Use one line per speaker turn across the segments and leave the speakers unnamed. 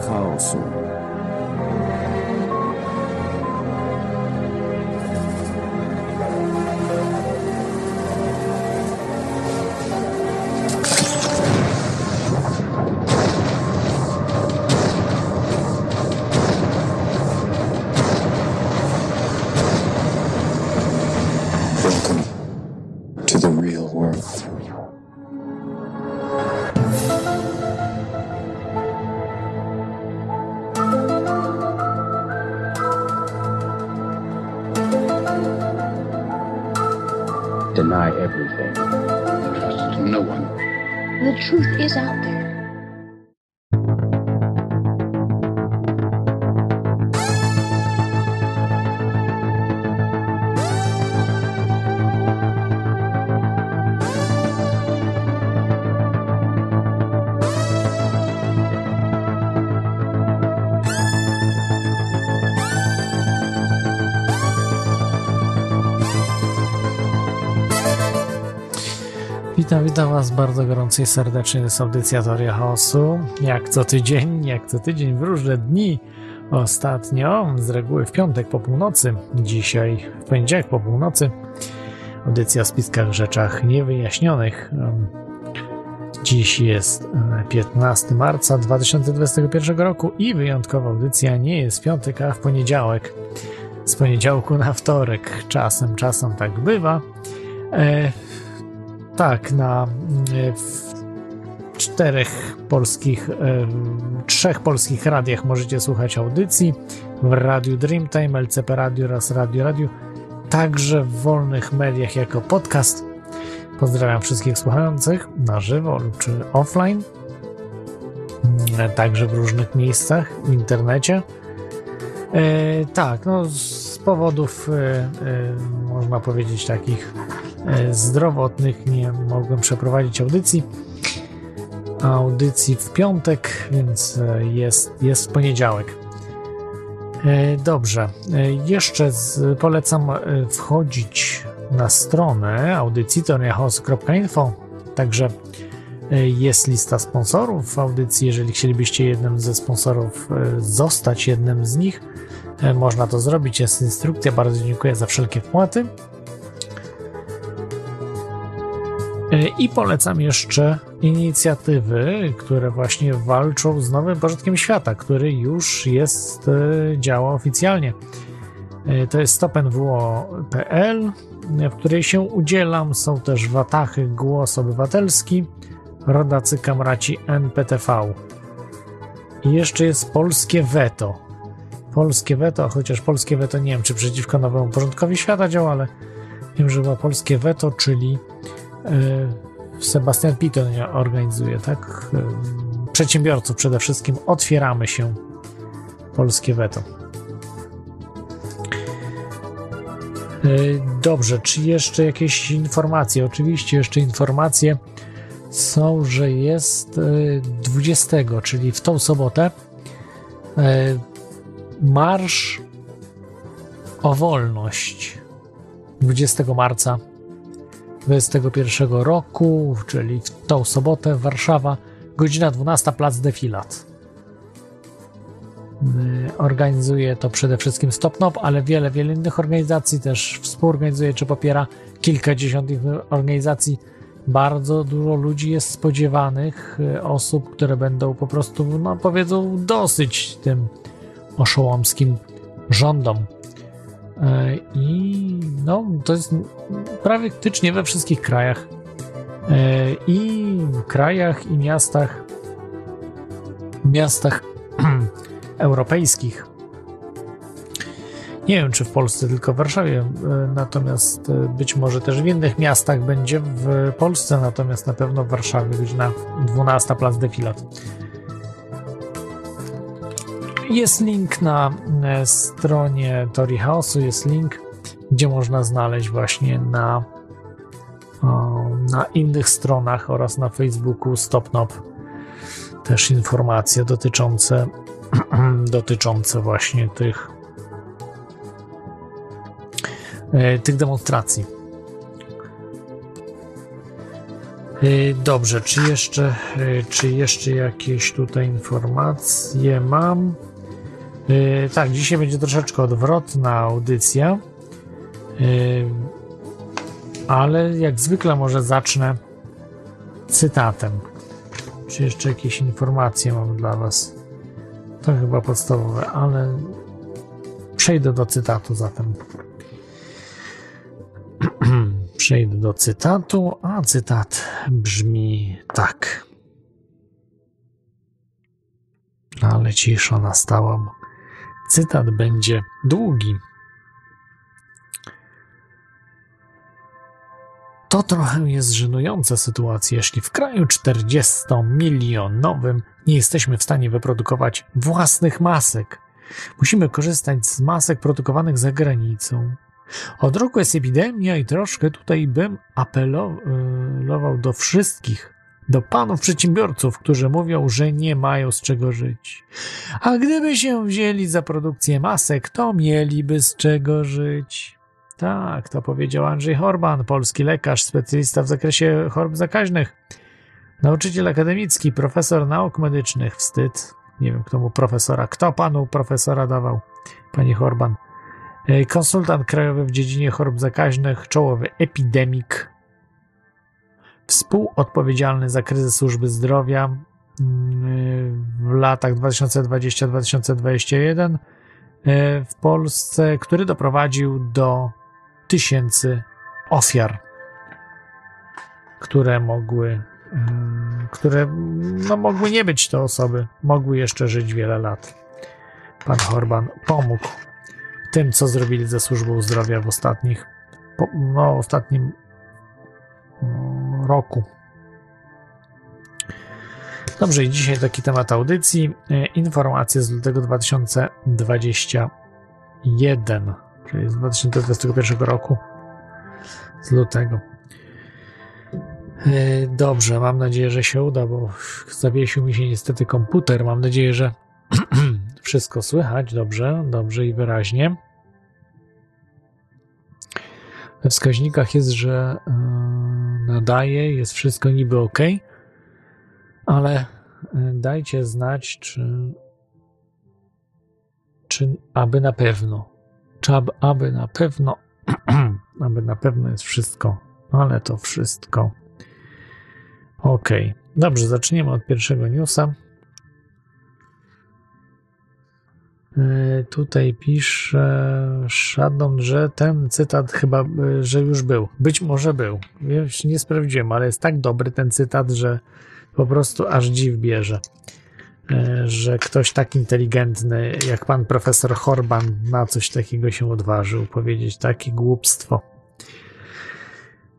chaosu.
Welcome
Witam, witam Was bardzo gorąco i serdecznie. To jest audycja Teoria Chaosu. Jak co tydzień, jak co tydzień w różne dni. Ostatnio, z reguły w piątek po północy, dzisiaj w poniedziałek po północy. Audycja o spiskach rzeczach niewyjaśnionych. Dziś jest e, 15 marca 2021 roku i wyjątkowa audycja nie jest w piątek, a w poniedziałek. Z poniedziałku na wtorek. Czasem, czasem tak bywa. E, tak, na e, czterech polskich, e, trzech polskich radiach możecie słuchać audycji. W Radiu Dreamtime, LCP Radio oraz Radio Radio. Także w wolnych mediach jako podcast. Pozdrawiam wszystkich słuchających na żywo lub czy offline. E, Także w różnych miejscach w internecie. E, tak, no z powodów e, e, można powiedzieć takich zdrowotnych nie mogłem przeprowadzić audycji. Audycji w piątek, więc e, jest, jest w poniedziałek. E, Dobrze, E, jeszcze z, polecam e, wchodzić na stronę audycji teoriachaosu.info. Także e, jest lista sponsorów audycji. Jeżeli chcielibyście jednym ze sponsorów e, zostać jednym z nich, e, można to zrobić. Jest instrukcja. Bardzo dziękuję za wszelkie wpłaty. I polecam jeszcze inicjatywy, które właśnie walczą z nowym porządkiem świata, który już jest, e, działa oficjalnie. E, To jest stopenwo.pl, w której się udzielam. Są też Watachy Głos Obywatelski, Rodacy Kamraci NPTV. I jeszcze jest Polskie Weto. Polskie Weto, chociaż Polskie Weto nie wiem, czy przeciwko nowemu porządkowi świata działa, ale wiem, że chyba Polskie Weto, czyli e, Sebastian Piton organizuje, tak? E, Przedsiębiorców przede wszystkim otwieramy się. Polskie Weto. E, Dobrze, czy jeszcze jakieś informacje? Oczywiście jeszcze informacje są, że jest e, 20, czyli w tą sobotę e, marsz o wolność 20 marca 2021 roku, czyli w tą sobotę Warszawa, godzina 12, plac Defilat. Organizuje to przede wszystkim Stopnop, ale wiele, wiele innych organizacji też współorganizuje czy popiera kilkadziesiąt innych organizacji. Bardzo dużo ludzi jest spodziewanych, y, osób, które będą po prostu, no powiedzą, dosyć tym oszołomskim rządom. Y, I no, to jest praktycznie we wszystkich krajach. Y, I krajach, i miastach, miastach europejskich. Nie wiem, czy w Polsce, tylko w Warszawie, e, natomiast e, być może też w innych miastach będzie w Polsce, natomiast na pewno w Warszawie godzina 12 plac Defilat. Jest link na e, stronie Tori Chaosu, jest link, gdzie można znaleźć właśnie na, na innych stronach oraz na Facebooku StopNop też informacje dotyczące dotyczące właśnie tych e, tych demonstracji. Y, Dobrze, czy jeszcze, czy jeszcze jakieś tutaj informacje mam? Y, Tak, dzisiaj będzie troszeczkę odwrotna audycja, Y, ale jak zwykle może zacznę cytatem. Czy jeszcze jakieś informacje mam dla Was? To chyba podstawowe, ale przejdę do cytatu zatem. Przejdę do cytatu, a cytat brzmi tak. Ale cisza nastała. Cytat będzie długi. To trochę jest żenująca sytuacja, jeśli w kraju 40-milionowym nie jesteśmy w stanie wyprodukować własnych masek. Musimy korzystać z masek produkowanych za granicą. Od roku jest epidemia i troszkę tutaj bym apelował do wszystkich, do panów przedsiębiorców, którzy mówią, że nie mają z czego żyć. A gdyby się wzięli za produkcję masek, to mieliby z czego żyć. Tak, to powiedział Andrzej Horban, polski lekarz, specjalista w zakresie chorób zakaźnych. Nauczyciel akademicki, profesor nauk medycznych. Wstyd. Nie wiem, kto mu profesora. Kto panu profesora dawał? Pani Horban. E, Konsultant krajowy w dziedzinie chorób zakaźnych, czołowy epidemik. Współodpowiedzialny za kryzys służby zdrowia mm, w latach 2020-2021 e, w Polsce, który doprowadził do tysięcy ofiar, które mogły, mm, które no, mogły nie być to osoby, mogły jeszcze żyć wiele lat. Pan Horban pomógł tym, co zrobili ze służbą zdrowia w ostatnich, no, ostatnim mm, roku. Dobrze, i dzisiaj taki temat audycji. E, Informacje z lutego 2021 czyli z 2021 roku, z lutego. E, Dobrze, mam nadzieję, że się uda, bo zawiesił mi się niestety komputer. Mam nadzieję, że wszystko słychać dobrze, dobrze i wyraźnie. We wskaźnikach jest, że yy, nadaje, jest wszystko niby ok, ale yy, dajcie znać, czy, czy aby na pewno czy aby, aby na pewno, aby na pewno jest wszystko, ale to wszystko. Ok, dobrze, zaczniemy od pierwszego newsa. Tutaj pisze Shadow, że ten cytat chyba, yy, że już był. Być może był. Ja nie sprawdziłem, ale jest tak dobry ten cytat, że po prostu aż dziw bierze. E, że ktoś tak inteligentny jak pan profesor Horban na coś takiego się odważył powiedzieć takie głupstwo.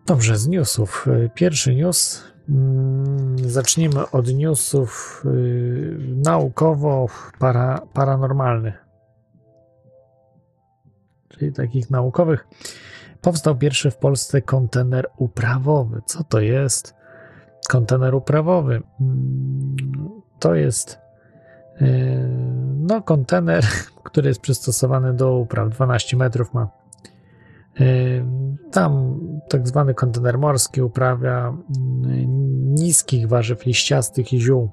Dobrze, z newsów. E, pierwszy news. Mm, zacznijmy od newsów e, naukowo-paranormalnych, czyli takich naukowych. Powstał pierwszy w Polsce kontener uprawowy. Co to jest? Kontener uprawowy. Mm, to jest Yy, no, kontener, który jest przystosowany do upraw, 12 metrów ma. Tam tak zwany kontener morski uprawia yy, niskich warzyw liściastych i ziół.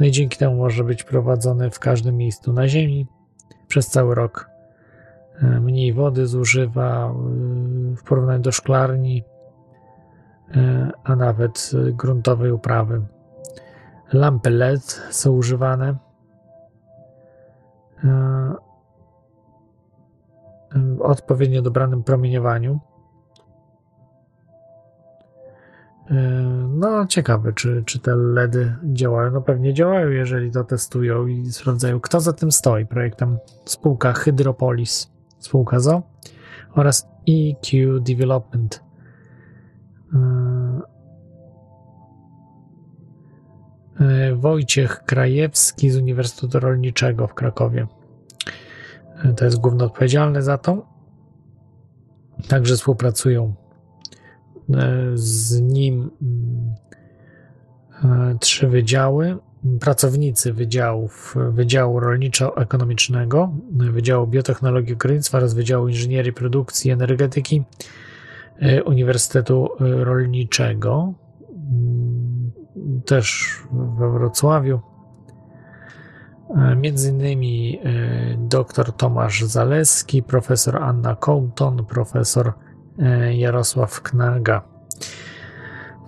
No i dzięki temu może być prowadzony w każdym miejscu na ziemi przez cały rok. Mniej wody zużywa w porównaniu do szklarni, a nawet gruntowej uprawy. Lampy LED są używane. Odpowiednio dobranym promieniowaniu. E, no, ciekawe, czy, czy te LEDy działają. No pewnie działają, jeżeli to testują i sprawdzają, kto za tym stoi. Projektem spółka Hydropolis, spółka ZO oraz EQ Development. E, E, Wojciech Krajewski z Uniwersytetu Rolniczego w Krakowie. E, to jest główny odpowiedzialny za to. Także współpracują e, z nim trzy wydziały. Pracownicy wydziałów, Wydziału Rolniczo-Ekonomicznego, Wydziału Biotechnologii Górnictwa oraz Wydziału Inżynierii Produkcji i Energetyki e, Uniwersytetu Rolniczego, mm, też we Wrocławiu. Między innymi e, dr Tomasz Zaleski, profesor Anna Compton, profesor e, Jarosław Knaga.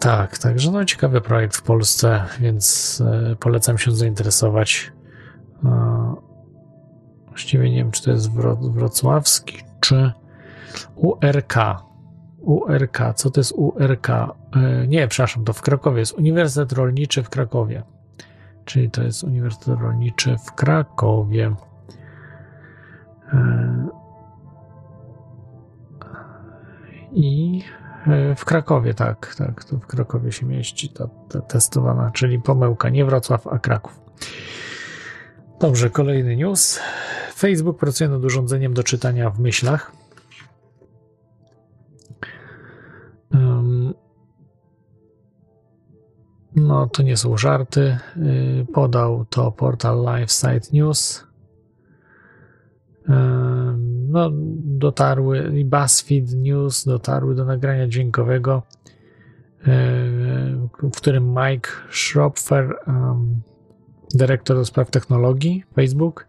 Tak, także no ciekawy projekt w Polsce, więc e, polecam się zainteresować. Właściwie nie wiem, czy to jest wro- wrocławski, czy URK. URK, co to jest URK? Nie, przepraszam, to w Krakowie jest Uniwersytet Rolniczy w Krakowie. Czyli to jest Uniwersytet Rolniczy w Krakowie. E, I e, w Krakowie, tak, tak, to w Krakowie się mieści ta, ta testowana, czyli pomyłka, nie Wrocław, a Kraków. Dobrze, kolejny news. Facebook pracuje nad urządzeniem do czytania w myślach. No, to nie są żarty. Yy, Podał to portal LiveSite News. Ym, No, dotarły i BuzzFeed News dotarły do nagrania dźwiękowego, yy, w którym Mike Schropfer, ym, dyrektor do spraw technologii Facebook,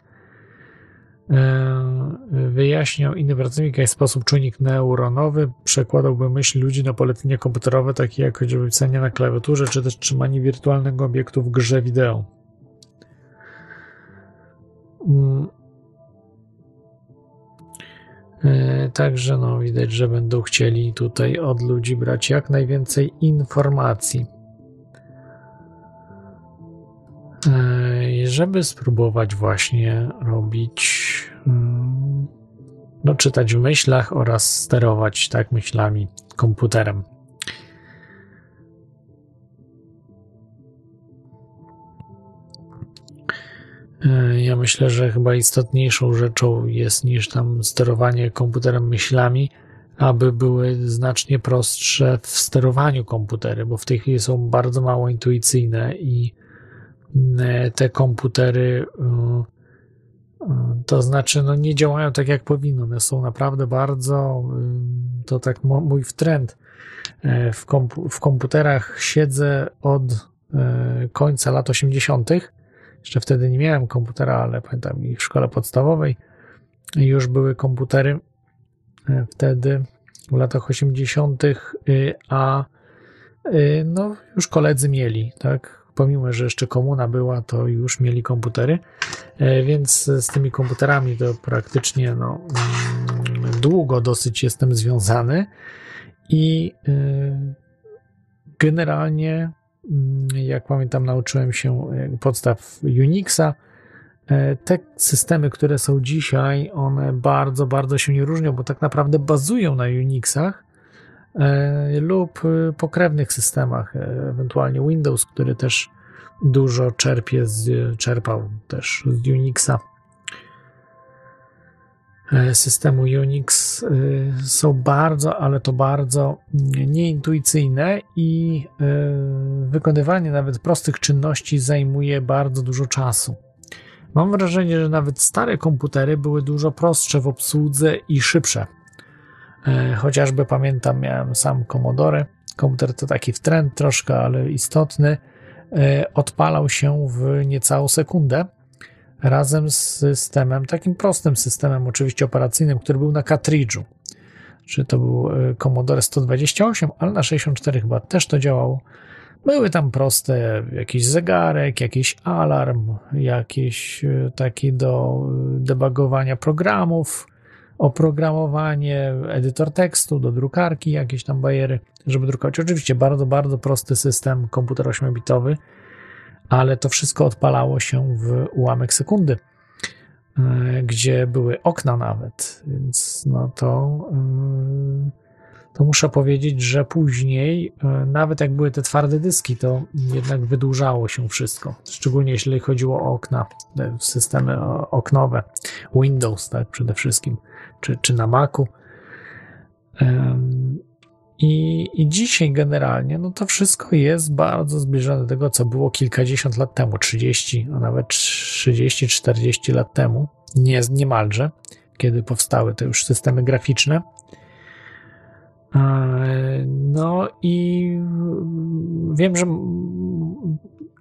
wyjaśniał innym pracownikom, w jaki sposób czujnik neuronowy przekładałby myśl ludzi na polecenia komputerowe, takie jak choćby na klawiaturze, czy też trzymanie wirtualnego obiektu w grze wideo. Mm. E, Także no, widać, że będą chcieli tutaj od ludzi brać jak najwięcej informacji. Żeby spróbować właśnie robić, mm, no, czytać w myślach oraz sterować tak myślami komputerem. E, Ja myślę, że chyba istotniejszą rzeczą jest niż tam sterowanie komputerem myślami, aby były znacznie prostsze w sterowaniu komputery, bo w tej chwili są bardzo mało intuicyjne i te komputery e, e, to znaczy no nie działają tak jak powinno. One są naprawdę bardzo e, to tak mój trend. E, W, w komputerach siedzę od e, końca lat 80. Jeszcze wtedy nie miałem komputera, ale pamiętam i w szkole podstawowej już były komputery e, wtedy w latach 80., y, a y, no już koledzy mieli, tak? Pomimo, że jeszcze komuna była, to już mieli komputery, E, więc z tymi komputerami to praktycznie no, mm, długo dosyć jestem związany. I y, generalnie mm, jak pamiętam, nauczyłem się e, podstaw Unixa. E, Te systemy, które są dzisiaj, one bardzo, bardzo się nie różnią, bo tak naprawdę bazują na Unixach. e, lub e, pokrewnych systemach, e, ewentualnie Windows, który też dużo czerpie z, czerpał też z Unixa. E, Systemu Unix e, są bardzo, ale to bardzo nieintuicyjne i e, wykonywanie nawet prostych czynności zajmuje bardzo dużo czasu. Mam wrażenie, że nawet stare komputery były dużo prostsze w obsłudze i szybsze. E, Chociażby pamiętam, miałem sam Commodore. Komputer to taki w trend troszkę, ale istotny. E, Odpalał się w niecałą sekundę razem z systemem, takim prostym systemem, oczywiście operacyjnym, który był na kartridżu. Czy to był e, Commodore 128, ale na 64 chyba też to działało. Były tam proste, jakiś zegarek, jakiś alarm, jakieś e, taki do debugowania programów, oprogramowanie, edytor tekstu do drukarki, jakieś tam bajery, żeby drukować. Oczywiście bardzo, bardzo prosty system, komputer 8-bitowy, ale to wszystko odpalało się w ułamek sekundy, e, gdzie były okna nawet, więc no to, e, to muszę powiedzieć, że później, e, nawet jak były te twarde dyski, to jednak wydłużało się wszystko, szczególnie jeśli chodziło o okna, te systemy oknowe, Windows tak przede wszystkim, czy, czy na Macu. I, I dzisiaj generalnie, no to wszystko jest bardzo zbliżone do tego, co było kilkadziesiąt lat temu, 30, a nawet 30-40 lat temu, nie, niemalże, kiedy powstały te już systemy graficzne. No i wiem, że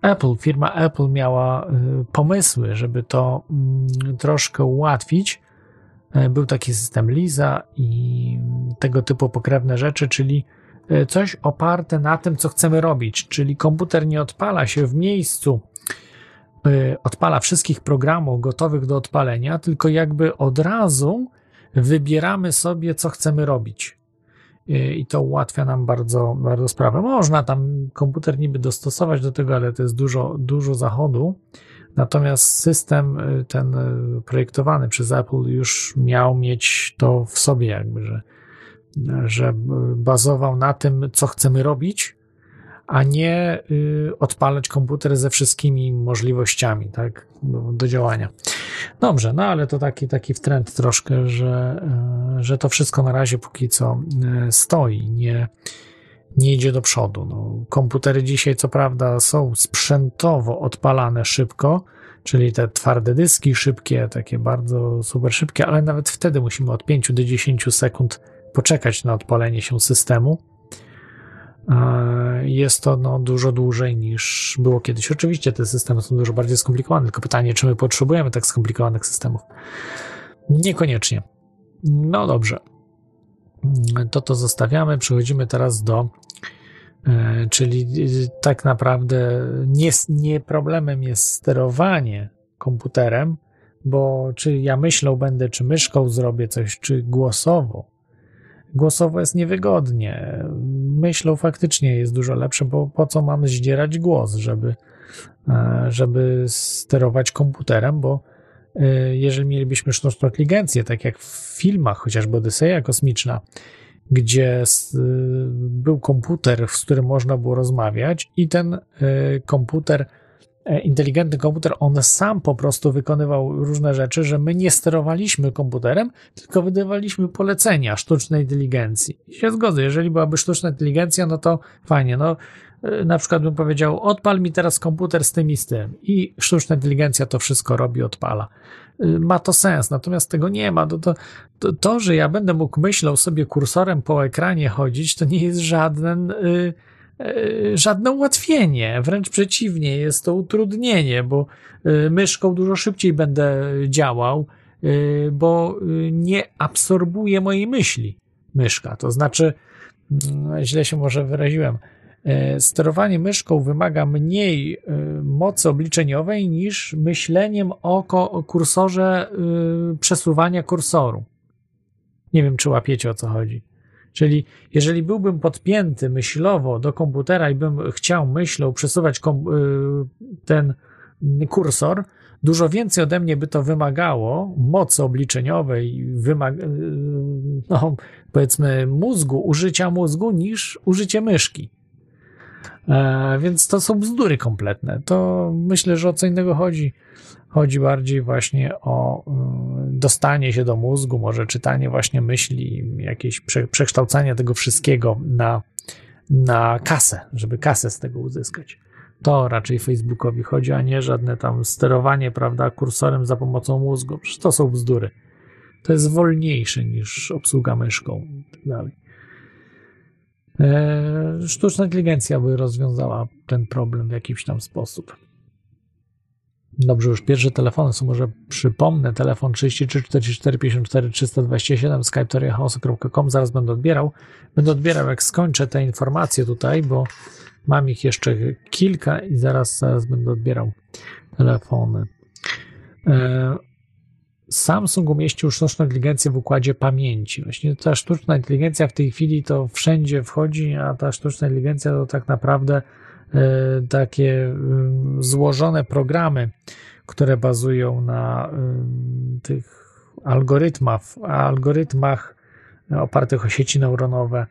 Apple, firma Apple miała pomysły, żeby to mm, troszkę ułatwić. Był taki system Lisa i tego typu pokrewne rzeczy, czyli coś oparte na tym, co chcemy robić, czyli komputer nie odpala się w miejscu, odpala wszystkich programów gotowych do odpalenia, tylko jakby od razu wybieramy sobie, co chcemy robić. I to ułatwia nam bardzo, bardzo sprawę. Można tam komputer niby dostosować do tego, ale to jest dużo, dużo zachodu. Natomiast system y, ten y, projektowany przez Apple już miał mieć to w sobie, jakby, że, że bazował na tym, co chcemy robić, a nie y, odpalać komputer ze wszystkimi możliwościami tak, do, działania. Dobrze, no ale to taki, taki trend troszkę, że, że to wszystko na razie póki co stoi, nie, nie idzie do przodu. No, komputery dzisiaj, co prawda, są sprzętowo odpalane szybko, czyli te twarde dyski szybkie, takie bardzo super szybkie, ale nawet wtedy musimy od 5 do 10 sekund poczekać na odpalenie się systemu jest to no, dużo dłużej niż było kiedyś. Oczywiście te systemy są dużo bardziej skomplikowane, tylko pytanie, czy my potrzebujemy tak skomplikowanych systemów? Niekoniecznie. No dobrze. To to zostawiamy. Przechodzimy teraz do, e, czyli tak naprawdę nie, nie problemem jest sterowanie komputerem, bo czy ja myślą będę, czy myszką zrobię coś, czy głosowo głosowo jest niewygodnie. Myślą faktycznie jest dużo lepsze, bo po co mamy zdzierać głos, żeby, e, żeby sterować komputerem, bo e, jeżeli mielibyśmy sztuczną inteligencję, tak jak w filmach, chociażby Odyseja Kosmiczna, gdzie był komputer, z którym można było rozmawiać, i ten e, komputer E, inteligentny komputer, on sam po prostu wykonywał różne rzeczy, że my nie sterowaliśmy komputerem, tylko wydawaliśmy polecenia sztucznej inteligencji. I się zgodzę, jeżeli byłaby sztuczna inteligencja, no to fajnie, no e, na przykład bym powiedział, odpal mi teraz komputer z tym i z tym i sztuczna inteligencja to wszystko robi, odpala. E, ma to sens, natomiast tego nie ma. To, to, to, że ja będę mógł myślał sobie kursorem po ekranie chodzić, to nie jest żaden... Yy, E, żadne ułatwienie, wręcz przeciwnie, jest to utrudnienie, bo e, myszką dużo szybciej będę działał, e, bo nie absorbuje mojej myśli myszka. To znaczy, mm, źle się może wyraziłem, sterowanie myszką wymaga mniej mocy obliczeniowej niż myśleniem o kursorze przesuwania kursoru. Nie wiem, czy łapiecie o co chodzi. Czyli jeżeli byłbym podpięty myślowo do komputera i bym chciał myślą przesuwać ten kursor, dużo więcej ode mnie by to wymagało mocy obliczeniowej, no, powiedzmy mózgu, użycia mózgu niż użycie myszki. E, więc to są bzdury kompletne. To myślę, że o co innego chodzi. Chodzi bardziej właśnie o y, dostanie się do mózgu, może czytanie właśnie myśli, jakieś prze, przekształcanie tego wszystkiego na, na kasę, żeby kasę z tego uzyskać. To raczej Facebookowi chodzi, a nie żadne tam sterowanie, prawda, kursorem za pomocą mózgu. Przecież to są bzdury. To jest wolniejsze niż obsługa myszką i tak dalej. E, sztuczna inteligencja by rozwiązała ten problem w jakiś tam sposób. Dobrze, już pierwsze telefony są, może przypomnę, telefon 33 44 54 327, skype.com, zaraz będę odbierał. Będę odbierał, jak skończę te informacje tutaj, bo mam ich jeszcze kilka i zaraz, zaraz będę odbierał telefony. Samsung umieścił sztuczną inteligencję w układzie pamięci. Właśnie ta sztuczna inteligencja w tej chwili to wszędzie wchodzi, a ta sztuczna inteligencja to tak naprawdę E, takie mm, złożone programy, które bazują na mm, tych algorytmach, algorytmach opartych o sieci neuronowe,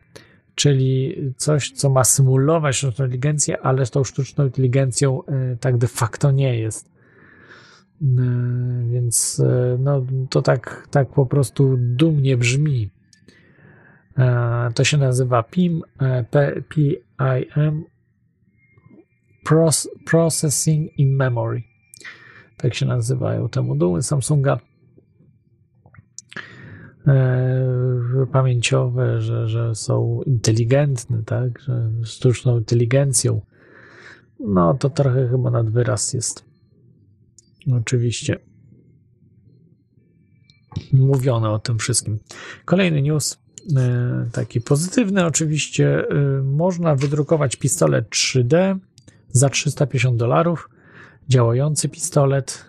czyli coś, co ma symulować sztuczną inteligencję, ale tą sztuczną inteligencją e, tak de facto nie jest. E, więc no, to tak, tak po prostu dumnie brzmi. To się nazywa PIM, PIM Processing in Memory. Tak się nazywają te moduły Samsunga. E, pamięciowe, że, że są inteligentne, tak, że sztuczną inteligencją. No to trochę chyba nad wyraz jest. Oczywiście. Mówiono o tym wszystkim. Kolejny news, e, taki pozytywny oczywiście. E, można wydrukować pistolet 3D za 350 dolarów. Działający pistolet.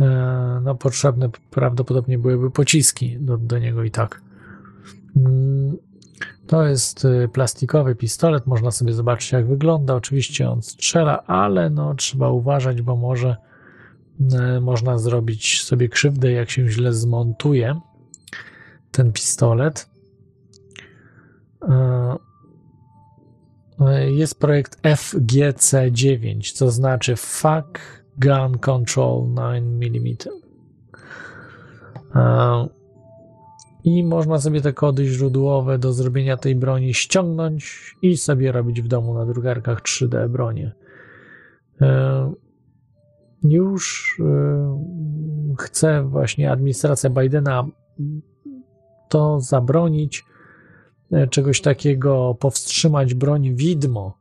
E, no, potrzebne prawdopodobnie byłyby pociski do, do niego i tak. Mm, to jest plastikowy pistolet, można sobie zobaczyć jak wygląda. Oczywiście on strzela, ale no, trzeba uważać, bo może można zrobić sobie krzywdę, jak się źle zmontuje ten pistolet. Jest projekt FGC9, co znaczy Fuck Gun Control 9 mm. I można sobie te kody źródłowe do zrobienia tej broni ściągnąć i sobie robić w domu na drukarkach 3D bronię. Już chce właśnie administracja Bidena to zabronić, czegoś takiego, powstrzymać broń widmo.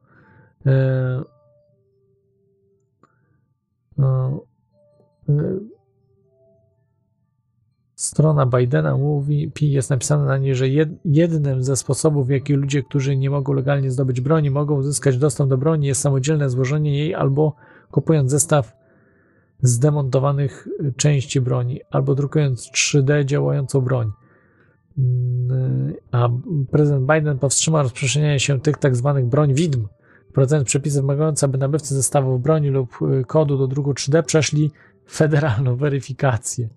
Strona Bidena mówi, jest napisane na niej, że jednym ze sposobów, w jaki ludzie, którzy nie mogą legalnie zdobyć broni, mogą uzyskać dostęp do broni, jest samodzielne złożenie jej albo kupując zestaw zdemontowanych części broni albo drukując 3D działającą broń. A prezydent Biden powstrzymał rozprzestrzenianie się tych tak zwanych broń widm, wprowadzając przepisy wymagające, aby nabywcy zestawów broni lub kodu do druku 3D przeszli federalną weryfikację.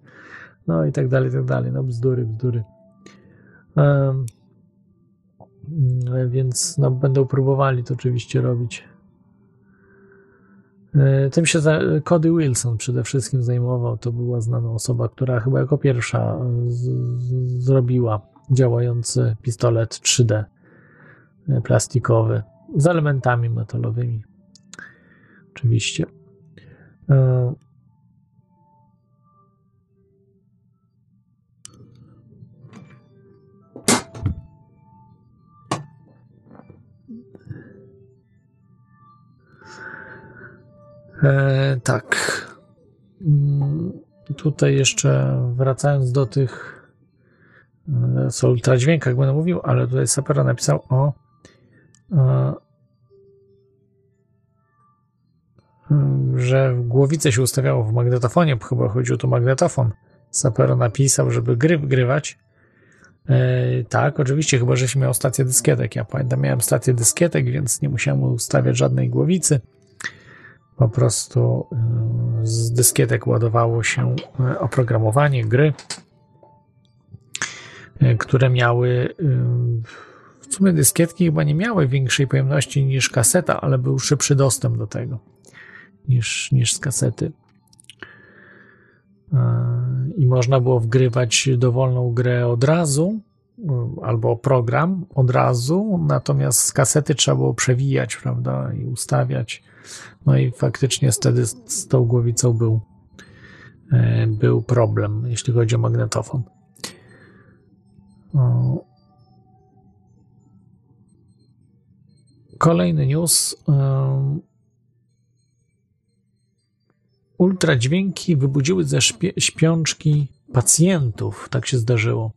No i tak dalej, i tak dalej. No bzdury, bzdury. Um, więc no, będą próbowali to oczywiście robić. E, tym się Cody Wilson przede wszystkim zajmował. To była znana osoba, która chyba jako pierwsza z, zrobiła działający pistolet 3D e, plastikowy z elementami metalowymi. Oczywiście. E, tak. Mm, tutaj jeszcze wracając do tych e, co ultradźwiękach będę mówił, ale tutaj Sapera napisał o e, że głowice się ustawiało w magnetofonie, chyba chodziło tu magnetofon. Sapero napisał, żeby gry wgrywać. E, tak, oczywiście, chyba żeś miał stację dyskietek. Ja pamiętam, miałem stację dyskietek, więc nie musiałem ustawiać żadnej głowicy po prostu y, z dyskietek ładowało się y, oprogramowanie gry, y, które miały w sumie dyskietki chyba nie miały większej pojemności niż kaseta, ale był szybszy dostęp do tego niż, niż z kasety. I można było wgrywać dowolną grę od razu, albo program od razu, natomiast z kasety trzeba było przewijać, prawda, i ustawiać no i faktycznie wtedy z, z tą głowicą był, e, był problem, jeśli chodzi o magnetofon. Kolejny news. E, ultradźwięki wybudziły ze śpiączki pacjentów. Tak się zdarzyło.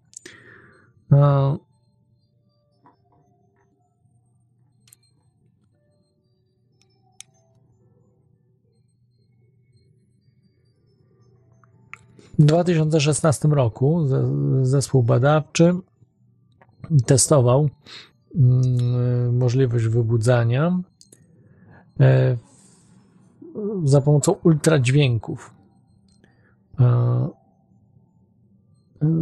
E, 2016 roku zespół badawczy testował mm, możliwość wybudzania e, za pomocą ultradźwięków. E,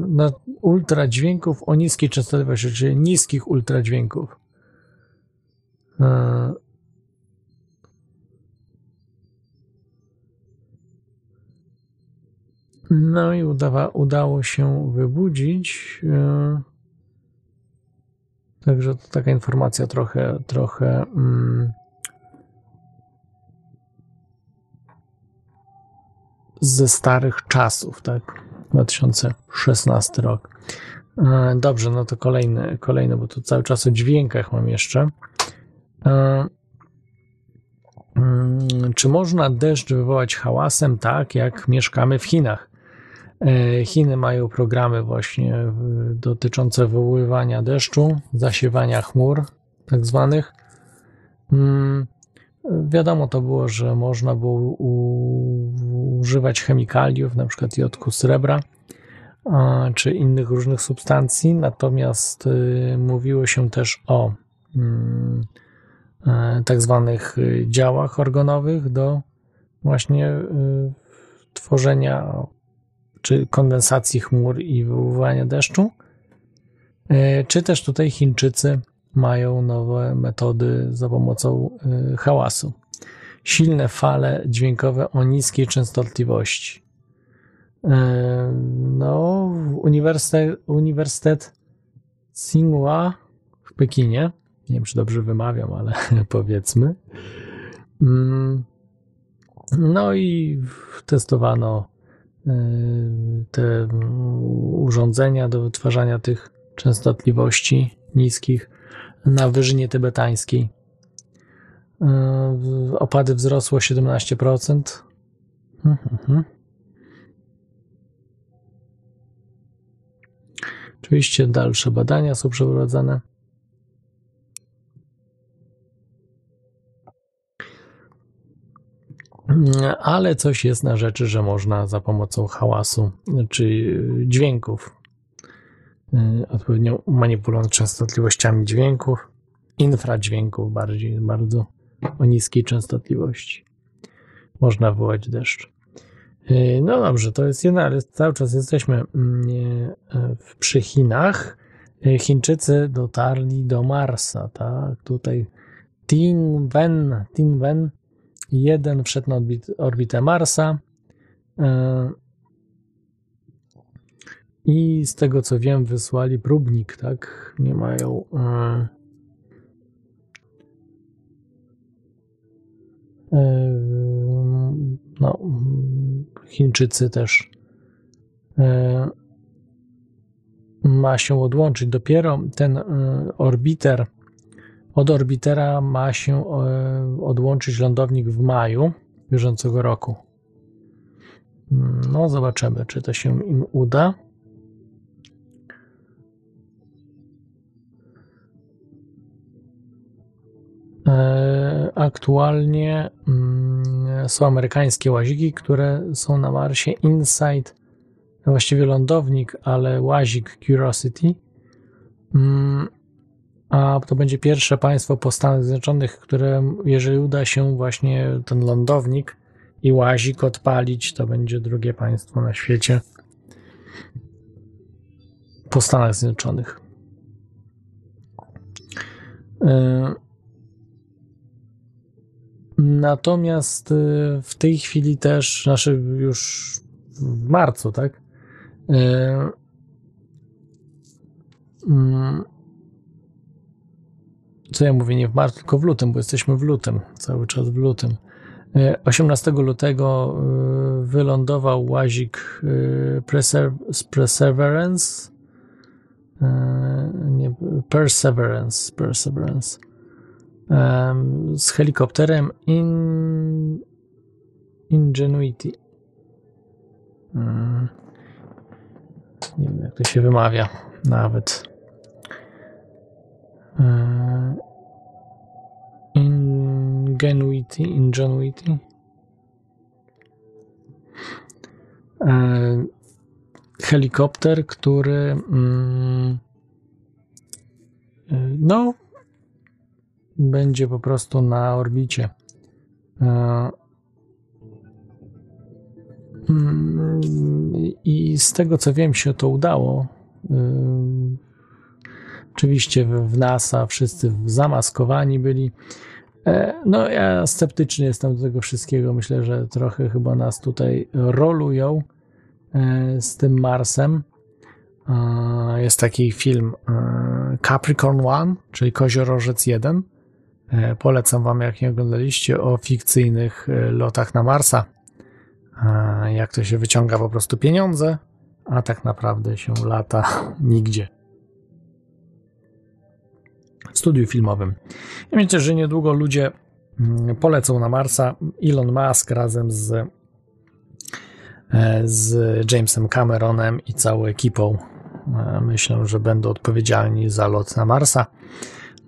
na ultradźwięków o niskiej częstotliwości, czyli niskich ultradźwięków. No i udawa, udało się wybudzić. E, także to taka informacja trochę, trochę mm, ze starych czasów, tak? 2016 rok. E, Dobrze, no to kolejny, kolejny, bo tu cały czas o dźwiękach mam jeszcze. E, mm, Czy można deszcz wywołać hałasem, tak jak mieszkamy w Chinach? E, Chiny mają programy właśnie e, dotyczące wywoływania deszczu, zasiewania chmur, tak zwanych. Mm, Wiadomo to było, że można było używać chemikaliów, na przykład jodku srebra, czy innych różnych substancji, natomiast y, mówiło się też o mm, e, tak zwanych działach organowych do właśnie tworzenia czy kondensacji chmur i wywoływania deszczu. E, Czy też tutaj Chińczycy mają nowe metody za pomocą y, hałasu. Silne fale dźwiękowe o niskiej częstotliwości. Y, No, Uniwersytet, Uniwersytet Tsinghua w Pekinie, nie wiem czy dobrze wymawiam, ale powiedzmy. Mm, No i testowano te urządzenia do wytwarzania tych częstotliwości niskich na wyżynie tybetańskiej. Yy, Opady wzrosło 17%. Mhm. Oczywiście dalsze badania są przeprowadzane. Ale coś jest na rzeczy, że można za pomocą hałasu czy dźwięków y, odpowiednio manipulując częstotliwościami dźwięków, infradźwięków bardziej, bardzo o niskiej częstotliwości. Można wywołać deszcz. Y, No dobrze, to jest jedna, ale cały czas jesteśmy mm, e, przy Chinach. Chińczycy dotarli do Marsa, tak? Tutaj Tianwen, Tianwen 1 wszedł na orbit, orbitę Marsa. Y, i z tego co wiem, wysłali próbnik, tak? Nie mają. e, e, no, Chińczycy też e, ma się odłączyć. Dopiero ten e, orbiter od orbitera ma się e, odłączyć lądownik w maju bieżącego roku. Mm, No, zobaczymy, czy to się im uda. E, Aktualnie mm, są amerykańskie łaziki, które są na Marsie. Inside, właściwie lądownik, ale łazik Curiosity. Mm, A to będzie pierwsze państwo po Stanach Zjednoczonych, które, jeżeli uda się właśnie ten lądownik i łazik odpalić, to będzie drugie państwo na świecie po Stanach Zjednoczonych. E, Natomiast y, w tej chwili też, znaczy już w marcu, tak? Co ja mówię, nie w marcu, tylko w lutym, bo jesteśmy w lutym, cały czas w lutym. Y, 18 lutego y, wylądował łazik Preser- Perseverance. Nie, Perseverance, Perseverance z helikopterem In... Ingenuity. Nie wiem, jak to się wymawia nawet. E, Ingenuity, Ingenuity. E, Helikopter, który mm, e, no będzie po prostu na orbicie. Mm, I z tego co wiem, się to udało. Oczywiście w NASA wszyscy zamaskowani byli. E, No, ja sceptyczny jestem do tego wszystkiego. Myślę, że trochę chyba nas tutaj rolują e, z tym Marsem. E, Jest taki film Capricorn One, czyli Koziorożec 1. E, Polecam Wam, jak nie oglądaliście, o fikcyjnych lotach na Marsa. Jak to się wyciąga po prostu pieniądze a tak naprawdę się lata nigdzie. Studiu filmowym. I myślę, że niedługo ludzie mm, polecą na Marsa. Elon Musk razem z, e, z Jamesem Cameronem i całą ekipą e, myślę, że będą odpowiedzialni za lot na Marsa.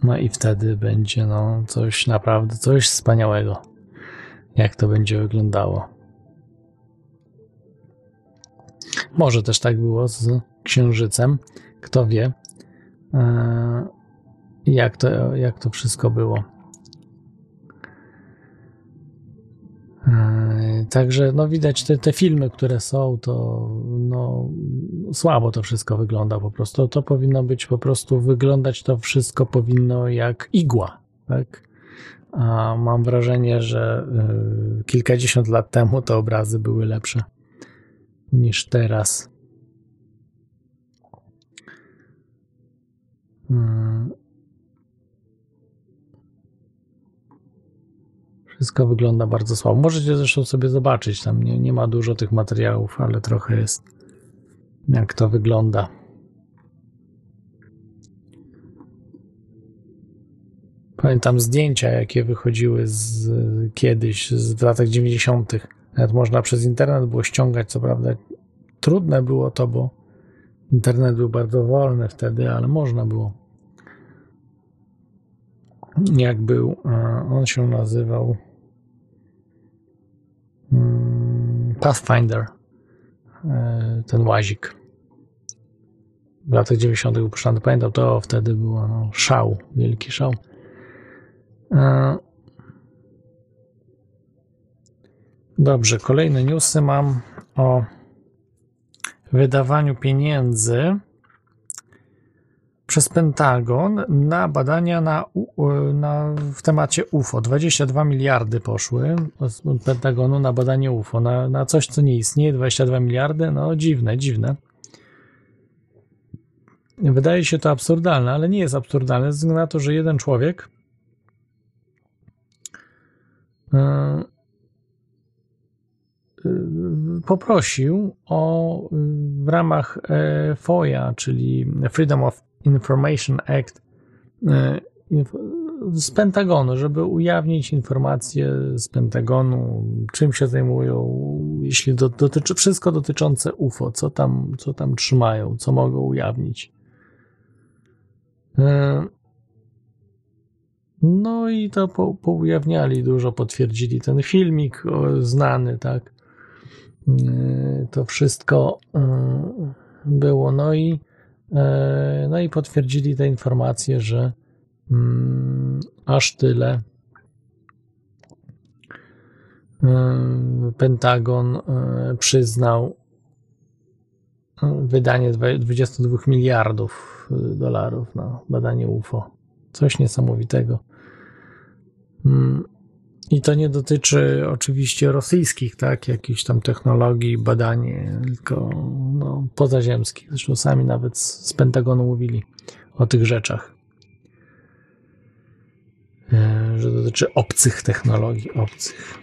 No i wtedy będzie no, coś naprawdę, coś wspaniałego. Jak to będzie wyglądało. Może też tak było z Księżycem. Kto wie, e, jak to, jak to wszystko było. E, także no widać te, te filmy, które są, to no, słabo to wszystko wygląda po prostu. To powinno być po prostu wyglądać to wszystko powinno jak igła, tak? A mam wrażenie, że y, kilkadziesiąt lat temu te obrazy były lepsze niż teraz. Hmm. Wszystko wygląda bardzo słabo. Możecie zresztą sobie zobaczyć, tam nie, nie ma dużo tych materiałów, ale trochę jest jak to wygląda. Pamiętam zdjęcia, jakie wychodziły z, kiedyś, z, w latach 90. Nawet można przez internet było ściągać, co prawda trudne było to, bo internet był bardzo wolny wtedy, ale można było. Jak był, on się nazywał Pathfinder, e, ten łazik. W latach 90. był puszczany, pamiętam, to wtedy było no, szał, wielki szał. E, dobrze, kolejne newsy mam o wydawaniu pieniędzy przez Pentagon na badania na, na, w temacie UFO. 22 miliardy poszły z Pentagonu na badanie UFO, na, na coś, co nie istnieje. 22 miliardy, no dziwne, dziwne. Wydaje się to absurdalne, ale nie jest absurdalne, ze względu na to, że jeden człowiek yy, poprosił o w ramach e, FOIA, czyli Freedom of Information Act e, z Pentagonu, żeby ujawnić informacje z Pentagonu, czym się zajmują, jeśli do, dotyczy wszystko dotyczące UFO, co tam, co tam trzymają, co mogą ujawnić. E, no i to po, poujawniali dużo, potwierdzili ten filmik znany, tak. E, to wszystko było. No i, no i potwierdzili te informacje, że mm, aż tyle Pentagon przyznał wydanie 22 miliardów dolarów na badanie UFO. Coś niesamowitego. I to nie dotyczy oczywiście rosyjskich, tak, jakichś tam technologii, badań, tylko no, pozaziemskich. Zresztą sami nawet z Pentagonu mówili o tych rzeczach. E, że dotyczy obcych technologii, obcych.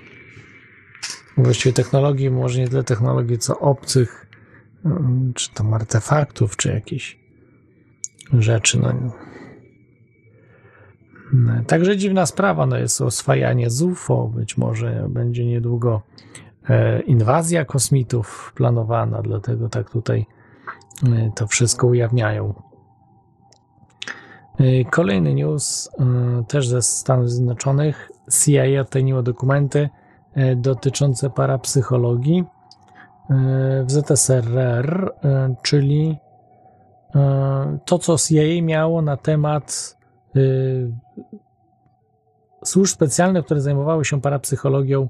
Właściwie technologii, może nie tyle technologii, co obcych, mm, czy tam artefaktów, czy jakieś rzeczy. No, Także dziwna sprawa no jest oswajanie z UFO. Być może będzie niedługo e, inwazja kosmitów planowana, dlatego tak tutaj e, to wszystko ujawniają. E, kolejny news też ze Stanów Zjednoczonych. CIA odtajniło dokumenty dotyczące parapsychologii w ZSRR, czyli to, co CIA miało na temat służb specjalnych, które zajmowały się parapsychologią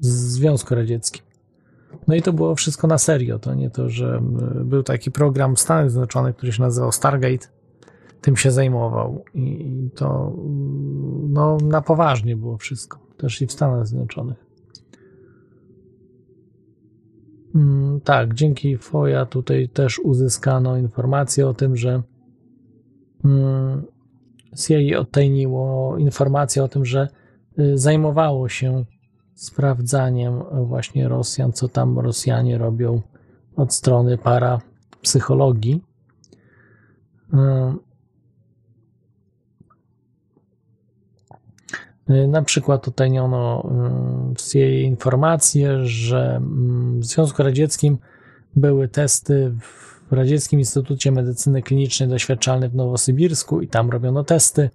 w Związku Radzieckim. No i to było wszystko na serio. To nie to, że y, był taki program w Stanach Zjednoczonych, który się nazywał Stargate, tym się zajmował. I to no, na poważnie było wszystko. Też i w Stanach Zjednoczonych. Mm, tak, dzięki FOIA tutaj też uzyskano informację o tym, że mm, CIA odtajniło informację o tym, że y, zajmowało się sprawdzaniem właśnie Rosjan, co tam Rosjanie robią od strony parapsychologii. Y, Na przykład utajniono y, z jej informację, że mm, w Związku Radzieckim były testy w Radzieckim Instytucie Medycyny Klinicznej Doświadczalnej w Nowosybirsku i tam robiono testy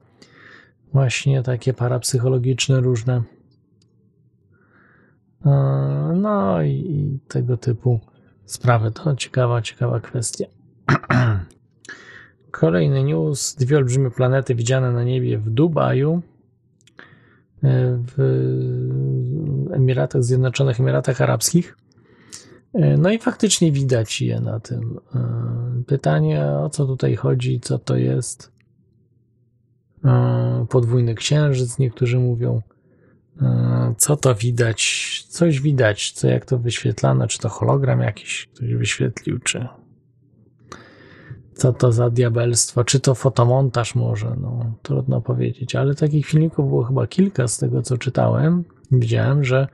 właśnie takie parapsychologiczne różne. Y, No i, tego typu sprawy. To ciekawa, ciekawa kwestia. Kolejny news. Dwie olbrzymie planety widziane na niebie w Dubaju w Emiratach Zjednoczonych Emiratach Arabskich. No i faktycznie widać je na tym. Pytanie, o co tutaj chodzi, co to jest? Podwójny księżyc, niektórzy mówią. Co to widać? Coś widać, co jak to wyświetlano, czy to hologram jakiś ktoś wyświetlił, czy co to za diabelstwo, czy to fotomontaż może, no trudno powiedzieć, ale takich filmików było chyba kilka z tego, co czytałem. Widziałem, że,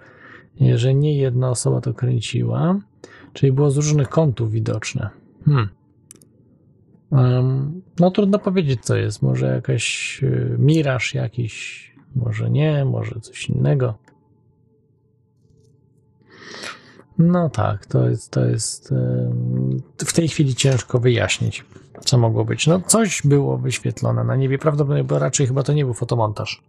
że nie jedna osoba to kręciła, czyli było z różnych kątów widoczne. Hmm. No trudno powiedzieć, co jest. Może jakaś y, miraż jakiś, może nie, może coś innego. No tak, to jest, to jest w tej chwili ciężko wyjaśnić, co mogło być. No coś było wyświetlone na niebie, prawdopodobnie, bo raczej chyba to nie był fotomontaż.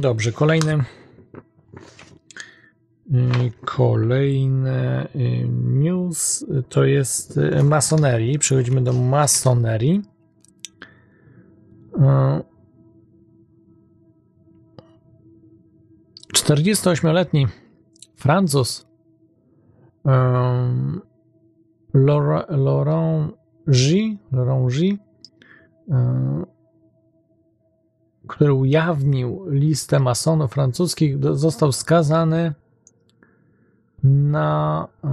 Dobrze, kolejny. Y, Kolejny y, news to jest y, masonerii. Przechodzimy do masonerii. 48-letni Francuz Laura- Laurent G, Laurent y, który ujawnił listę masonów francuskich, został skazany na, e,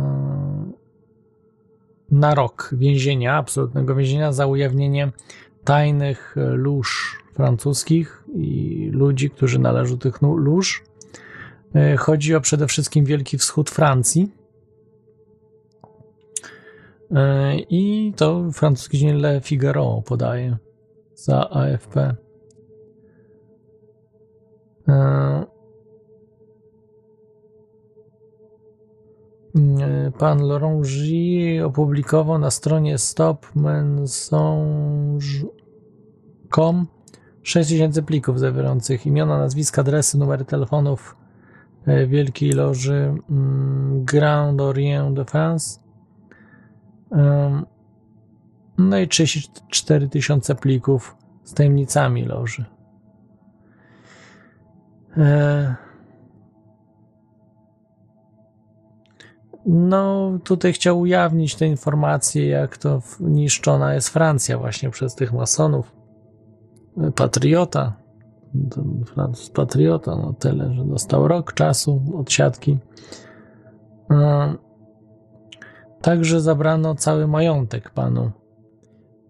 na rok więzienia, absolutnego więzienia za ujawnienie tajnych lóż francuskich i ludzi, którzy należą do tych lóż. E, Chodzi o przede wszystkim Wielki Wschód Francji. E, I to francuski dzień Le Figaro podaje za AFP. E, Pan Laurent J opublikował na stronie stopmensonge.com 6000 plików zawierających imiona, nazwiska, adresy, numery telefonów e, Wielkiej Loży mm, Grand Orient de France. No i 34 tysiące plików z tajemnicami Loży. E, No, tutaj chciał ujawnić te informacje, jak to niszczona jest Francja właśnie przez tych masonów. Patriota. Ten Francuz patriota, no tyle, że dostał rok czasu od siatki. E, Także zabrano cały majątek panu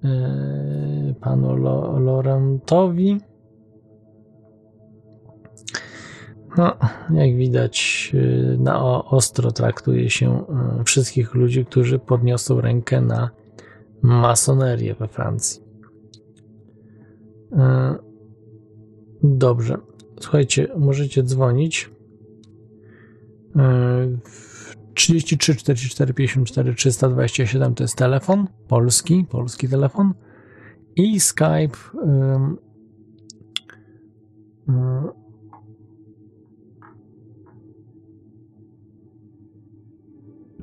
e, panu Lo- No, jak widać, y, na ostro traktuje się y, wszystkich ludzi, którzy podniosą rękę na masonerię we Francji. Y, Dobrze. Słuchajcie, możecie dzwonić. Y, w 33 44 54 327 to jest telefon polski, polski telefon i Skype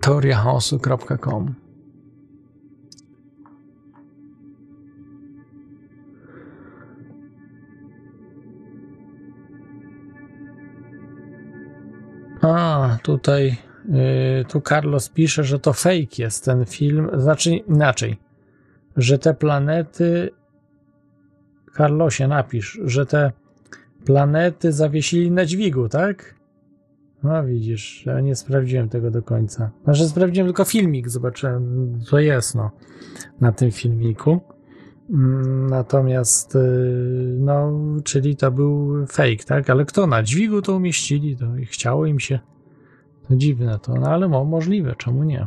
teoriachaosu.com A, tutaj y, tu Carlos pisze, że to fake jest ten film, znaczy inaczej, że te planety Carlosie napisz, że te planety zawiesili na dźwigu, tak? No widzisz, ja nie sprawdziłem tego do końca. Znaczy sprawdziłem tylko filmik, zobaczyłem co jest no, na tym filmiku. Mm, Natomiast, y, no, czyli to był fake, tak? Ale kto na dźwigu to umieścili, to chciało im się. To dziwne to, no ale mo, możliwe, czemu nie?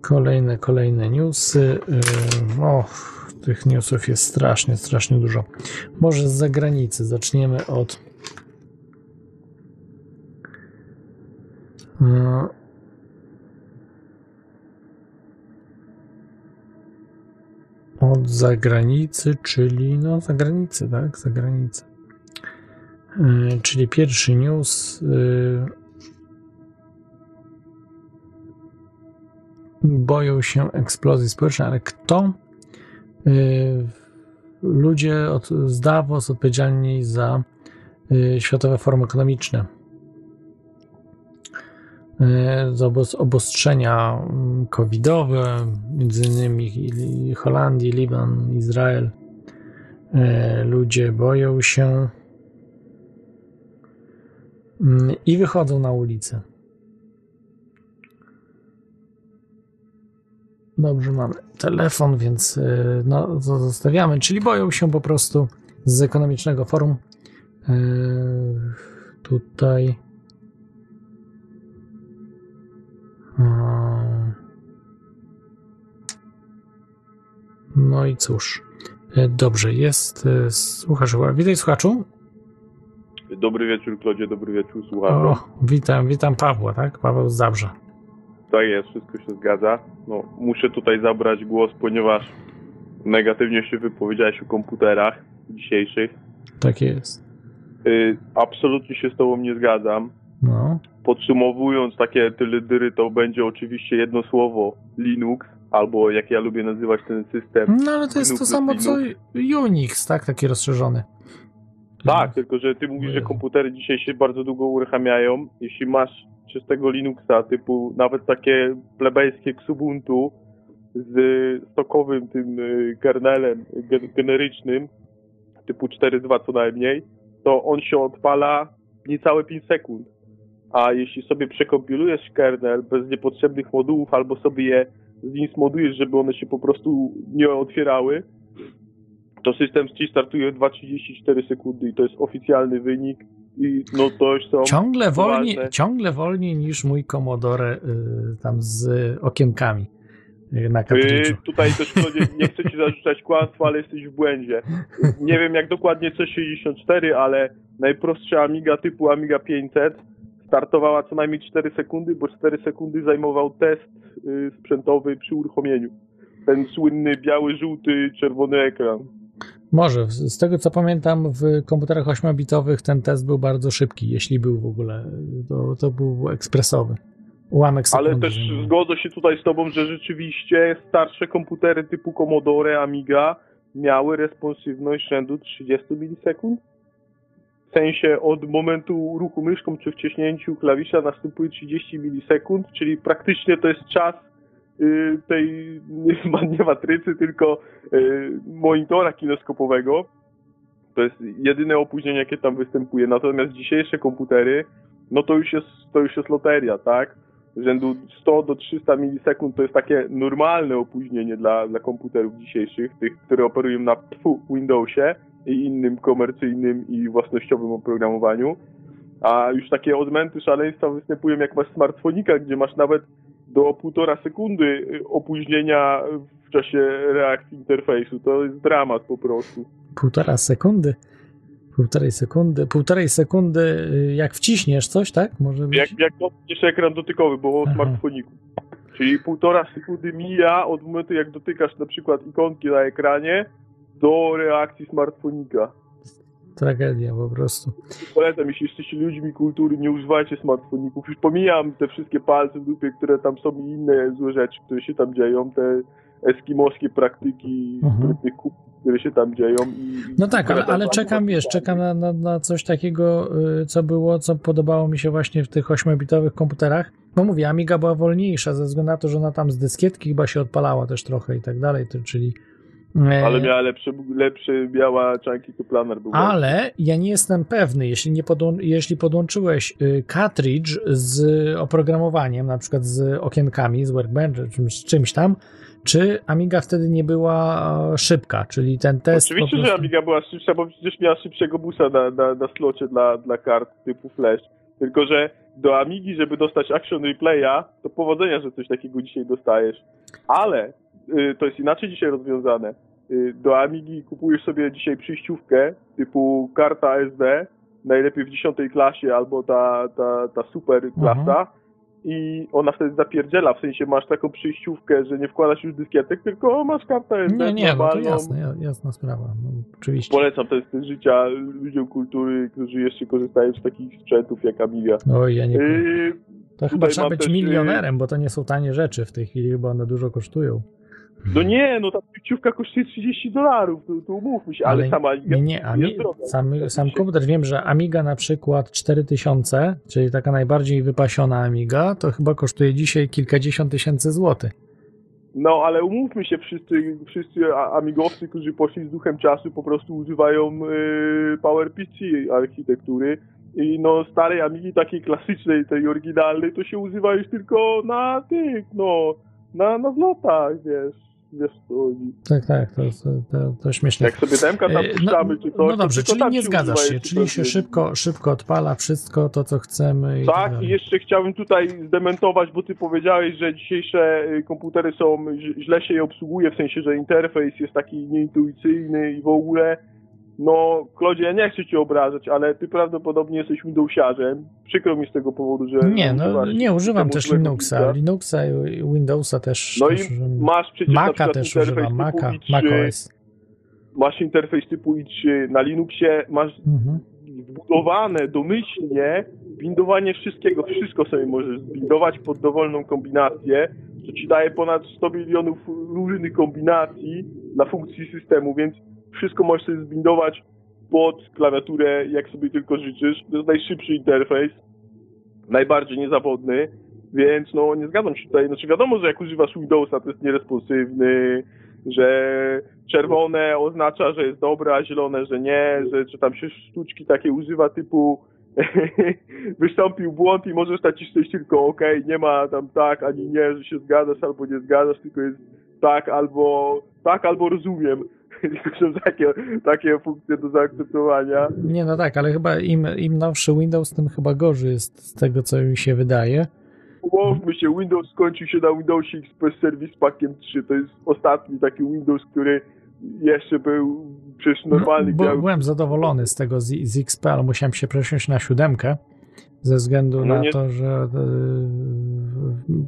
Kolejne, kolejne newsy. y, O, tych newsów jest strasznie, strasznie dużo. Może z zagranicy zaczniemy od. Od zagranicy, czyli no zagranicy, tak? Zagranicy. Y, Czyli pierwszy news. y, Boją się eksplozji społecznej, ale kto? Ludzie od, z Davos odpowiedzialni za Światowe Forum Ekonomiczne. Za obos- obostrzenia mm, covidowe, między innymi Holandii, Liban, Izrael. Y, Ludzie boją się mm, i wychodzą na ulicę. Dobrze, mamy telefon, więc y, no, zostawiamy. Czyli boją się po prostu z ekonomicznego forum. Tutaj. No i cóż. Y, Dobrze, jest. y, Słuchasz, witaj słuchaczu.
Dobry wieczór, Klodzie, dobry wieczór, słuchaczom.
O, witam, witam Pawła, tak? Paweł z Zabrze.
Tak jest, wszystko się zgadza. No, muszę tutaj zabrać głos, ponieważ negatywnie się wypowiedziałeś o komputerach dzisiejszych.
Tak jest.
Y, absolutnie się z tobą nie zgadzam.
No.
Podsumowując takie tyledyry, to będzie oczywiście jedno słowo Linux, albo jak ja lubię nazywać ten system.
No ale to jest to
Linux
samo
plus
co. Unix, tak? Taki rozszerzony.
Tak, tylko że ty mówisz, że komputery dzisiaj się bardzo długo uruchamiają. Jeśli masz czystego Linuxa, typu nawet takie plebejskie Xubuntu z stokowym tym y, kernelem ge- generycznym, typu 4.2 co najmniej, to on się odpala niecałe 5 sekund. A jeśli sobie przekompilujesz kernel bez niepotrzebnych modułów albo sobie je zinsmodujesz, żeby one się po prostu nie otwierały, to system ci startuje w 2,34 sekundy i to jest oficjalny wynik i no to już są
Ciągle wolniej, ciągle wolniej niż mój Commodore y, tam z okienkami y, na kartridżu.
tutaj też Klodzie, nie chcę ci zarzucać kłamstwa, ale jesteś w błędzie. Nie wiem jak dokładnie C64, ale najprostsza Amiga typu Amiga 500 startowała co najmniej 4 sekundy, bo 4 sekundy zajmował test y, sprzętowy przy uruchomieniu. Ten słynny biały, żółty, czerwony ekran.
Może, z tego co pamiętam, w komputerach 8-bitowych ten test był bardzo szybki, jeśli był w ogóle. To, to był ekspresowy. Ułamek sekundy.
Ale też zgodzę się tutaj z tobą, że rzeczywiście starsze komputery typu Commodore, Amiga miały responsywność rzędu 30 milisekund. W sensie od momentu ruchu myszką czy wciśnięciu klawisza następuje 30 milisekund, czyli praktycznie to jest czas y, tej nie, ma- nie matrycy, tylko y, monitora kineskopowego. To jest jedyne opóźnienie, jakie tam występuje. Natomiast dzisiejsze komputery, no to już jest, to już jest loteria, tak? Rzędu 100 do 300 milisekund to jest takie normalne opóźnienie dla, dla komputerów dzisiejszych, tych, które operują na pfu, Windowsie i innym komercyjnym i własnościowym oprogramowaniu. A już takie odmęty szaleństwa występują jak masz smartfonika, gdzie masz nawet do półtora sekundy opóźnienia w czasie reakcji interfejsu. To jest dramat po prostu.
Półtora sekundy. Półtorej sekundy. Półtorej sekundy, y, jak wciśniesz coś, tak? Może być.
Jak, jak dotkniesz ekran dotykowy, bo o smartfoniku. Czyli półtora sekundy mija od momentu, jak dotykasz na przykład ikonki na ekranie do reakcji smartfonika.
Tragedia po prostu.
Polecam, jeśli jesteście ludźmi kultury, nie używajcie smartfoników. Już pomijam te wszystkie palce w dupie, które tam są i inne złe rzeczy, które się tam dzieją, te eskimoskie praktyki,
Mhm.
które się tam dzieją. I,
No tak, ale, ale czekam, wiesz, czekam na, na, na coś takiego, y, co było, co podobało mi się właśnie w tych 8-bitowych komputerach. Bo mówię, Amiga była wolniejsza ze względu na to, że ona tam z dyskietki chyba się odpalała też trochę i tak dalej, to, czyli
Ale miała lepszy, lepszy miała Chunky to Planner był.
Ale ja nie jestem pewny, jeśli, nie podłą- jeśli podłączyłeś y, cartridge z oprogramowaniem, na przykład z okienkami, z Workbench, czymś, czymś tam, czy Amiga wtedy nie była e, szybka, czyli ten test
Oczywiście,
po
że
prostu...
Amiga była szybsza, bo przecież miała szybszego busa na, na, na slocie dla, dla kart typu Flash. Tylko, że do Amigi, żeby dostać Action Replaya, to powodzenia, że coś takiego dzisiaj dostajesz. Ale y, to jest inaczej dzisiaj rozwiązane. Y, do Amigi kupujesz sobie dzisiaj przyjściówkę typu karta SD, najlepiej w 10 klasie albo ta, ta, ta super klasa.
Mhm.
I ona wtedy zapierdziela, w sensie masz taką przyjściówkę, że nie wkładasz już dyskietek, tylko masz kartę SD
Nie, nie, no to jasne, ja- jasna sprawa, no, oczywiście.
Polecam ten styl życia ludziom kultury, którzy jeszcze korzystają z takich sprzętów jak Amiga.
Oj, ja nie...
Yy,
To chyba trzeba być
też, y-
milionerem, bo to nie są tanie rzeczy w tej chwili, bo one dużo kosztują.
No nie, no ta przyjściówka kosztuje 30 dolarów, to, to umówmy się, ale,
Ale
sama Amiga
Nie, nie, Ami- sam, sam komputer, wiem, że Amiga na przykład 4000, czyli taka najbardziej wypasiona Amiga, to chyba kosztuje dzisiaj kilkadziesiąt tysięcy złotych.
No, ale umówmy się, wszyscy, wszyscy amigowcy, którzy poszli z duchem czasu, po prostu używają yy, PowerPC architektury. I no, starej Amigi, takiej klasycznej, tej oryginalnej, to się używa już tylko na tych, no, na, na zlotach, wiesz, wiesz co chodzi.
Tak, tak, to, to, to, śmieszne.
Jak sobie demka tam
E,
puszczamy, czy coś,
no dobrze,
to
czyli
tam
nie zgadzasz się, czyli się szybko, szybko odpala wszystko to, co chcemy. I tak
Tak, i jeszcze chciałbym tutaj zdementować, bo ty powiedziałeś, że dzisiejsze y, komputery są, źle się je obsługuje, w sensie, że interfejs jest taki nieintuicyjny i w ogóle. No, Klodzie, ja nie chcę cię obrażać, ale ty prawdopodobnie jesteś Windowsiarzem. Przykro mi z tego powodu, że...
Nie, no nie używam też Linuxa.
Linuxa.
I Windowsa też.
No i
też używam.
Masz przecież
Maca też używam, Maca,
i3,
macOS.
masz interfejs typu i3 na Linuxie, masz
Mhm.
wbudowane domyślnie bindowanie wszystkiego, wszystko sobie możesz zbindować pod dowolną kombinację, co ci daje ponad 100 milionów różnych kombinacji na funkcji systemu, więc wszystko możesz sobie zbindować pod klawiaturę, jak sobie tylko życzysz. To jest najszybszy interfejs, najbardziej niezawodny, więc no nie zgadzam się tutaj. Znaczy wiadomo, że jak używasz Windowsa, to jest nieresponsywny, że czerwone oznacza, że jest dobra, a zielone, że nie, że, że tam się sztuczki takie używa typu wystąpił błąd i możesz nacisnąć tylko OK, nie ma tam tak ani nie, że się zgadzasz albo nie zgadzasz, tylko jest tak albo tak albo rozumiem. Są takie, takie funkcje do zaakceptowania.
Nie, no tak, ale chyba im, im nowszy Windows, tym chyba gorzej jest z tego, co mi się wydaje.
Umówmy się, Windows skończył się na Windowsie XP Service Packiem 3. To jest ostatni taki Windows, który jeszcze był przecież normalny.
Bo,
miał-
byłem zadowolony z tego z, z XP, ale musiałem się przesiąść na siódemkę ze względu
No
na
nie-
to, że yy,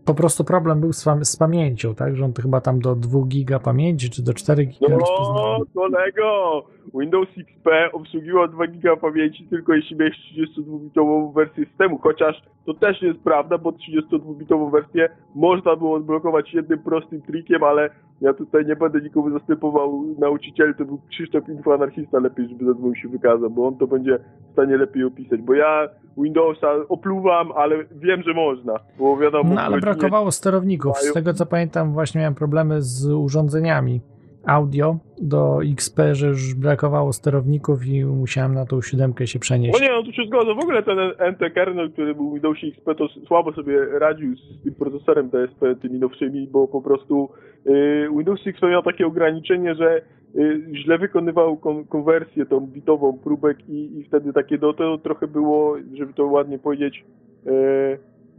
po prostu problem był z, z pamięcią, tak? Że on to chyba tam do 2 giga pamięci, czy do 4 giga
No,
rozpoznawał.
kolego! Windows XP obsługiwał 2 giga pamięci tylko jeśli miałeś 32-bitową wersję systemu, chociaż to też nie jest prawda, bo 32-bitową wersję można było odblokować jednym prostym trikiem, ale ja tutaj nie będę nikomu zastępował nauczycieli, to był Krzysztof Infoanarchista lepiej, żeby zadzwonił się wykazał, bo on to będzie w stanie lepiej opisać, bo ja Windowsa opluwam, ale wiem, że można, bo wiadomo...
No ale brakowało sterowników. Z tego co pamiętam, właśnie miałem problemy z urządzeniami audio do XP, że już brakowało sterowników i musiałem na tą siódemkę się
No
przenieść.
nie, no tu się zgodzę. W ogóle ten NT kernel, który był w Windowsie XP, to słabo sobie radził z tym procesorem DSP, tymi nowszymi, bo po prostu y, Windows XP miał takie ograniczenie, że y, źle wykonywał kon konwersję tą bitową próbek i, i wtedy takie do to trochę było, żeby to ładnie powiedzieć, y,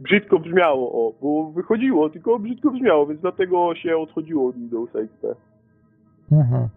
brzydko brzmiało, o, bo wychodziło, tylko brzydko brzmiało, więc dlatego się odchodziło od Windowsa XP.
Mhm.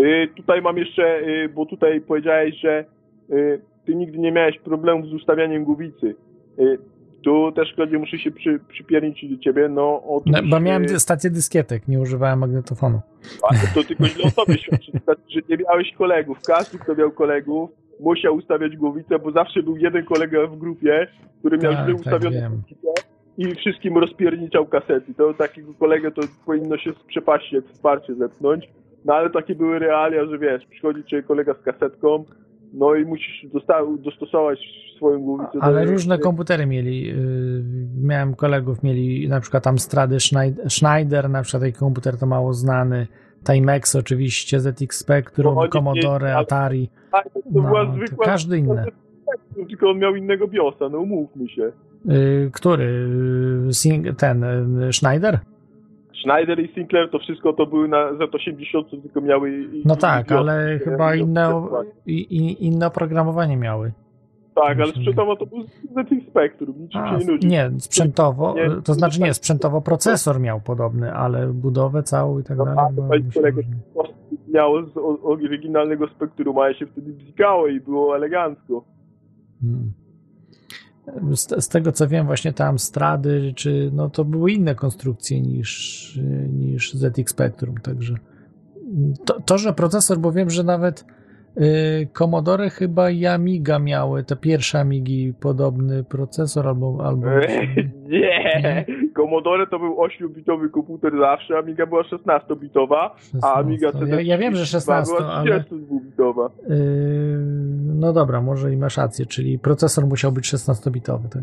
Y, tutaj mam jeszcze, y, bo tutaj powiedziałeś, że y, ty nigdy nie miałeś problemów z ustawianiem głowicy. Y, tu też, Klodzie, muszę się przy, przypiernić do ciebie, no otóż...
No, bo miałem
y,
dy- stację dyskietek, nie używałem magnetofonu.
a, to tylko źle o tobie świadczy, znaczy, że nie miałeś kolegów. Każdy, kto miał kolegów, musiał ustawiać głowicę, bo zawsze był jeden kolega w grupie, który miał
Tak,
źle
tak,
ustawioną głowicę i wszystkim rozpierniczał kasety. To takiego kolegę to powinno się z przepaści jak wsparcie zepchnąć. No ale takie były realia, że wiesz, przychodzi cię kolega z kasetką, no i musisz dostosować swoją głowicę
Ale
do...
różne komputery mieli. Yy, miałem kolegów, mieli na przykład tam Strady Schneid- Schneider, na przykład taki komputer to mało znany. Timex oczywiście, ZX Spectrum,
No,
Commodore, Atari,
Tak, to
no,
była
to
zwykła...
każdy inny.
Tylko on miał innego biosa, no umówmy się.
Y, który? Y, Ten, y, Schneider?
Schneider i Sinclair to wszystko to były na Z80, tylko miały...
No tak, ale chyba inne, inne oprogramowanie miały.
Tak, ale sprzętowo to był ZX Spectrum, niczym
A,
się nie nudzi.
nie, sprzętowo,
Nie,
to znaczy nie,
tak.
sprzętowo procesor miał podobny, ale budowę całą i tak
No,
dalej.
a, kolego-
różnie.
Miało z oryginalnego Spektrum, a ja się wtedy bzikało i było elegancko.
Mm. Z, z tego co wiem, właśnie te Amstrady, czy no to były inne konstrukcje niż, niż ZX Spectrum, także to, to, że procesor, bo wiem, że nawet Commodore chyba i Amiga miały, te pierwsze Amigi podobny procesor albo, albo
nie! Commodore to był 8-bitowy komputer zawsze, Amiga była 16-bitowa, a Amiga
16. Ja, ja wiem, że 16,
była
ale
32-bitowa.
Yy, no dobra, może i masz rację, czyli procesor musiał być 16-bitowy, tak?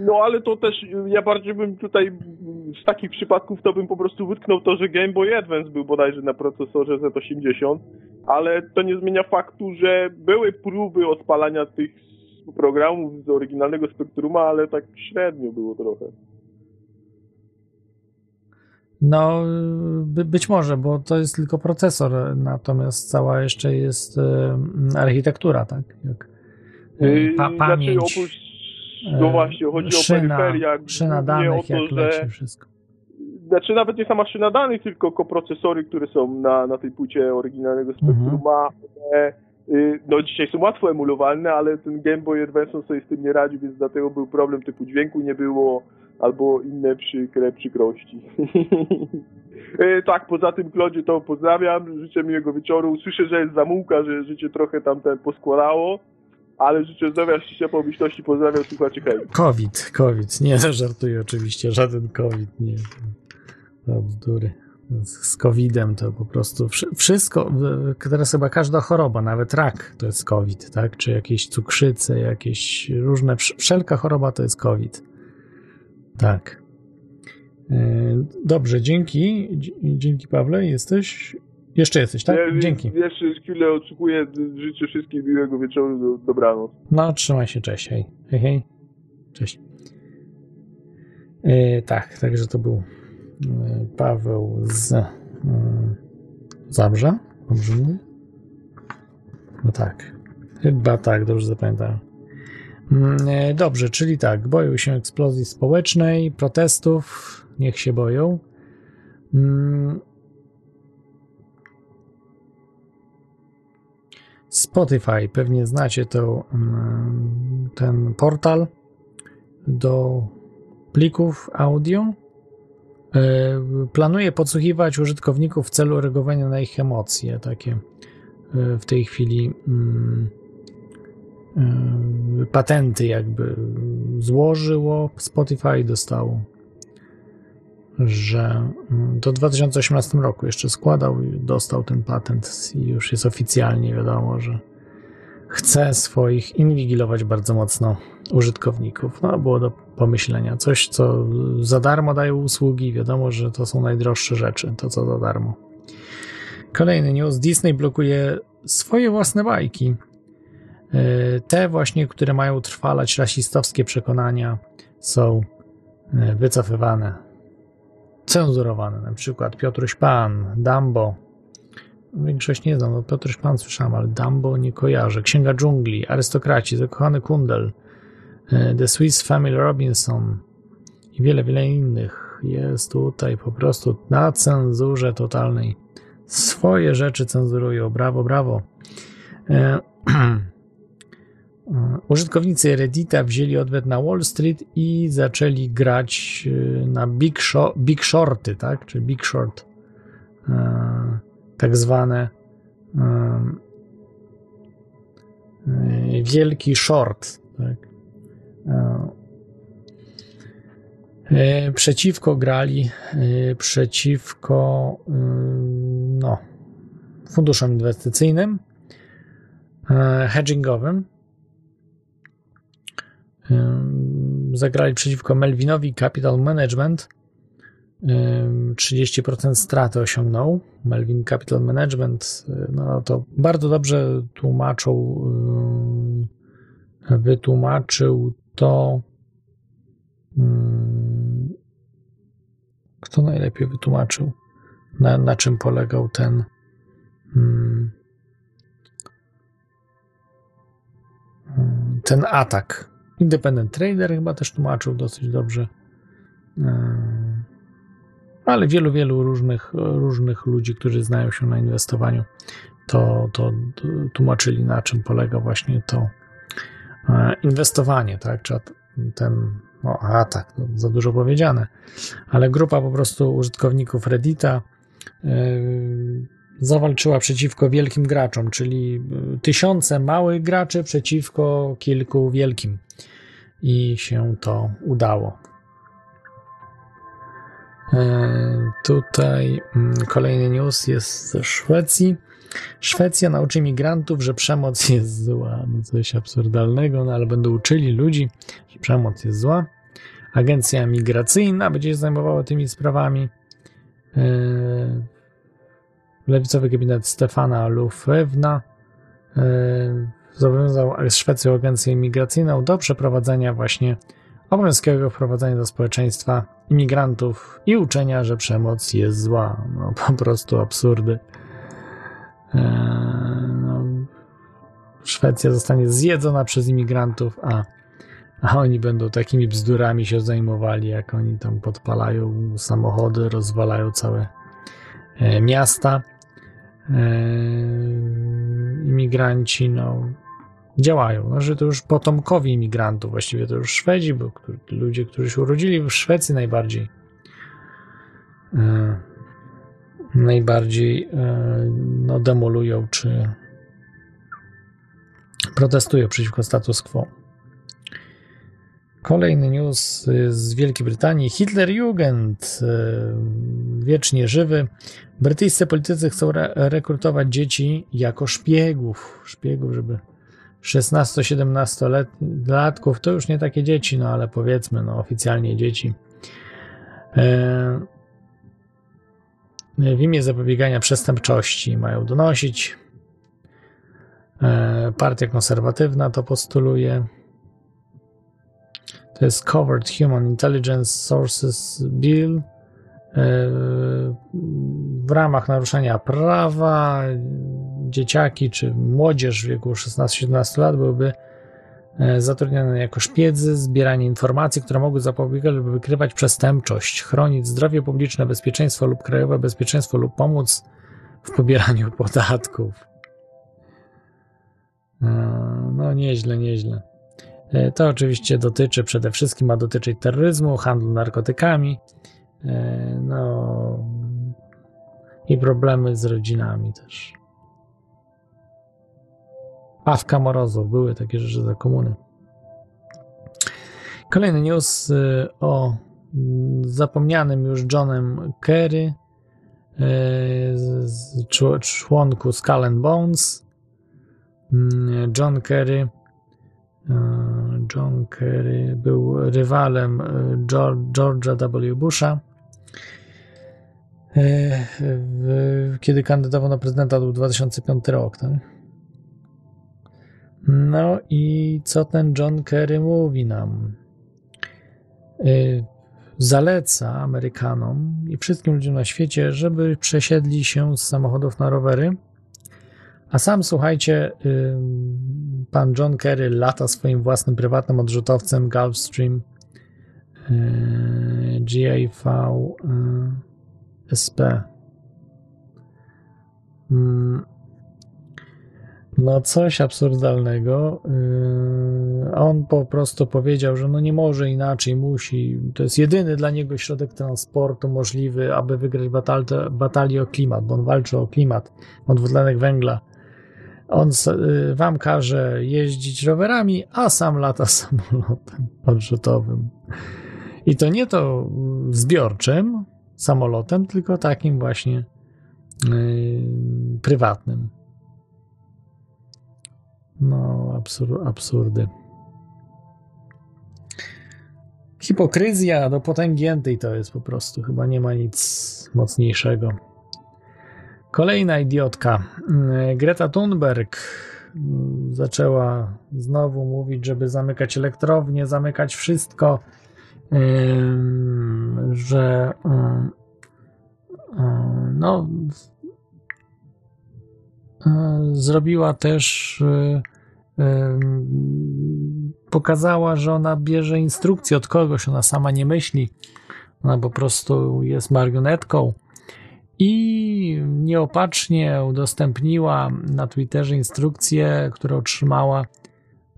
No ale to też, ja bardziej bym tutaj z takich przypadków to bym po prostu wytknął to, że Game Boy Advance był bodajże na procesorze Z80, ale to nie zmienia faktu, że były próby odpalania tych programów z oryginalnego Spektruma, ale tak średnio było trochę.
No, by, być może, bo to jest tylko procesor, natomiast cała jeszcze jest e, architektura, tak? Jak, e,
Yy,
pa, pamięć,
Znaczy oprócz, no
e,
właśnie, chodzi
szyna,
o peryferia,
szyna danych,
o to,
jak
że
leci wszystko.
Znaczy nawet nie sama szyna danych, tylko koprocesory, które są na, na tej płycie oryginalnego Spectruma. One, y, no dzisiaj są łatwo emulowalne, ale ten Game Boy Advance sobie z tym nie radził, więc dlatego był problem typu dźwięku nie było, albo inne przykre przykrości. Y, tak, poza tym Klodzie to pozdrawiam, życzę miłego wieczoru. Słyszę, że jest zamułka, że życie trochę tam ten poskładało, ale życzę zdrowia, szczęścia, pomyślności, pozdrawiam słuchaczy, hej.
COVID, COVID, nie no, żartuję oczywiście, żaden COVID, nie. To bzdury. Z COVID-em to po prostu wszy- wszystko, teraz chyba każda choroba, nawet rak to jest COVID, tak? Czy jakieś cukrzyce, jakieś różne, wsz- wszelka choroba to jest COVID. Tak. E, Dobrze, dzięki. Dzięki Pawle, jesteś? Jeszcze jesteś, tak?
Ja
Dzięki.
Jeszcze chwilę oczekuję, życzę wszystkim miłego wieczoru, do, dobranoc.
No, trzymaj się, cześć, hej. Hej, hej. Cześć. E, tak, także to był e, Paweł z e, Zabrza. Dobrze mówię? No tak. Chyba tak, dobrze zapamiętałem. Mm, Dobrze, czyli tak, boją się eksplozji społecznej, protestów, niech się boją. Spotify, pewnie znacie to, mm, ten portal do plików audio. E, Planuje podsłuchiwać użytkowników w celu reagowania na ich emocje. Takie e, w tej chwili mm, e, patenty jakby złożyło Spotify dostało, że do 2018 roku jeszcze składał i dostał ten patent i już jest oficjalnie wiadomo, że chce swoich inwigilować bardzo mocno użytkowników. No, było do pomyślenia. Coś, co za darmo dają usługi, wiadomo, że to są najdroższe rzeczy, to co za darmo. Kolejny news. Disney blokuje swoje własne bajki. E, Te właśnie, które mają utrwalać rasistowskie przekonania, są e, wycofywane, cenzurowane. Na przykład Piotruś Pan, Dumbo. Większość nie znam, no Piotruś Pan słyszałem, ale Dumbo nie kojarzę. Księga Dżungli, Arystokraci, Zakochany Kundel, e, The Swiss Family Robinson i wiele, wiele innych. Jest tutaj po prostu na cenzurze totalnej. Swoje rzeczy cenzurują. Brawo, brawo. E, Użytkownicy Reddita wzięli odwet na Wall Street i zaczęli grać e, na Big, Big Shorty, tak? Czy Big Short. E, tak zwane e, e, wielki short, tak? E, e, Przeciwko grali, e, przeciwko e, no, funduszom inwestycyjnym, e, hedgingowym. E, Zagrali przeciwko Melvinowi Capital Management, ym, 30% straty osiągnął. Melvin Capital Management, y, no to bardzo dobrze tłumaczył, wytłumaczył to. Kto najlepiej wytłumaczył, na, na czym polegał ten. ten atak. Independent Trader chyba też tłumaczył dosyć dobrze. Ym, ale wielu, wielu różnych, różnych ludzi, którzy znają się na inwestowaniu, to, to tłumaczyli, na czym polega właśnie to e, inwestowanie, tak? Czy ten no, atak, to za dużo powiedziane, ale grupa po prostu użytkowników Reddita yy, zawalczyła przeciwko wielkim graczom, czyli tysiące małych graczy przeciwko kilku wielkim. I się to udało. E, Tutaj mm, kolejny news jest ze Szwecji. Szwecja nauczy imigrantów, że przemoc jest zła. No coś absurdalnego, no ale będą uczyli ludzi, że przemoc jest zła. Agencja migracyjna będzie się zajmowała tymi sprawami. E, Lewicowy gabinet Stefana Lufewna e, zobowiązał Szwecję Agencję Migracyjną do przeprowadzenia właśnie obowiązkowego wprowadzania do społeczeństwa imigrantów i uczenia, że przemoc jest zła. No po prostu absurdy. Eee, no, Szwecja zostanie zjedzona przez imigrantów, a, a oni będą takimi bzdurami się zajmowali, jak oni tam podpalają samochody, rozwalają całe e, miasta. Eee, imigranci, no działają. No, że to już potomkowi imigrantów, właściwie to już Szwedzi, bo ludzie, którzy się urodzili w Szwecji najbardziej e, najbardziej e, no, demolują czy protestują przeciwko status quo. Kolejny news z Wielkiej Brytanii. Hitlerjugend, e, wiecznie żywy. Brytyjscy politycy chcą re rekrutować dzieci jako szpiegów, szpiegów, żeby 16-17 latków to już nie takie dzieci, no ale powiedzmy, no oficjalnie dzieci. E, w imię zapobiegania przestępczości mają donosić. E, partia konserwatywna to postuluje. To jest Covered Human Intelligence Sources Bill. E, w ramach naruszenia prawa dzieciaki czy młodzież w wieku 16-17 lat byłyby e, zatrudnione jako szpiedzy, zbieranie informacji, które mogły zapobiegać lub wykrywać przestępczość, chronić zdrowie publiczne, bezpieczeństwo lub krajowe bezpieczeństwo lub pomóc w pobieraniu podatków. E, no nieźle, nieźle. E, to oczywiście dotyczy przede wszystkim, ma dotyczyć terroryzmu, handlu narkotykami, no i problemy z rodzinami też. Awka Morozów. Były takie rzeczy za komuny. Kolejny news y, o zapomnianym już Johnem Kerry, członku Skull Bones. Mm, John Kerry John Kerry był rywalem George'a W. Busha. Kiedy kandydował na prezydenta, to był 2005 rok. Tak? No i co ten John Kerry mówi nam? Y, zaleca Amerykanom i wszystkim ludziom na świecie, żeby przesiedli się z samochodów na rowery. A sam słuchajcie, pan John Kerry lata swoim własnym prywatnym odrzutowcem Gulfstream y, GAV SP. Mm, no coś absurdalnego. Yy, on po prostu powiedział, że no nie może inaczej, musi. To jest jedyny dla niego środek transportu możliwy, aby wygrać batal- batalię o klimat, bo on walczy o klimat, o dwutlenek węgla. On yy, wam każe jeździć rowerami, a sam lata samolotem odrzutowym. I to nie to zbiorczym samolotem, tylko takim właśnie yy, prywatnym. No, absur absurdy. hipokryzja do potęgiętej to jest po prostu. Chyba nie ma nic mocniejszego. Kolejna idiotka. Mm, Greta Thunberg mm, zaczęła znowu mówić, żeby zamykać elektrownie, zamykać wszystko, że ym, no y, zrobiła też y, pokazała, że ona bierze instrukcje od kogoś, ona sama nie myśli. Ona po prostu jest marionetką i nieopatrznie udostępniła na Twitterze instrukcję, którą otrzymała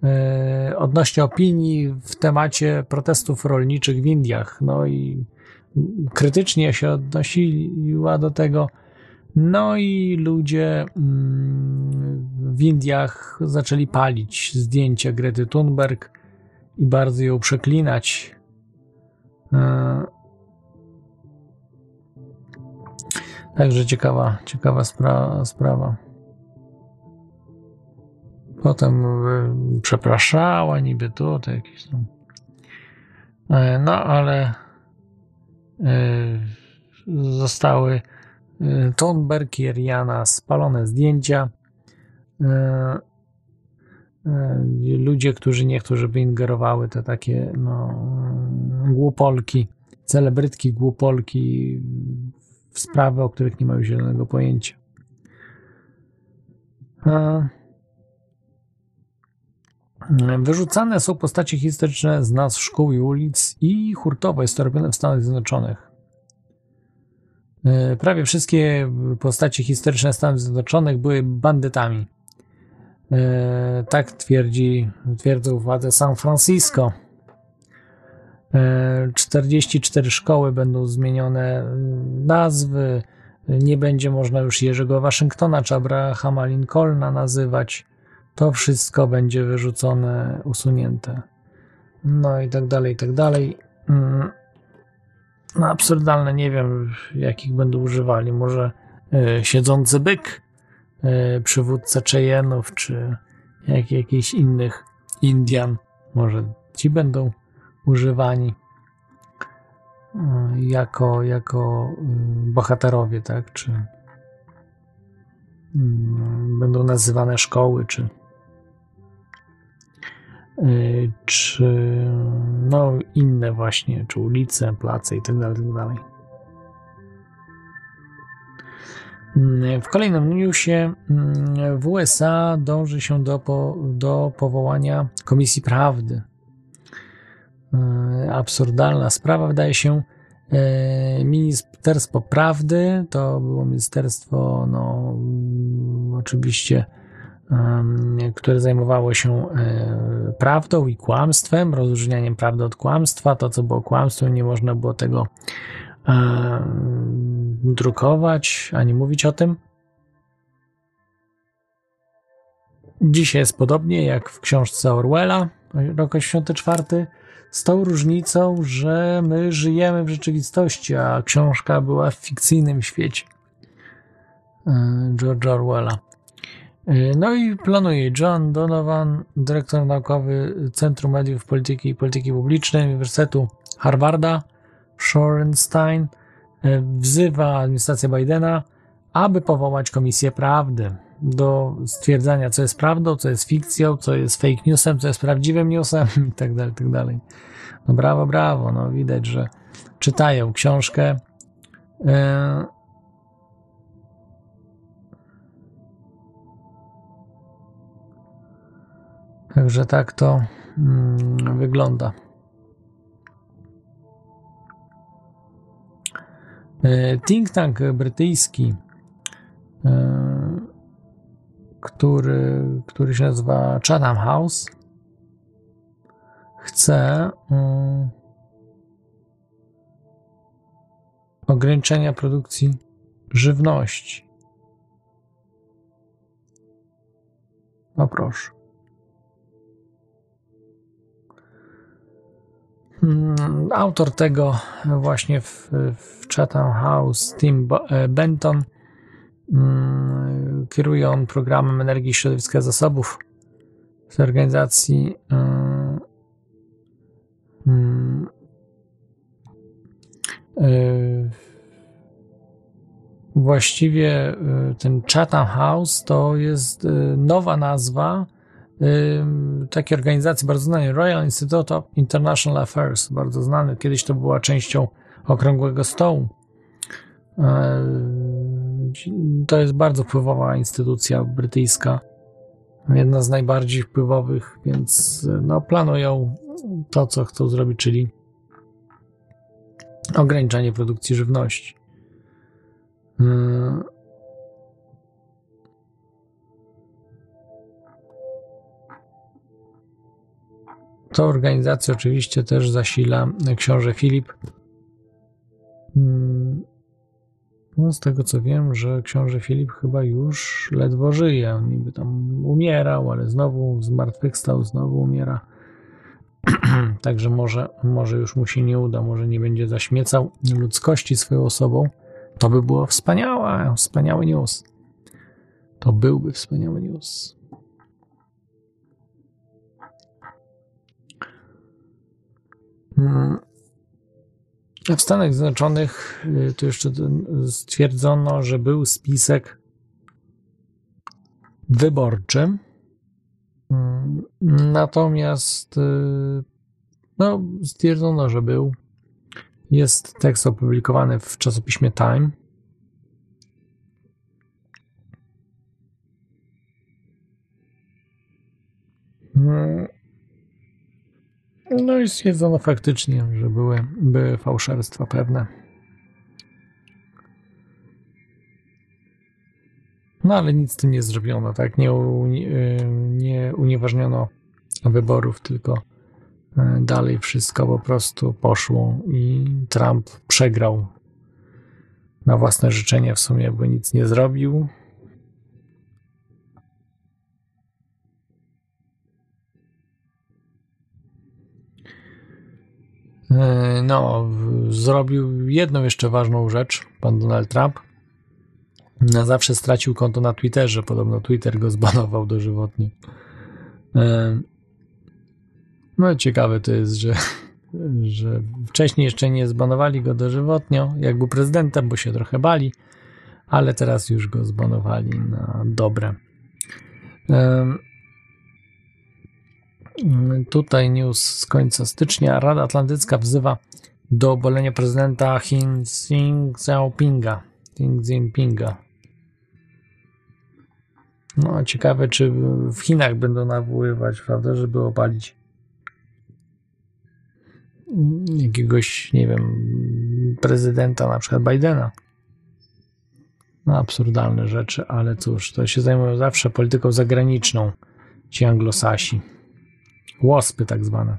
e, odnośnie opinii w temacie protestów rolniczych w Indiach. No i krytycznie się odnosiła do tego. No i ludzie mm, w Indiach zaczęli palić zdjęcia Grety Thunberg i bardzo ją przeklinać. Także ciekawa, ciekawa spra sprawa. Potem y, przepraszała, niby tu, to jakieś tam. E, no, ale y, zostały y, Thunberg i Rihanna spalone zdjęcia. E, e, ludzie, którzy nie chcą, żeby ingerowały te takie no, głupolki, celebrytki głupolki w sprawy, o których nie mają zielonego pojęcia. Wyrzucane są postacie historyczne z nazw szkół i ulic i hurtowo jest to robione w Stanach Zjednoczonych. E, prawie wszystkie postacie historyczne Stanów Zjednoczonych były bandytami. E, tak twierdzi, twierdzą władze San Francisco. 44 szkoły będą zmienione nazwy. Nie będzie można już Jerzego Waszyngtona czy Abrahama Lincolna nazywać. To wszystko będzie wyrzucone, usunięte. No i tak dalej, i tak dalej. Mm. No absurdalne, nie wiem jakich będą używali. Może y, siedzący byk, y, przywódca Cheyenne'ów, czy jak, jakichś innych Indian. Może ci będą używani y, jako, jako y, bohaterowie, tak? Czy y, będą nazywane szkoły, czy czy no inne właśnie, czy ulice, place i tak dalej, tak dalej. W kolejnym newsie w USA dąży się do, do powołania Komisji Prawdy E, absurdalna sprawa, wydaje się. E, Ministerstwo Prawdy to było ministerstwo, no, oczywiście, które zajmowało się e, prawdą i kłamstwem, rozróżnianiem prawdy od kłamstwa. To, co było kłamstwem, nie można było tego drukować ani mówić o tym. Dzisiaj jest podobnie jak w książce Orwella, rok 84 z tą różnicą, że my żyjemy w rzeczywistości, a książka była w fikcyjnym świecie e, George'a Orwella. E, no i planuje John Donovan, dyrektor naukowy Centrum Mediów Polityki i Polityki Publicznej Uniwersytetu Harvarda, Shorenstein, e, wzywa administrację Bidena, aby powołać Komisję Prawdy do stwierdzania, co jest prawdą, co jest fikcją, co jest fake newsem, co jest prawdziwym newsem itd., tak. Tak no brawo, brawo, no widać, że czytają książkę. E, także tak to mm, wygląda. E, think tank brytyjski e, który, który się nazywa Chatham House, chce um, ograniczenia produkcji żywności. No proszę. Hmm, autor tego właśnie w, w Chatham House, Tim e, Benton, Mm, kieruje on programem energii środowiska zasobów z organizacji mm, mm, Yy, właściwie yy, ten Chatham House to jest yy, nowa nazwa takiej organizacji bardzo znanej, Royal Institute of International Affairs, bardzo znany. Kiedyś to była częścią Okrągłego Stołu. To jest bardzo wpływowa instytucja brytyjska, jedna z najbardziej wpływowych, więc no, planują to, co chcą zrobić, czyli ograniczanie produkcji żywności. Yy. To organizacja oczywiście też zasila książę Filip. Yy. No, z tego co wiem, że książę Filip chyba już ledwo żyje. On niby tam umierał, ale znowu zmartwychwstał, znowu umiera. Także może, może już mu się nie uda, może nie będzie zaśmiecał ludzkości swoją osobą. To by było wspaniałe, wspaniały news. To byłby wspaniały news. Hmm. W Stanach Zjednoczonych y, to jeszcze stwierdzono, że był spisek wyborczy. Hmm. Natomiast y, no, stwierdzono, że był. Jest tekst opublikowany w czasopiśmie Time. No i stwierdzono faktycznie, że były, były fałszerstwa pewne. No ale nic z tym nie zrobiono, tak? Nie, nie unieważniono wyborów, tylko e, dalej wszystko po prostu poszło i Trump przegrał na własne życzenie w sumie, bo nic nie zrobił. No, zrobił jedną jeszcze ważną rzecz, pan Donald Trump. Na zawsze stracił konto na Twitterze. Podobno Twitter go zbanował dożywotnie. E, no, ciekawe to jest, że, że wcześniej jeszcze nie zbanowali go dożywotnio, jak był prezydentem, bo się trochę bali, ale teraz już go zbanowali na dobre. E, Tutaj news z końca stycznia. Rada Atlantycka wzywa do obalenia prezydenta Chin Xi Jinpinga. Xi Jinpinga. No, ciekawe, czy w Chinach będą nawoływać, prawda, żeby obalić jakiegoś, nie wiem, prezydenta, na przykład Bidena. No, absurdalne rzeczy, ale cóż, to się zajmują zawsze polityką zagraniczną ci anglosasi. Łospy tak zwane.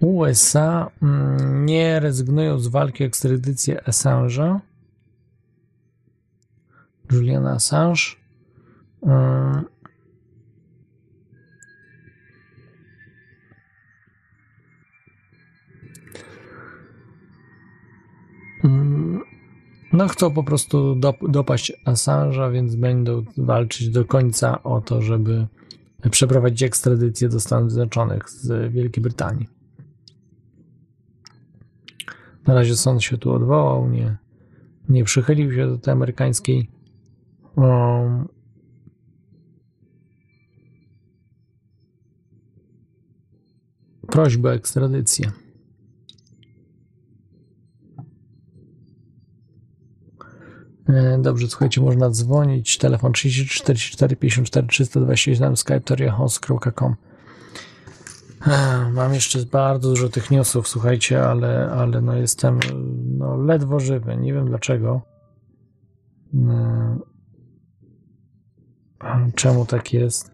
USA mm, nie rezygnują z walki o ekstradycję Assange'a. Juliana Assange. No, chcą po prostu dopaść Assange'a, więc będą walczyć do końca o to, żeby przeprowadzić ekstradycję do Stanów Zjednoczonych z Wielkiej Brytanii. Na razie sąd się tu odwołał, nie, nie przychylił się do tej amerykańskiej um, prośby o ekstradycję. Dobrze, słuchajcie, można dzwonić. Telefon 34 54 327 skype toriahos.com Mam jeszcze bardzo dużo tych newsów, słuchajcie, ale, ale no jestem no, ledwo żywy. Nie wiem dlaczego. E, czemu tak jest?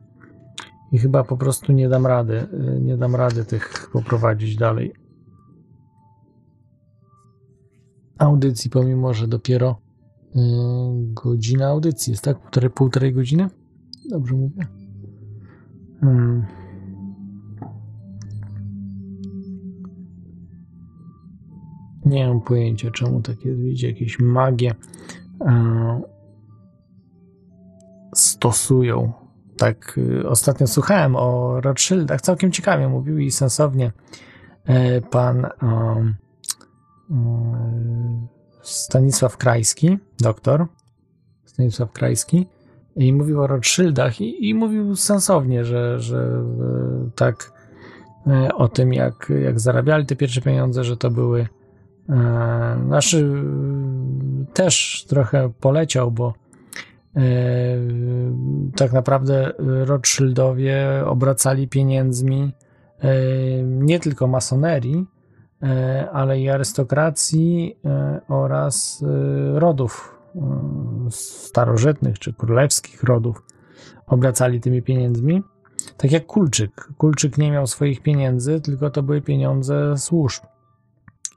I chyba po prostu nie dam rady. E, nie dam rady tych poprowadzić dalej. Audycji, pomimo że dopiero godzina audycji. Jest tak? Półtorej, półtorej godziny? Dobrze mówię. Hmm. Nie mam pojęcia, czemu takie widzicie, jakieś magie e, stosują. Tak, y, ostatnio słuchałem o Rothschildach, całkiem ciekawie mówił i sensownie e, pan um, um, Stanisław Krajski, doktor Stanisław Krajski, i mówił o Rothschildach i, i mówił sensownie, że, że e, tak e, o tym, jak, jak zarabiali te pierwsze pieniądze, że to były e, znaczy też trochę poleciał, bo tak naprawdę Rothschildowie obracali pieniędzmi nie tylko masonerii, ale i arystokracji e, oraz e, rodów e, starożytnych czy królewskich rodów obracali tymi pieniędzmi. Tak jak Kulczyk. Kulczyk nie miał swoich pieniędzy, tylko to były pieniądze służb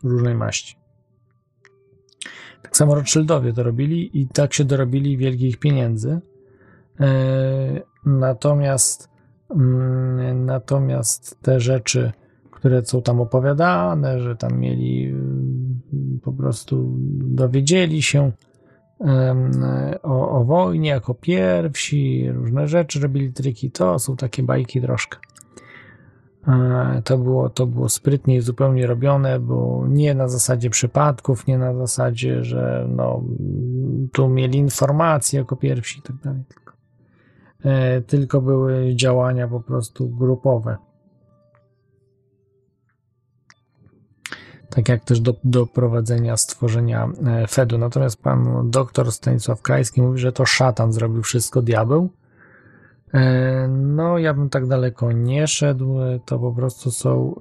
różnej maści. Tak samo Rothschildowie to robili i tak się dorobili wielkich pieniędzy. E, Natomiast, mm, natomiast te rzeczy, które są tam opowiadane, że tam mieli mm, po prostu dowiedzieli się o, o wojnie jako pierwsi, różne rzeczy robili triki, to są takie bajki troszkę. E, To było, to było sprytnie zupełnie robione, bo nie na zasadzie przypadków, nie na zasadzie, że no, tu mieli informacje jako pierwsi i tak dalej. Tylko, e, tylko były działania po prostu grupowe. Tak jak też do, do prowadzenia stworzenia e, Fedu. Natomiast pan doktor Stanisław Krajski mówi, że to szatan zrobił wszystko, diabeł. E, No, ja bym tak daleko nie szedł. To po prostu są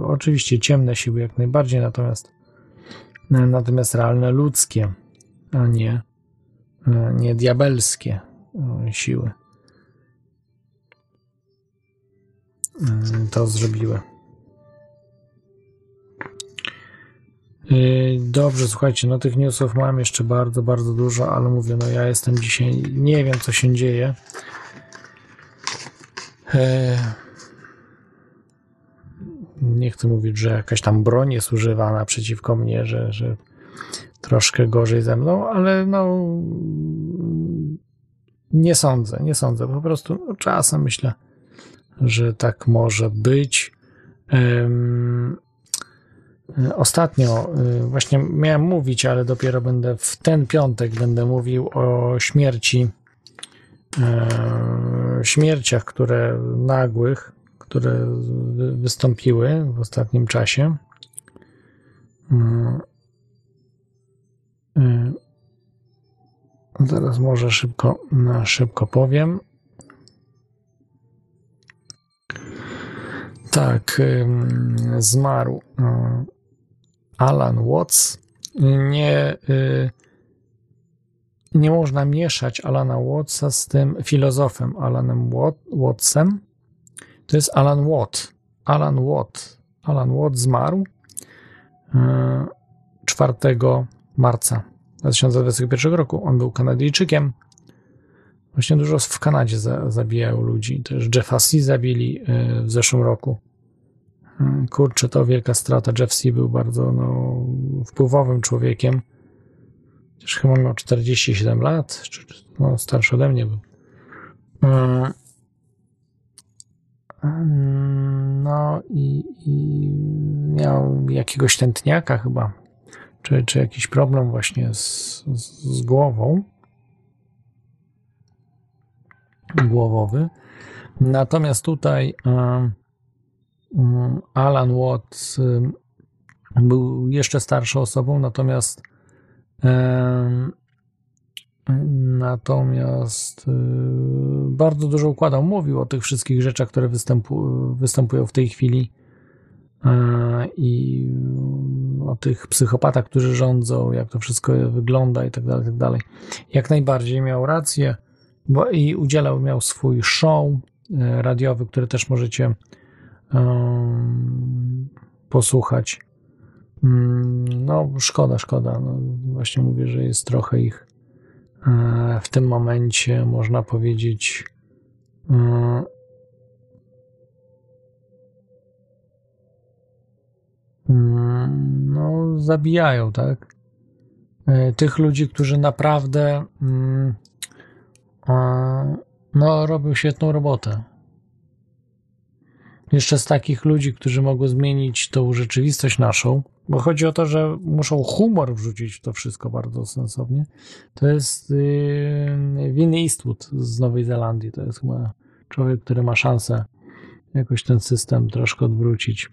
y, oczywiście ciemne siły jak najbardziej, natomiast e, natomiast realne ludzkie, a nie, e, nie diabelskie e, siły. E, To zrobiły. Dobrze, słuchajcie, no tych newsów mam jeszcze bardzo, bardzo dużo, ale mówię, no ja jestem dzisiaj, nie wiem co się dzieje. E, Nie chcę mówić, że jakaś tam broń jest używana przeciwko mnie, że, że troszkę gorzej ze mną, ale no nie sądzę, nie sądzę. Po prostu no, czasem myślę, że tak może być. Em, Ostatnio y, właśnie miałem mówić, ale dopiero będę w ten piątek będę mówił o śmierci, e, śmierciach, które nagłych, które wy- wystąpiły w ostatnim czasie. Zaraz może szybko, no, szybko powiem. Tak, zmarł Alan Watts. Nie, y, nie można mieszać Alana Wattsa z tym filozofem Alanem Wat, Wattsem. To jest Alan Watt. Alan Watt. Alan Watt zmarł y, 4 marca 2021 roku. On był Kanadyjczykiem. Właśnie dużo w Kanadzie za, zabijają ludzi. Też Jeffa C. zabili y, w zeszłym roku. Kurczę, to wielka strata. Jeff C. był bardzo no, wpływowym człowiekiem. Chociaż chyba miał 47 lat, czy no, starszy ode mnie był. Y, No i, i miał jakiegoś tętniaka chyba, czy, czy jakiś problem właśnie z, z, głową. Głowowy. Natomiast tutaj mm, Alan Watts był jeszcze starszą osobą, natomiast natomiast y, bardzo dużo układał. Mówił o tych wszystkich rzeczach, które występu, występują w tej chwili e, i o tych psychopatach, którzy rządzą, jak to wszystko wygląda i tak dalej, tak dalej. Jak najbardziej miał rację, bo i udzielał, miał swój show e, radiowy, który też możecie posłuchać. Mm, No, szkoda, szkoda. No, właśnie mówię, że jest trochę ich e, w tym momencie, można powiedzieć, e, mm, no, zabijają, tak? E, Tych ludzi, którzy naprawdę mm, no, robią świetną robotę. Jeszcze z takich ludzi, którzy mogą zmienić tą rzeczywistość naszą, bo chodzi o to, że muszą humor wrzucić w to wszystko bardzo sensownie. To jest yy, Winnie Eastwood z Nowej Zelandii. To jest chyba człowiek, który ma szansę jakoś ten system troszkę odwrócić.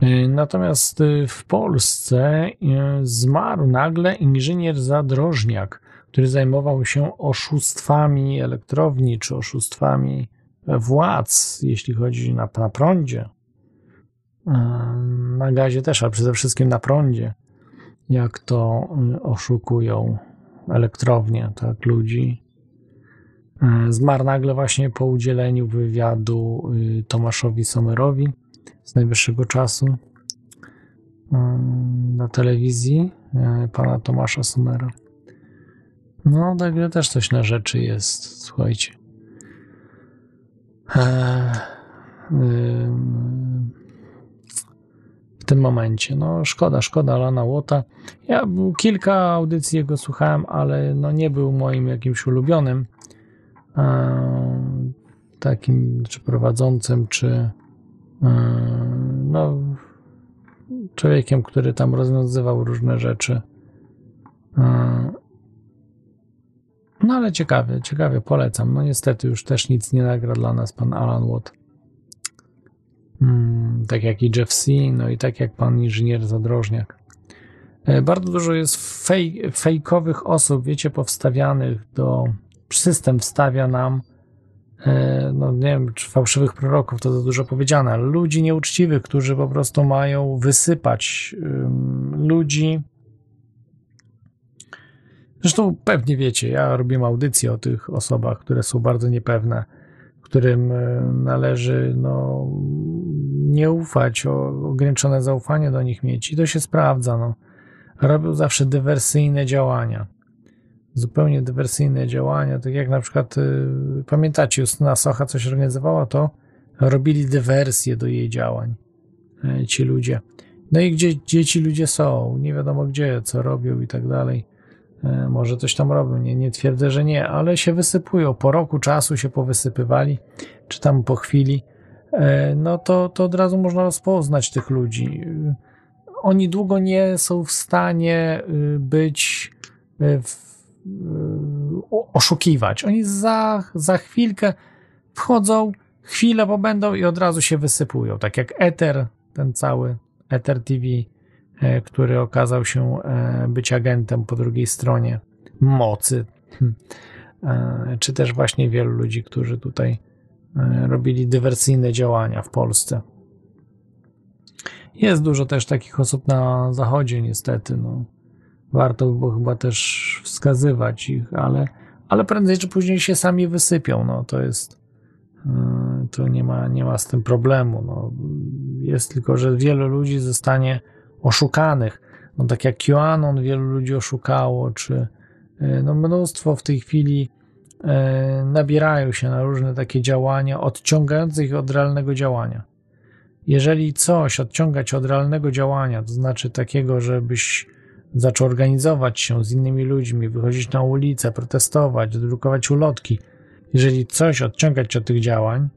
Yy, Natomiast yy, w Polsce yy, zmarł nagle inżynier zadrożniak, który zajmował się oszustwami elektrowni czy oszustwami władz, jeśli chodzi na, na prądzie. Yy, Na gazie też, ale przede wszystkim na prądzie. Jak to yy, oszukują elektrownie, tak, ludzi. Yy, Zmarł nagle właśnie po udzieleniu wywiadu Tomaszowi Somerowi z najwyższego czasu na telewizji pana Tomasza Somera. No, także też coś na rzeczy jest, słuchajcie. Eee, w tym momencie. No, szkoda, szkoda Alana Łota. Ja kilka audycji jego słuchałem, ale no nie był moim jakimś ulubionym eee, takim, czy prowadzącym, czy eee, no człowiekiem, który tam rozwiązywał różne rzeczy. No ale ciekawie, ciekawie polecam. No niestety już też nic nie nagra dla nas pan Alan Watt. Mm, tak jak i Jeff C., no i tak jak pan inżynier Zadrożniak. E, Bardzo dużo jest fej, fejkowych osób, wiecie, powstawianych do. System wstawia nam, e, no nie wiem, czy fałszywych proroków to za dużo powiedziane, ale ludzi nieuczciwych, którzy po prostu mają wysypać ludzi. Zresztą pewnie wiecie, ja robię audycje o tych osobach, które są bardzo niepewne, którym e, należy no, nie ufać, ograniczone zaufanie do nich mieć i to się sprawdza. No. Robią zawsze dywersyjne działania. Zupełnie dywersyjne działania, tak jak na przykład, y, pamiętacie, Justyna Socha coś organizowała, to robili dywersję do jej działań e, ci ludzie. No i gdzie, gdzie ci ludzie są? Nie wiadomo gdzie, co robią i tak dalej. E, Może coś tam robią, nie, nie twierdzę, że nie, ale się wysypują. Po roku czasu się powysypywali, czy tam po chwili, e, no to, to od razu można rozpoznać tych ludzi. E, Oni długo nie są w stanie być, w, oszukiwać. Oni za, za chwilkę wchodzą, chwilę pobędą i od razu się wysypują. Tak jak Ether, ten cały Ether TV, który okazał się e, być agentem po drugiej stronie mocy. Hm. E, Czy też właśnie wielu ludzi, którzy tutaj e, robili dywersyjne działania w Polsce. Jest dużo też takich osób na zachodzie, niestety. No. Warto by było chyba też wskazywać ich, ale, ale prędzej czy później się sami wysypią. No. To jest. To nie ma, nie ma z tym problemu. No. Jest tylko, że wielu ludzi zostanie oszukanych. No, tak jak QAnon wielu ludzi oszukało, czy yy, no, mnóstwo w tej chwili yy, nabierają się na różne takie działania, odciągające ich od realnego działania jeżeli coś odciągać od realnego działania, to znaczy takiego, żebyś zaczął organizować się z innymi ludźmi, wychodzić na ulicę, protestować, drukować ulotki, jeżeli coś odciągać od tych działań,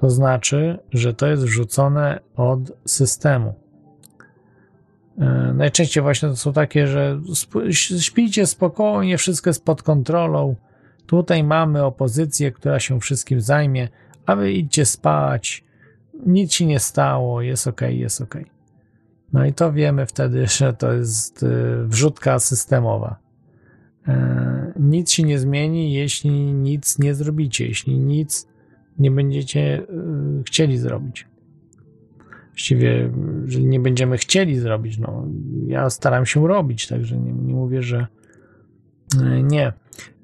to znaczy, że to jest wrzucone od systemu. E, Najczęściej właśnie to są takie, że śpijcie spokojnie, wszystko jest pod kontrolą. Tutaj mamy opozycję, która się wszystkim zajmie, a wy idźcie spać nic się nie stało, jest ok, jest ok. No i to wiemy wtedy, że to jest y, wrzutka systemowa. E, Nic się nie zmieni, jeśli nic nie zrobicie, jeśli nic nie będziecie chcieli zrobić. Właściwie, że nie będziemy chcieli zrobić, no ja staram się robić, także nie, nie mówię, że y, nie.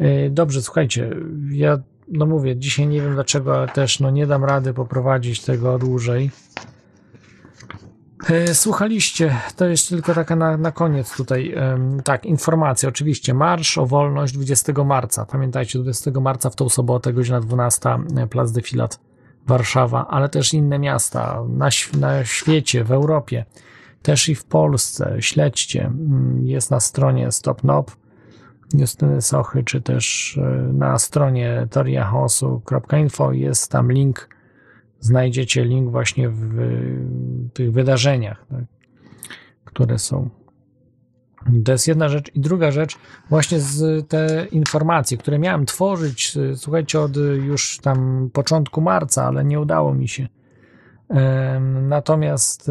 Y, Dobrze, słuchajcie, ja no mówię, dzisiaj nie wiem dlaczego, ale też no nie dam rady poprowadzić tego dłużej. E, Słuchaliście, to jest tylko taka na, na koniec tutaj, tak, informacja, oczywiście, Marsz o Wolność 20 marca, pamiętajcie, 20 marca w tą sobotę, godzina 12, e, Plac Defilat Warszawa, ale też inne miasta na, na świecie, w Europie, też i w Polsce. Śledźcie. Mm, Jest na stronie StopNop Justyny Sochy, czy też e, na stronie toriachaosu.info jest tam link, znajdziecie link właśnie w tych wydarzeniach, tak, które są. To jest jedna rzecz. I druga rzecz, właśnie z te informacje, które miałem tworzyć, y, słuchajcie, od y, już tam początku marca, ale nie udało mi się. Natomiast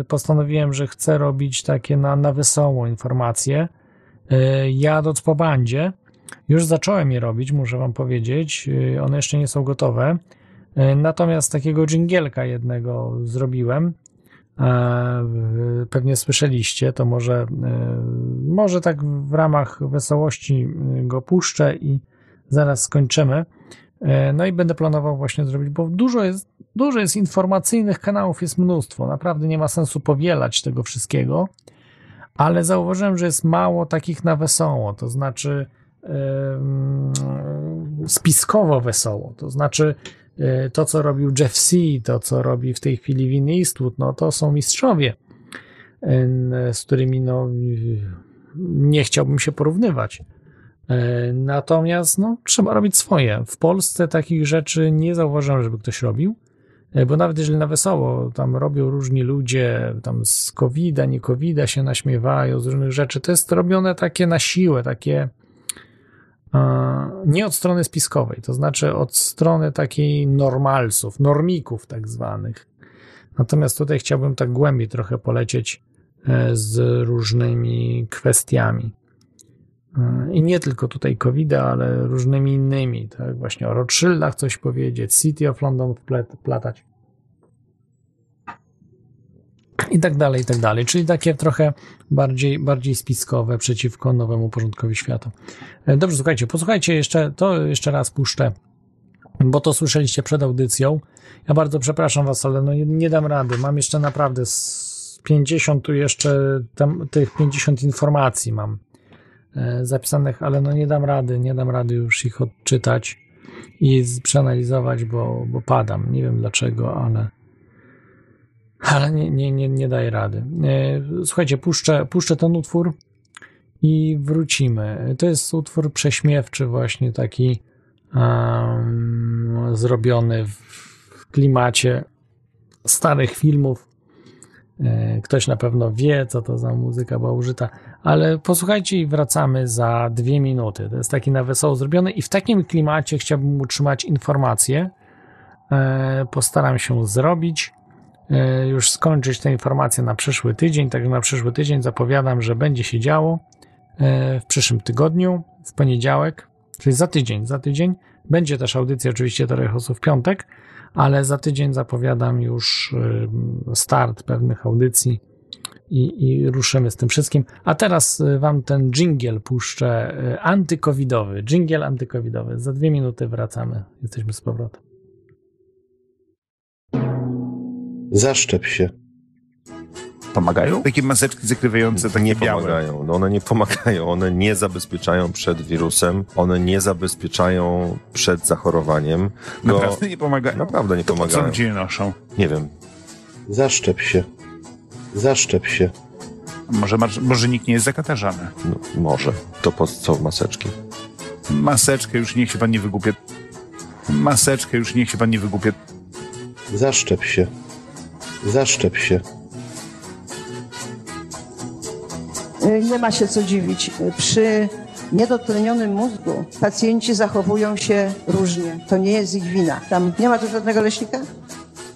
y, postanowiłem, że chcę robić takie na, na wesoło informacje. Jadąc po bandzie, już zacząłem je robić, muszę wam powiedzieć. One jeszcze nie są gotowe. Natomiast takiego dżingielka jednego zrobiłem. E, Pewnie słyszeliście, to może, e, może tak w ramach wesołości y, go puszczę i zaraz skończymy. E, No i będę planował właśnie zrobić, bo dużo jest, dużo jest informacyjnych kanałów, jest mnóstwo. Naprawdę nie ma sensu powielać tego wszystkiego, ale zauważyłem, że jest mało takich na wesoło, to znaczy em, spiskowo wesoło. To znaczy e, to, co robił Jeff C., to, co robi w tej chwili Vin Eastwood, no to są mistrzowie, em, z którymi no, nie chciałbym się porównywać. E, Natomiast no, trzeba robić swoje. W Polsce takich rzeczy nie zauważyłem, żeby ktoś robił, e, bo nawet jeżeli na wesoło tam robią różni ludzie, tam z COVID-a, nie COVID-a się naśmiewają, z różnych rzeczy, to jest robione takie na siłę, takie e, nie od strony spiskowej, to znaczy od strony takiej normalsów, normików tak zwanych. Natomiast tutaj chciałbym tak głębiej trochę polecieć e, z różnymi kwestiami. E, I nie tylko tutaj covid ale różnymi innymi. Tak? Właśnie o Rothschildach coś powiedzieć, City of London wplatać. I tak dalej, i tak dalej. Czyli takie trochę bardziej, bardziej spiskowe przeciwko nowemu porządkowi świata. E, Dobrze, słuchajcie, posłuchajcie jeszcze, to jeszcze raz puszczę, bo to słyszeliście przed audycją. Ja bardzo przepraszam was, ale no nie, nie dam rady. Mam jeszcze naprawdę z 50 tu jeszcze tam, tych 50 informacji mam e, zapisanych, ale no nie dam rady, nie dam rady już ich odczytać i przeanalizować, bo, bo padam. Nie wiem dlaczego, ale ale nie, nie, nie, nie daję rady. E, Słuchajcie, puszczę, puszczę ten utwór i wrócimy. To jest utwór prześmiewczy, właśnie taki em, zrobiony w klimacie starych filmów. E, Ktoś na pewno wie, co to za muzyka była użyta, ale posłuchajcie i wracamy za dwie minuty. To jest taki na wesoło zrobiony i w takim klimacie chciałbym utrzymać informacje. E, Postaram się zrobić już skończyć te informacje na przyszły tydzień. Także na przyszły tydzień zapowiadam, że będzie się działo e, w przyszłym tygodniu, w poniedziałek, czyli za tydzień. Za tydzień będzie też audycja oczywiście Torechosu w piątek, ale za tydzień zapowiadam już e, start pewnych audycji i, i ruszymy z tym wszystkim. A teraz e, wam ten jingle puszczę e, antykowidowy. Jingle antykowidowy. Za dwie minuty wracamy. Jesteśmy z powrotem.
Zaszczep się.
Pomagają? Takie maseczki zakrywające, takie
nie
białe.
pomagają. No one nie pomagają. One nie zabezpieczają przed wirusem. One nie zabezpieczają przed zachorowaniem. Go...
Naprawdę nie pomagają?
Naprawdę nie
To po co
pomagają.
ludzie je noszą?
Nie wiem.
Zaszczep się. Zaszczep się.
Może, może nikt nie jest zakatarzany.
No, może. To po co maseczki?
Maseczkę już niech się pan nie wygłupie. Maseczkę już niech się pan nie wygłupie.
Zaszczep się. Zaszczep się.
Y, Nie ma się co dziwić. Przy niedotlenionym mózgu pacjenci zachowują się różnie. To nie jest ich wina. Tam nie ma tu żadnego leśnika?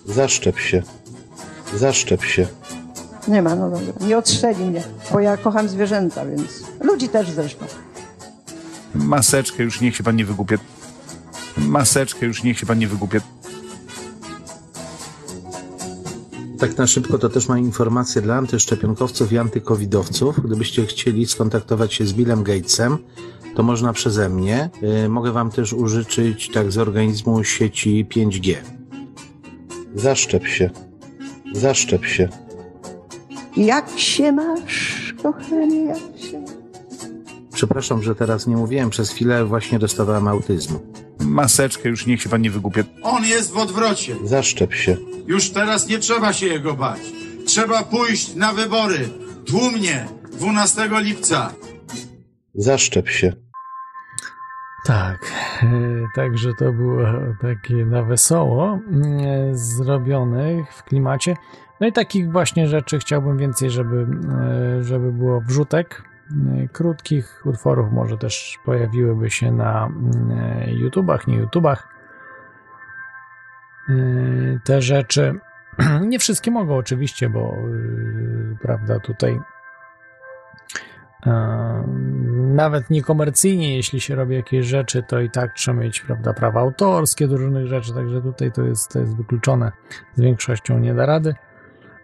Zaszczep się. Zaszczep się.
Nie ma, no dobra. Nie odstrzeli mnie, bo ja kocham zwierzęta, więc ludzi też zresztą.
Maseczkę już niech się pan nie wygłupie. Maseczkę już niech się pan nie wygłupie.
Tak na szybko to też mam informację dla antyszczepionkowców i antykowidowców. Gdybyście chcieli skontaktować się z Billem Gatesem, to można przeze mnie. Y, Mogę wam też użyczyć tak z organizmu sieci 5G.
Zaszczep się. Zaszczep się.
Jak się masz, kochanie, jak się masz?
Przepraszam, że teraz nie mówiłem, przez chwilę właśnie dostawałem autyzmu.
Maseczkę już niech się pan nie wygłupia.
On jest w odwrocie.
Zaszczep się.
Już teraz nie trzeba się jego bać. Trzeba pójść na wybory. Tłumnie. 12 lipca.
Zaszczep się.
Tak, e, także to było takie na wesoło mm, zrobione w klimacie. No i takich właśnie rzeczy chciałbym więcej, żeby, e, żeby było wrzutek. E, Krótkich utworów może też pojawiłyby się na e, YouTubach, nie YouTubach. E, Te rzeczy nie wszystkie mogą oczywiście, bo prawda tutaj nawet niekomercyjnie, jeśli się robi jakieś rzeczy, to i tak trzeba mieć prawda, prawa autorskie do różnych rzeczy, także tutaj to jest, to jest wykluczone. Z większością nie da rady.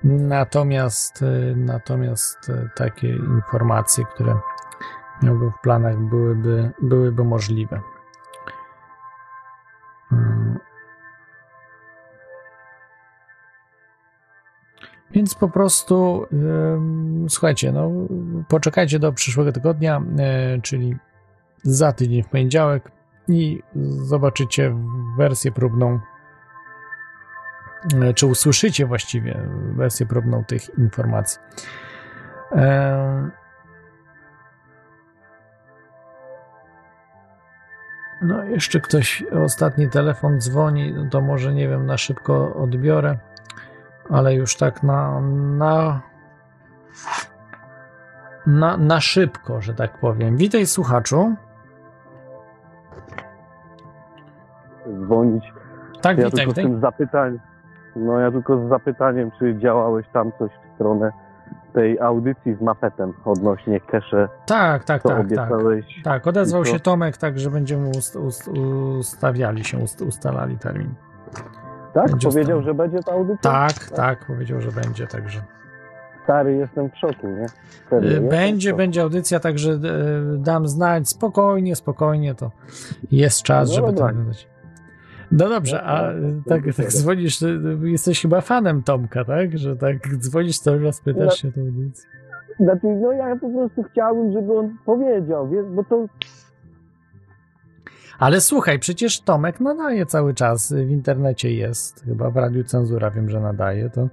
Natomiast, e, natomiast e, takie informacje, które miałbym w planach, byłyby, byłyby możliwe. Mm. Więc po prostu ym, słuchajcie, no poczekajcie do przyszłego tygodnia, e, czyli za tydzień w poniedziałek i zobaczycie wersję próbną, czy usłyszycie właściwie wersję próbną tych informacji. No, jeszcze ktoś, ostatni telefon dzwoni, no to może nie wiem, na szybko odbiorę, ale już tak na, na, na, na szybko, że tak powiem. Witaj, słuchaczu.
dzwonić.
Tak,
ja
witaj,
tylko z
witaj.
tym zapytań, no ja tylko z zapytaniem, czy działałeś tam coś w stronę tej audycji z mapetem odnośnie kesze,
Tak, tak, tak, tak.
obiecałeś.
Tak, odezwał
I to-
się Tomek, tak, że będziemy ust, ust, ustawiali się, ust, ustalali termin.
Tak?
Będzie
Powiedział, że będzie ta audycja?
Tak, tak, powiedział, że będzie, także.
Stary, jestem w szoku, nie?
Y,
jestem w
Będzie,
szoku.
będzie audycja, także e, dam znać. Spokojnie, spokojnie, to jest czas,
No
żeby to
dobra.
oglądać. No dobrze, a
No, no,
tak, tak dzwonisz, e, jesteś chyba fanem Tomka, tak? Że tak dzwonisz cały raz, pytasz
No.
się tą audycję.
Znaczy, no ja po prostu chciałbym, żeby on powiedział, wiesz, bo to
Ale słuchaj, przecież Tomek nadaje cały czas, w internecie jest, chyba w Radiu Cenzura wiem, że nadaje, to...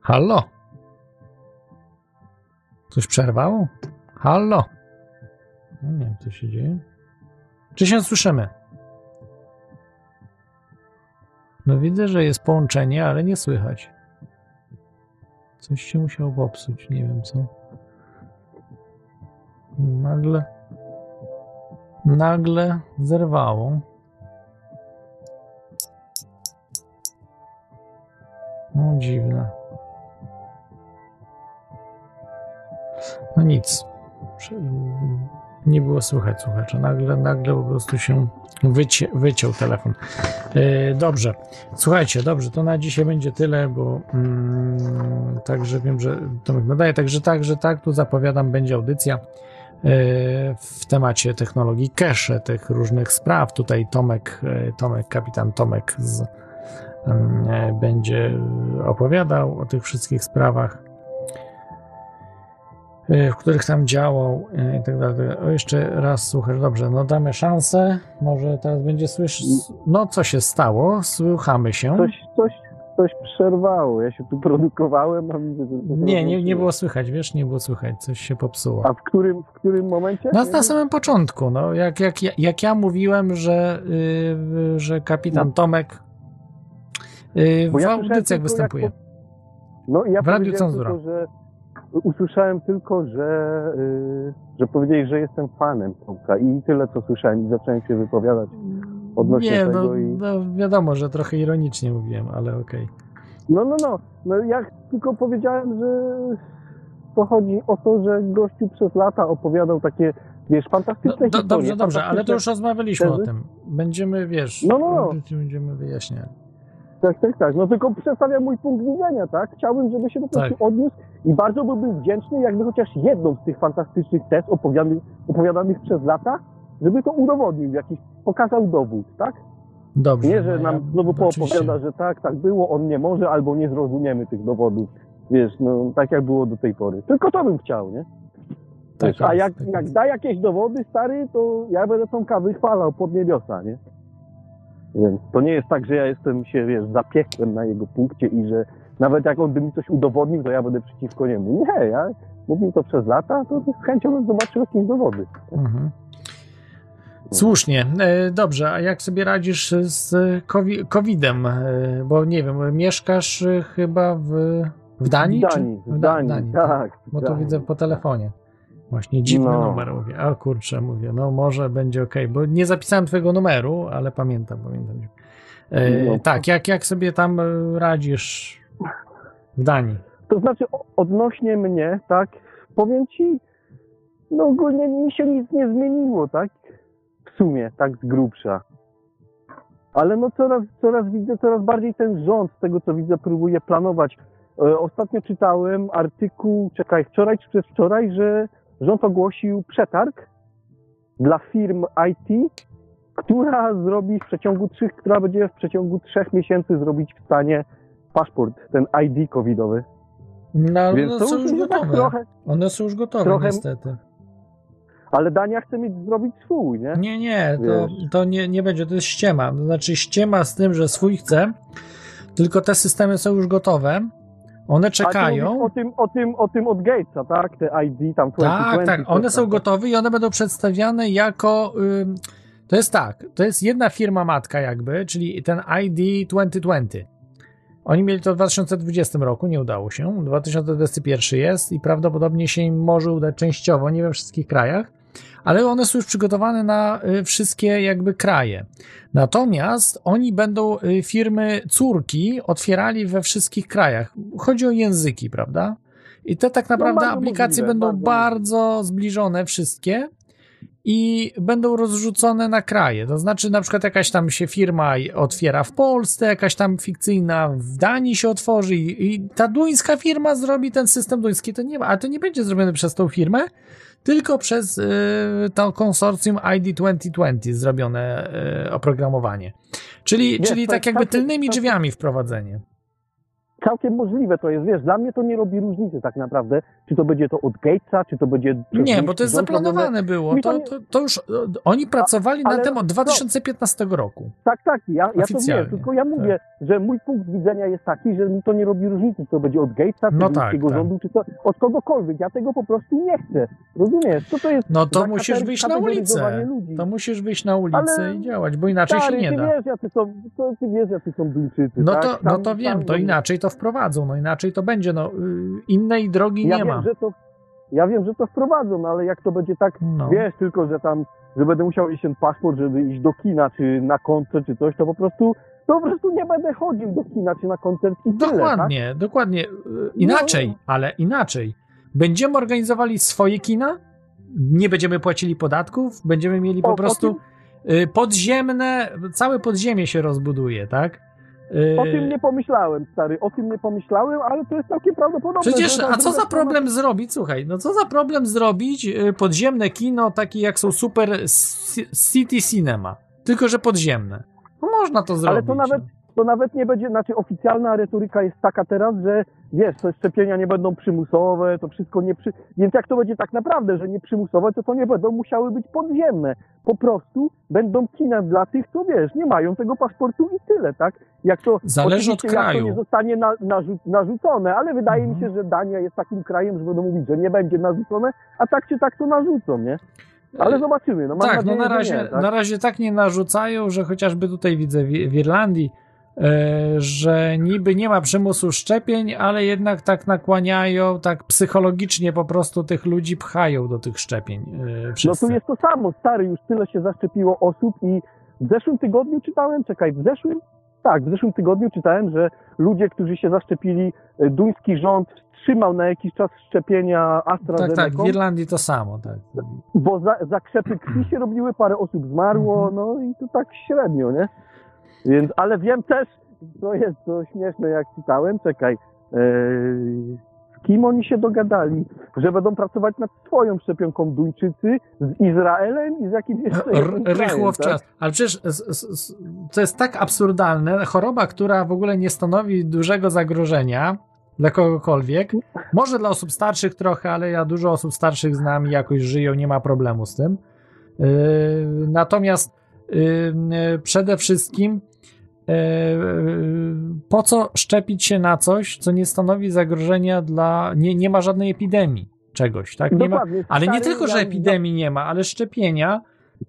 Halo? Coś przerwało? Halo? No nie wiem, co się dzieje. Czy się słyszymy? No widzę, że jest połączenie, ale nie słychać. Coś się musiało popsuć, nie wiem co. Nagle nagle zerwało. No dziwne. No nic. Nie było słychać słuchacza. Nagle, nagle po prostu się wycie, wyciął telefon. E, dobrze. Słuchajcie, dobrze, to na dzisiaj będzie tyle, bo mm, także wiem, że Tomek nadaje, także tak, że tak, tu zapowiadam, będzie audycja e, w temacie technologii cache, tych różnych spraw. Tutaj Tomek, e, Tomek, kapitan Tomek z, e, będzie opowiadał o tych wszystkich sprawach, w których tam działał e, i tak dalej. O, jeszcze raz słuchasz, dobrze, no damy szansę, może teraz będzie słyszeć, no co się stało, słuchamy się.
coś, coś, coś przerwało. Ja się tu produkowałem, a.
Nie, nie, nie było słychać, wiesz, nie było słychać, coś się popsuło.
A w którym, w którym momencie?
Na, na samym początku, no, jak, jak, jak ja mówiłem, że, yy, że kapitan Tomek yy, w
ja
audycjach występuje.
jak No ja
W Radiu Cenzura.
tylko, że usłyszałem tylko, że, y, że powiedzieli, że jestem fanem Tomka i tyle co słyszałem i zacząłem się wypowiadać odnośnie
Nie,
tego
no,
i...
no wiadomo, że trochę ironicznie mówiłem, ale okej.
No, no, no, no ja tylko powiedziałem, że to chodzi o to, że gościu przez lata opowiadał takie, wiesz, fantastyczne
Do,
historie.
dobrze, dobrze, ale to już rozmawialiśmy o
tezy.
tym. Będziemy, wiesz,
No, no, no.
będziemy wyjaśniać.
Tak, tak, tak. No tylko przedstawiam mój punkt widzenia, tak? Chciałbym, żeby się po prostu
Tak.
odniósł i bardzo byłbym wdzięczny, jakby chociaż jedną z tych fantastycznych tez opowiadanych, opowiadanych przez lata, żeby to udowodnił, jakiś pokazał dowód, tak?
Dobrze.
Nie, że
no
nam
ja-
znowu poopowiada, że tak, tak było, on nie może, albo nie zrozumiemy tych dowodów. Wiesz, no tak jak było do tej pory. Tylko to bym chciał, nie?
Tak
Wiesz, a
jest,
jak,
tak
jak da jakieś dowody, stary, to ja będę tą kawę chwalał pod niebiosa, nie? Więc to nie jest tak, że ja jestem się, wiesz, zapiekłem na jego punkcie i że nawet jak on by mi coś udowodnił, to ja będę przeciwko niemu. Nie, ja mówił to przez lata, to z chęcią bym zobaczył jakieś dowody.
Mhm. Słusznie. E, Dobrze, a jak sobie radzisz z covi- COVID-em? E, Bo nie wiem, mieszkasz e, chyba w, w Danii?
W Danii, w
Da-
Danii, tak,
Bo
w
to
Danii.
widzę po telefonie. Właśnie dziwny
No.
numer mówię. O kurczę, mówię, no może będzie ok, bo nie zapisałem twojego numeru, ale pamiętam, pamiętam. E,
No.
Tak, jak, jak sobie tam e, radzisz w Danii?
To znaczy, odnośnie mnie, tak, powiem ci, no ogólnie mi się nic nie zmieniło, tak, w sumie, tak z grubsza. Ale no coraz, coraz widzę, coraz bardziej ten rząd, z tego co widzę, próbuje planować. E, ostatnio czytałem artykuł, czekaj, wczoraj czy przedwczoraj, że rząd ogłosił przetarg dla firm IT, która zrobi w przeciągu trzech, która będzie w przeciągu trzech miesięcy zrobić w stanie paszport, ten ID covidowy.
No,
Więc
one
to
są
już tak
gotowe.
trochę-
One są już gotowe,
trochę-
niestety.
Ale Dania chce mieć zrobić swój, nie?
Nie, nie, to, to nie, nie będzie, to jest ściema. To znaczy ściema z tym, że swój chce, tylko te systemy są już gotowe, one czekają.
o tym, o tym, o tym od Gatesa, tak? Te ID tam 2020.
Tak, tak, one
coś
są
tam.
gotowe i one będą przedstawiane jako. ym, to jest tak, to jest jedna firma matka, jakby, czyli ten ID 2020. Oni mieli to w 2020 roku, nie udało się. 2021 jest i prawdopodobnie się im może udać częściowo, nie we wszystkich krajach, ale one są już przygotowane na y, wszystkie jakby kraje. Natomiast oni będą y, firmy córki otwierali we wszystkich krajach. Chodzi o języki, prawda? I te tak naprawdę
bardzo
aplikacje
możliwe,
będą
bardzo
bardzo zbliżone wszystkie i będą rozrzucone na kraje. To znaczy, na przykład jakaś tam się firma otwiera w Polsce, jakaś tam fikcyjna w Danii się otworzy i, i ta duńska firma zrobi ten system duński. To nie ma, ale to nie będzie zrobione przez tą firmę, tylko przez y, to konsorcjum ID 2020 zrobione y, oprogramowanie. Czyli,
Wiesz,
czyli tak jakby
całkiem-
tylnymi drzwiami wprowadzenie.
Całkiem możliwe to jest, wiesz, dla mnie to nie robi różnicy tak naprawdę, czy to będzie to od Gatesa, czy to będzie...
Nie, bo to jest
robione.
zaplanowane było. To,
nie-
to, to już e, oni pracowali na tym od
co?
2015 roku.
Tak, tak, ja, ja to wiem, tylko ja mówię, że mój punkt widzenia jest taki, że mi to nie robi różnicy, czy to będzie od Gatesa, czy
No tak,
duńskiego
tak.
rządu, czy to od kogokolwiek. Ja tego po prostu nie chcę. Rozumiesz? Co to jest
No to musisz wyjść na ulicę.
ludzi?
To musisz wyjść na ulicę
Ale-
i działać, bo inaczej
Stary,
się nie
ty
da.
wiesz, jacy są, to, ty wiesz, jacy są Duńczycy,
No
tak?
to, no to wiem, to inaczej to wprowadzą, no inaczej to będzie, no y, innej drogi
ja
nie
wiem,
ma.
Że to, ja wiem, że to wprowadzą, no ale jak to będzie tak,
No.
wiesz, tylko, że tam, że będę musiał iść ten paszport, żeby iść do kina, czy na koncert, czy coś, to po prostu, to po prostu nie będę chodził do kina, czy na koncert i tyle, tak?
Dokładnie, dokładnie. Y, Inaczej, ale inaczej. Będziemy organizowali swoje kina, nie będziemy płacili podatków, będziemy mieli po
O, o
prostu y, podziemne, całe podziemie się rozbuduje, tak?
O tym nie pomyślałem, stary, o tym nie pomyślałem, ale to jest całkiem prawdopodobne.
Przecież, a co za problem zrobić? Słuchaj, no co za problem zrobić y, podziemne kino, takie jak są super ci- City Cinema, tylko że podziemne. No można to zrobić.
Ale to nawet, to nawet nie będzie, znaczy oficjalna retoryka jest taka teraz, że wiesz, te szczepienia nie będą przymusowe, to wszystko nie przy... Więc jak to będzie tak naprawdę, że nie przymusowe, to to nie będą musiały być podziemne. Po prostu będą kina dla tych, co wiesz, nie mają tego paszportu i tyle, tak? Jak to,
Zależy od kraju.
to nie zostanie na, narzu, narzucone, ale wydaje
Mhm.
mi się, że Dania jest takim krajem, że będą mówić, że nie będzie narzucone, a tak czy tak to narzucą, nie? Ale zobaczymy. No,
tak,
nadzieję,
no na razie,
nie, tak?
na razie tak nie narzucają, że chociażby tutaj widzę w, w Irlandii, że niby nie ma przymusu szczepień, ale jednak tak nakłaniają, tak psychologicznie po prostu tych ludzi pchają do tych szczepień. E,
No
wszyscy.
tu jest to samo, stary, już tyle się zaszczepiło osób i w zeszłym tygodniu czytałem, czekaj, w zeszłym? Tak, w zeszłym tygodniu czytałem, że ludzie, którzy się zaszczepili, e, duński rząd wstrzymał na jakiś czas szczepienia
tak,
AstraZeneca,
tak, w Irlandii to samo, tak.
bo za, zakrzepy krwi się robiły, parę osób zmarło,
Mhm.
no i to tak średnio, nie? Więc, ale wiem też, to jest to śmieszne, jak czytałem, czekaj, e, z kim oni się dogadali, że będą pracować nad swoją szczepionką Duńczycy z Izraelem i z jakimś jeszcze
rychło w
tak?
czas. Ale przecież to jest tak absurdalne. Choroba, która w ogóle nie stanowi dużego zagrożenia, dla kogokolwiek. Może dla osób starszych trochę, ale ja dużo osób starszych znam i jakoś żyją, nie ma problemu z tym. Yy, natomiast yy, przede wszystkim yy, po co szczepić się na coś, co nie stanowi zagrożenia dla. Nie, nie ma żadnej epidemii czegoś, tak? Nie ma, ale nie tylko, że epidemii nie ma, ale szczepienia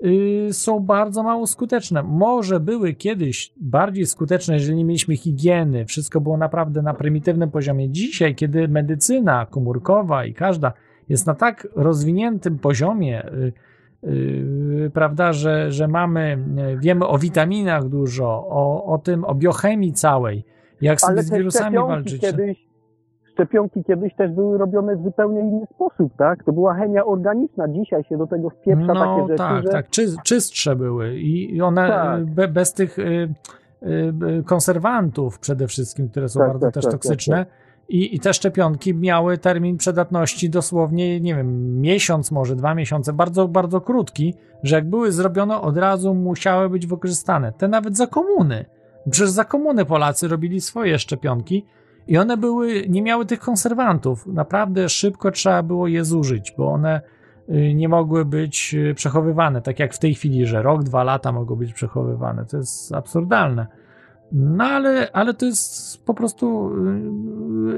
y, są bardzo mało skuteczne. Może były kiedyś bardziej skuteczne, jeżeli nie mieliśmy higieny, wszystko było naprawdę na prymitywnym poziomie. Dzisiaj, kiedy medycyna komórkowa i każda jest na tak rozwiniętym poziomie, y, prawda, że, że mamy, y, wiemy o witaminach dużo, o, o tym, o biochemii całej, jak sobie z wirusami walczyć.
Kiedyś, szczepionki kiedyś też były robione w zupełnie inny sposób, tak? To była chemia organiczna. Dzisiaj się do tego wpieprza
no,
takie rzeczy,
tak,
że...
tak, Czy, czystsze były i one
Tak.
y, be, bez tych y, y, y, konserwantów przede wszystkim, które są
Tak,
bardzo
tak,
też
tak,
toksyczne. I, I te szczepionki miały termin przydatności dosłownie, nie wiem, miesiąc, może dwa miesiące, bardzo, bardzo krótki, że jak były zrobione, od razu musiały być wykorzystane. Te nawet za komuny. Przecież za komuny Polacy robili swoje szczepionki i one były, nie miały tych konserwantów. Naprawdę szybko trzeba było je zużyć, bo one y, nie mogły być y, przechowywane, tak jak w tej chwili, że rok, dwa lata mogą być przechowywane. To jest absurdalne. No ale, ale to jest po prostu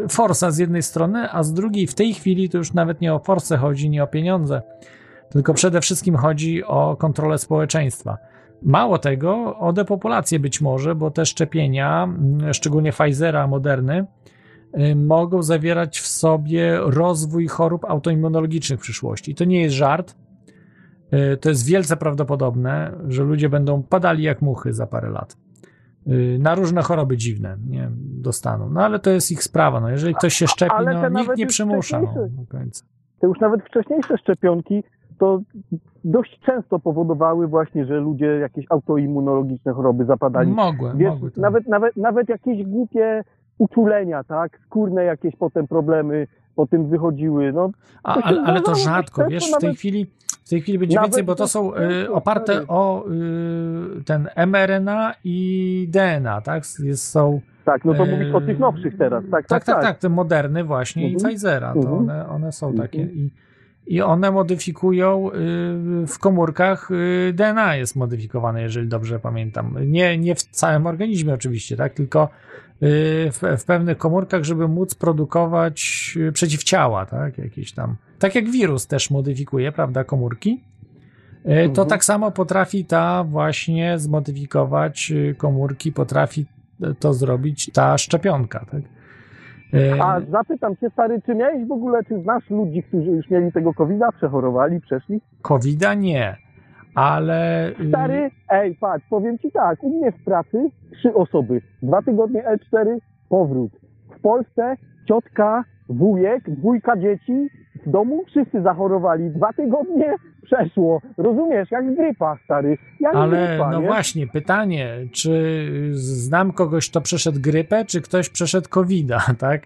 y, forsa z jednej strony, a z drugiej w tej chwili to już nawet nie o forsę chodzi, nie o pieniądze, tylko przede wszystkim chodzi o kontrolę społeczeństwa. Mało tego, o depopulację być może, bo te szczepienia, mm, szczególnie Pfizera, Moderny, y, mogą zawierać w sobie rozwój chorób autoimmunologicznych w przyszłości. To nie jest żart. Y, To jest wielce prawdopodobne, że ludzie będą padali jak muchy za parę lat. Y, Na różne choroby dziwne nie dostaną. No ale to jest ich sprawa. No, jeżeli ktoś się szczepi, no, nikt nie przymusza. No, do końca.
te już nawet wcześniejsze szczepionki to dość często powodowały właśnie, że ludzie jakieś autoimmunologiczne choroby zapadali.
Mogły,
Wiesz,
mogły. tak.
nawet, nawet, nawet jakieś głupie uczulenia, tak? Skórne jakieś potem problemy potem wychodziły. No,
A, ale, ale to rzadko, wiesz, w tej chwili w tej chwili będzie
Nawet
więcej, bo to są y, oparte o y, ten mRNA i DNA, tak? Jest, są
Tak, no to
y,
mówisz o tych nowszych teraz. Tak,
tak, tak,
tak.
tak, te moderny właśnie i
Mhm.
Pfizera, to
Mhm.
one, one są
Mhm.
takie i, i one modyfikują y, w komórkach y, DNA jest modyfikowane, jeżeli dobrze pamiętam. Nie, nie w całym organizmie oczywiście, tak, tylko y, w, w pewnych komórkach, żeby móc produkować przeciwciała, tak, jakieś tam. Tak jak wirus też modyfikuje, prawda, komórki. To
Mhm.
tak samo potrafi ta właśnie zmodyfikować komórki, potrafi to zrobić ta szczepionka, tak?
A zapytam cię, stary, czy miałeś w ogóle, czy znasz ludzi, którzy już mieli tego COVID-a, przechorowali, przeszli?
Covida nie, ale. y,
Stary, ej, patrz, powiem ci tak, u mnie w pracy trzy osoby, dwa tygodnie L4, powrót. W Polsce ciotka, wujek, dwójka dzieci, domu wszyscy zachorowali, dwa tygodnie przeszło. Rozumiesz, jak grypa, stary, jak
Ale
grypa,
no
nie?
właśnie, pytanie, czy znam kogoś, kto przeszedł grypę, czy ktoś przeszedł covida, tak?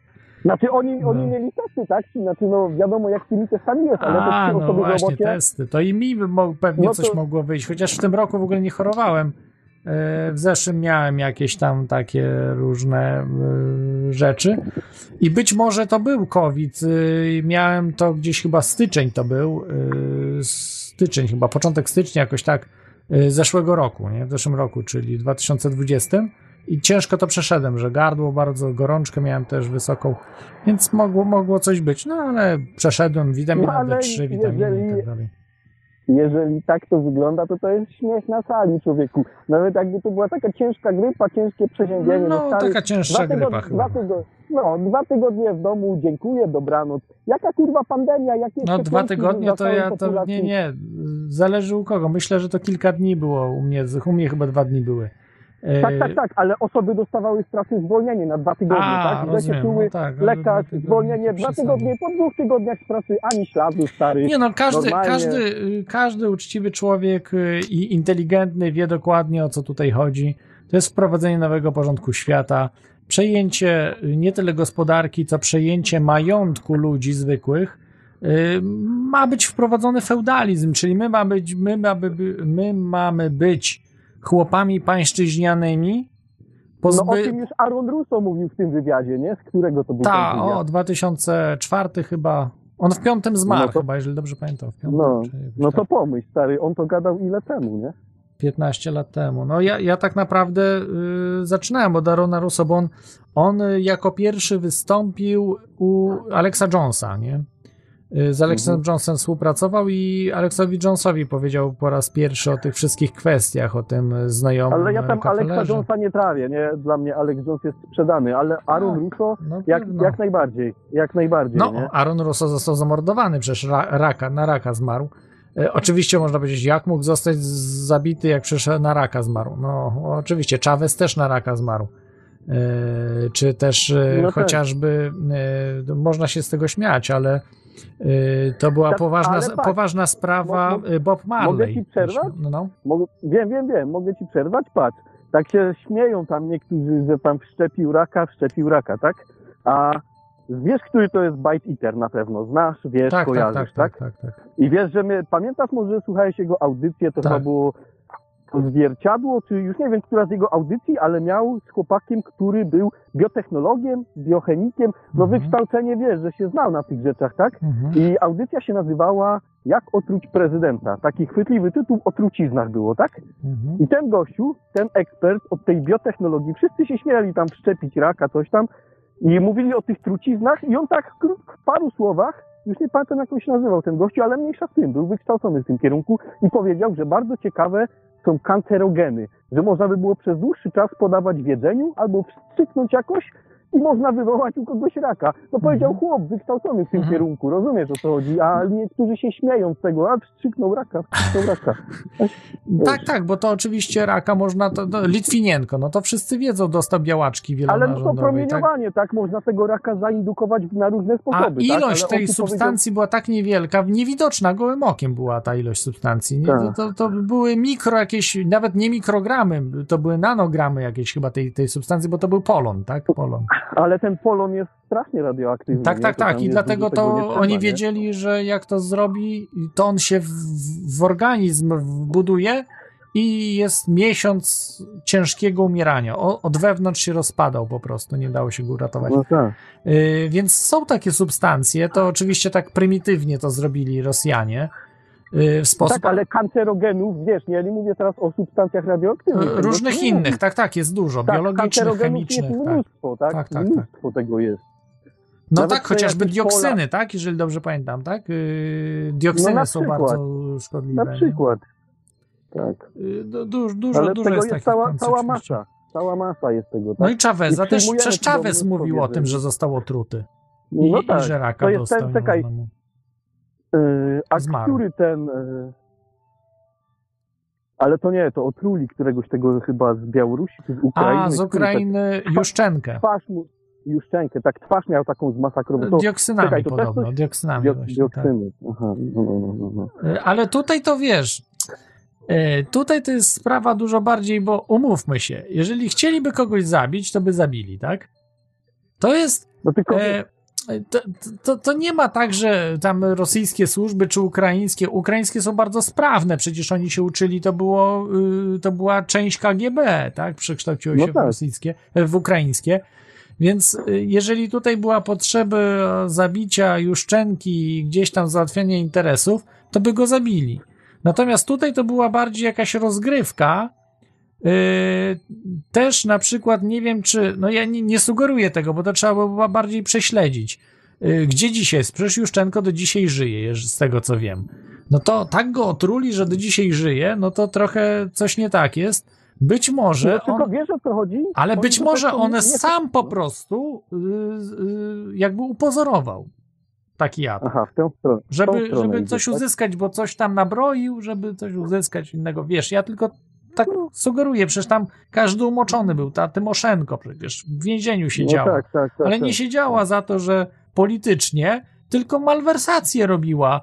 Znaczy oni, oni
No.
mieli testy, tak? Znaczy no wiadomo jak z tymi testami jest, ale
A,
trzy
no właśnie,
robocie...
testy. To i mi pewnie
No
coś
to-
mogło wyjść, chociaż w tym roku w ogóle nie chorowałem. E, W zeszłym miałem jakieś tam takie różne e, rzeczy i być może to był COVID. E, Miałem to gdzieś chyba styczeń to był, styczeń chyba, początek stycznia jakoś tak zeszłego roku, nie? W zeszłym roku, czyli 2020 i ciężko to przeszedłem, że gardło bardzo, gorączkę miałem też wysoką, więc mogło, mogło coś być, no ale przeszedłem witamina
No, ale
D3, witaminy i tak dalej.
Jeżeli tak to wygląda, to to jest śmiech na sali, człowieku. Nawet jakby to była taka ciężka grypa, ciężkie przeziębienie.
No,
stary,
taka cięższa
dwa
grypa
tygodnie. Dwa tygodnie, no, dwa tygodnie w domu, dziękuję, dobranoc. Jaka kurwa pandemia, jakie
No dwa tygodnie to ja to
populacji?
nie, nie, zależy u kogo. Myślę, że to kilka dni było u mnie, u mnie chyba dwa dni były. E,
Tak, tak, tak, ale osoby dostawały z pracy zwolnienie na dwa tygodnie,
A,
tak?
Rozumiem,
się czuły
no tak,
lekarz, zwolnienie, dwa tygodnie, po dwóch tygodniach z pracy ani śladu, stary.
Nie no, każdy,
Normalnie.
każdy, każdy uczciwy człowiek y, i inteligentny wie dokładnie o co tutaj chodzi. To jest wprowadzenie nowego porządku świata, przejęcie y, nie tyle gospodarki, co przejęcie majątku ludzi zwykłych. Y, Ma być wprowadzony feudalizm, czyli my, ma być, my, mamy, by- my mamy być chłopami pańszczyźnianymi, pozby...
No o tym już Aaron Russo mówił w tym wywiadzie, nie? Z którego to był
Ta, o, 2004 chyba. On w piątym zmarł
No to-
chyba, jeżeli dobrze pamiętam. W piątym,
No, no
tak.
to pomyśl, stary, on to gadał ile temu, nie?
15 lat temu. No ja, ja tak naprawdę y, zaczynałem od Arona Russo, bo on, on y, jako pierwszy wystąpił u Alexa Jonesa, nie? Y, Z Alexem
Mhm.
Współpracował i Alexowi Jonesowi powiedział po raz pierwszy o tych wszystkich kwestiach, o tym znajomym
Ale ja tam Alexa
kafelerze.
Jonesa nie trawię, nie? Dla mnie Alex Jones jest sprzedany, ale Aaron Russo
no
jak,
pewno.
jak najbardziej, jak najbardziej,
No,
nie?
Aaron Russo został zamordowany przez ra, raka, na raka zmarł. Oczywiście można powiedzieć, jak mógł zostać zabity, jak przecież na raka zmarł. No, oczywiście, Chavez też na raka zmarł. Czy też
No tak.
chociażby, można się z tego śmiać, ale to była
Tak,
poważna,
tak.
poważna sprawa
Mo- mo-
e, Bob Marley.
Mogę ci przerwać?
No, no.
Mogę, wiem, wiem, wiem, mogę ci przerwać? Patrz, tak się śmieją tam niektórzy, że tam wszczepił raka, wszczepił raka, tak? A wiesz, który to jest Bite Eater na pewno? Znasz, wiesz,
Tak, tak,
kojarzysz,
tak, tak, tak, tak.
I wiesz, że my, pamiętasz może, słuchałeś jego audycję, to
Tak.
chyba było zwierciadło, czy już nie wiem, która z jego audycji, ale miał z chłopakiem, który był biotechnologiem, biochemikiem, no
Mhm.
wykształcenie, wiesz, że się znał na tych rzeczach, tak?
Mhm.
I audycja się nazywała Jak otruć prezydenta. Taki chwytliwy tytuł o truciznach było, tak?
Mhm.
I ten gościu, ten ekspert od tej biotechnologii, wszyscy się śmiali tam wszczepić raka, coś tam i mówili o tych truciznach i on tak w paru słowach, już nie pamiętam jak on się nazywał ten gościu, ale mniejsza z tym, był wykształcony w tym kierunku i powiedział, że bardzo ciekawe są kancerogeny, że można by było przez dłuższy czas podawać w jedzeniu albo wstrzyknąć jakoś i można wywołać u kogoś raka. To powiedział chłop wykształcony w tym
Mhm.
kierunku, rozumiesz o co chodzi, a niektórzy się śmieją z tego, a wstrzyknął raka, wstrzyknął raka.
Tak, tak, bo to oczywiście raka można, to, to Litwinienko, no to wszyscy wiedzą, dostał białaczki
Ale no to
tak?
promieniowanie, tak? Można tego raka zaindukować na różne
A
sposoby. tak?
ilość
Ale
tej substancji była tak niewielka, niewidoczna gołym okiem była ta ilość substancji.
Tak.
To, to, to były mikro jakieś, nawet nie mikrogramy, to były nanogramy jakieś chyba tej, tej substancji, bo to był polon, tak? Polon.
Ale ten polon jest strasznie radioaktywny.
Tak,
nie?
tak, tak. I dlatego to
nie trzeba,
oni
nie?
wiedzieli, że jak to zrobi, to on się w, w organizm wbuduje i jest miesiąc ciężkiego umierania. O, od wewnątrz się rozpadał po prostu, nie dało się go uratować.
No tak.
Y, więc są takie substancje, to oczywiście tak prymitywnie to zrobili Rosjanie w sposób
Tak, ale kancerogenów, wiesz, nie, ja nie mówię teraz o substancjach radioaktywnych.
y,
tego
różnych innych, tak, tak, jest dużo,
Tak,
biologicznych, chemicznych.
jest
Tak.
mnóstwo, tak?
Tak, tak,
mnóstwo tego jest.
No
Nawet
tak, chociażby dioksyny,
pola-
tak, jeżeli dobrze pamiętam, tak? Y, dioksyny
No
są
przykład.
bardzo szkodliwe.
Na przykład. Tak.
Y, du- du- dużo,
Ale
dużo jest
jest, cała, cała masa. Cała masa jest tego, tak?
No i Chaveza, też przecież Chavez mówił o tym, że został otruty. I,
No
i
tak,
że raka
to jest
dostał.
ten, czekaj,
mu-
Yy, a
Zmarł.
który ten... Yy... Ale to nie, to otruli któregoś tego chyba z Białorusi czy z Ukrainy.
A, z Ukrainy
tak-
Juszczenkę.
Twarz mu, Juszczenkę, tak twarz miał taką zmasakrową.
Dioksynami
czekaj, to
podobno,
coś-
dioksynami
Dio,
właśnie,
dioksyny. Aha, no, no, no, no, no.
Y, Ale tutaj to wiesz, tutaj to jest sprawa dużo bardziej, bo umówmy się, jeżeli chcieliby kogoś zabić, to by zabili, tak? To jest.
No tylko
e, to, to, to nie ma tak, że tam rosyjskie służby czy ukraińskie. Ukraińskie są bardzo sprawne, przecież oni się uczyli, to, było, y, to była część KGB, tak? Przekształciło
No
się w
tak.
rosyjskie, w ukraińskie. Więc y, jeżeli tutaj była potrzeba zabicia Juszczenki i gdzieś tam załatwiania interesów, to by go zabili. Natomiast tutaj to była bardziej jakaś rozgrywka. Yy, też na przykład nie wiem, czy. No ja nie, nie sugeruję tego, bo to trzeba by było bardziej prześledzić. Yy, gdzie dzisiaj jest? Przecież Juszczenko do dzisiaj żyje, z tego co wiem. No to tak go otruli, że do dzisiaj żyje, no to trochę coś nie tak jest. Być może.
no, tylko
on...
wiesz o co chodzi?
Ale być może
tak
on sam po prostu yy, yy, jakby upozorował taki jad.
Aha, w tę stronę.
Żeby, żeby
idzie,
coś
tak?
uzyskać, bo coś tam nabroił, żeby coś uzyskać innego. Wiesz, ja tylko tak sugeruję, przecież tam każdy umoczony był, ta Tymoszenko przecież w więzieniu siedziała.
No tak, tak, tak,
ale nie
tak.
siedziała za to, że politycznie, tylko malwersacje robiła.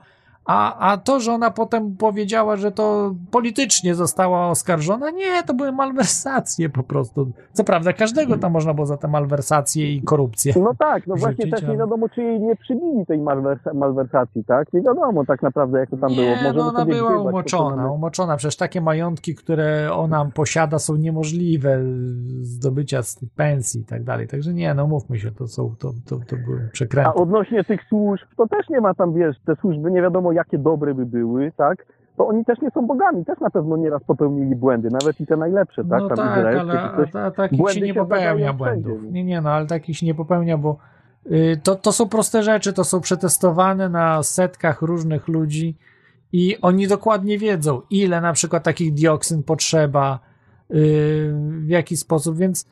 A, a to, że ona potem powiedziała, że to politycznie została oskarżona, nie, to były malwersacje po prostu. Co prawda, każdego tam można było za te malwersacje i korupcję.
No tak, no właśnie też nie wiadomo, czy jej nie przybili tej malwersa- malwersacji, tak? Nie wiadomo tak naprawdę, jak to tam było.
Nie,
Możemy
no ona była umoczona,
stronach.
umoczona. Przecież takie majątki, które ona posiada, są niemożliwe zdobycia z pensji i tak dalej. Także nie, no mówmy się, to są, to, to, to były
A
przekręty.
odnośnie tych służb, to też nie ma tam, wiesz, te służby nie wiadomo jakie dobre by były, tak? To oni też nie są bogami, też na pewno nieraz popełnili błędy, nawet i te najlepsze, tak?
No
Tam
tak, ale
coś.
takich się nie popełnia błędów.
wszędzie.
Nie, nie, no ale takich się nie popełnia, bo y, to, to są proste rzeczy, to są przetestowane na setkach różnych ludzi i oni dokładnie wiedzą, ile na przykład takich dioksyn potrzeba, y, w jaki sposób, więc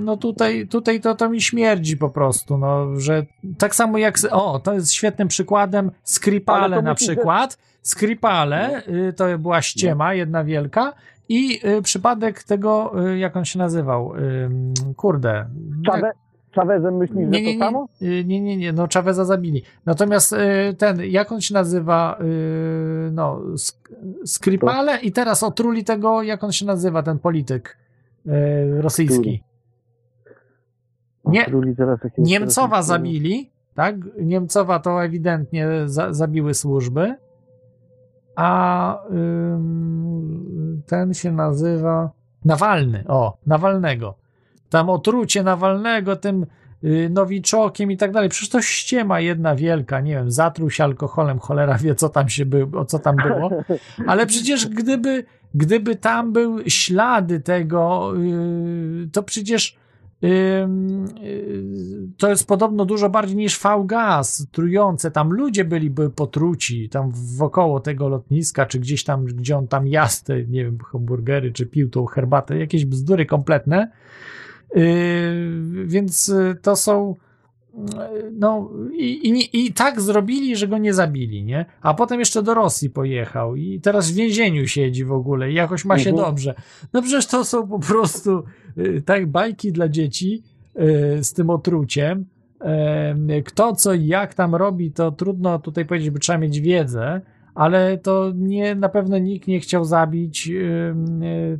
no tutaj, tutaj to, to mi śmierdzi po prostu, no, że tak samo jak, o, to jest świetnym przykładem
Ale
Skripale na przykład, Skripale, y, to była ściema, jedna wielka i y, przypadek tego, y, jak on się nazywał, kurde.
Chave- Chavezem myślisz,
Nie,
że to samo?
y, nie, nie, nie, no Chaveza zabili. Natomiast y, ten, jak on się nazywa, y, no, Sk- Skripale i teraz otruli tego, jak on się nazywa, ten polityk y, rosyjski. Nie, Niemcowa zabili, tak? Niemcowa to ewidentnie za, zabiły służby, a ym, ten się nazywa Nawalny, o, Nawalnego. Tam otrucie Nawalnego tym y, nowiczokiem i tak dalej. Przecież to ściema jedna wielka, nie wiem, zatruł się alkoholem, cholera wie, co tam się było, co tam było. Ale przecież gdyby, gdyby tam były ślady tego, yy, to przecież yy, yy, to jest podobno dużo bardziej niż V-gaz trujące. Tam ludzie byliby potruci, tam wokoło tego lotniska, czy gdzieś tam, gdzie on tam te, nie wiem, hamburgery, czy pił tą herbatę, jakieś bzdury kompletne. Yy, więc y, to są no i, i, i tak zrobili, że go nie zabili, nie? A potem jeszcze do Rosji pojechał i teraz w więzieniu siedzi w ogóle i jakoś ma się
Mhm.
dobrze. No przecież to są po prostu y, tak bajki dla dzieci y, z tym otruciem. Em, Kto co i jak tam robi, to trudno tutaj powiedzieć, bo trzeba mieć wiedzę, ale to nie, na pewno nikt nie chciał zabić y,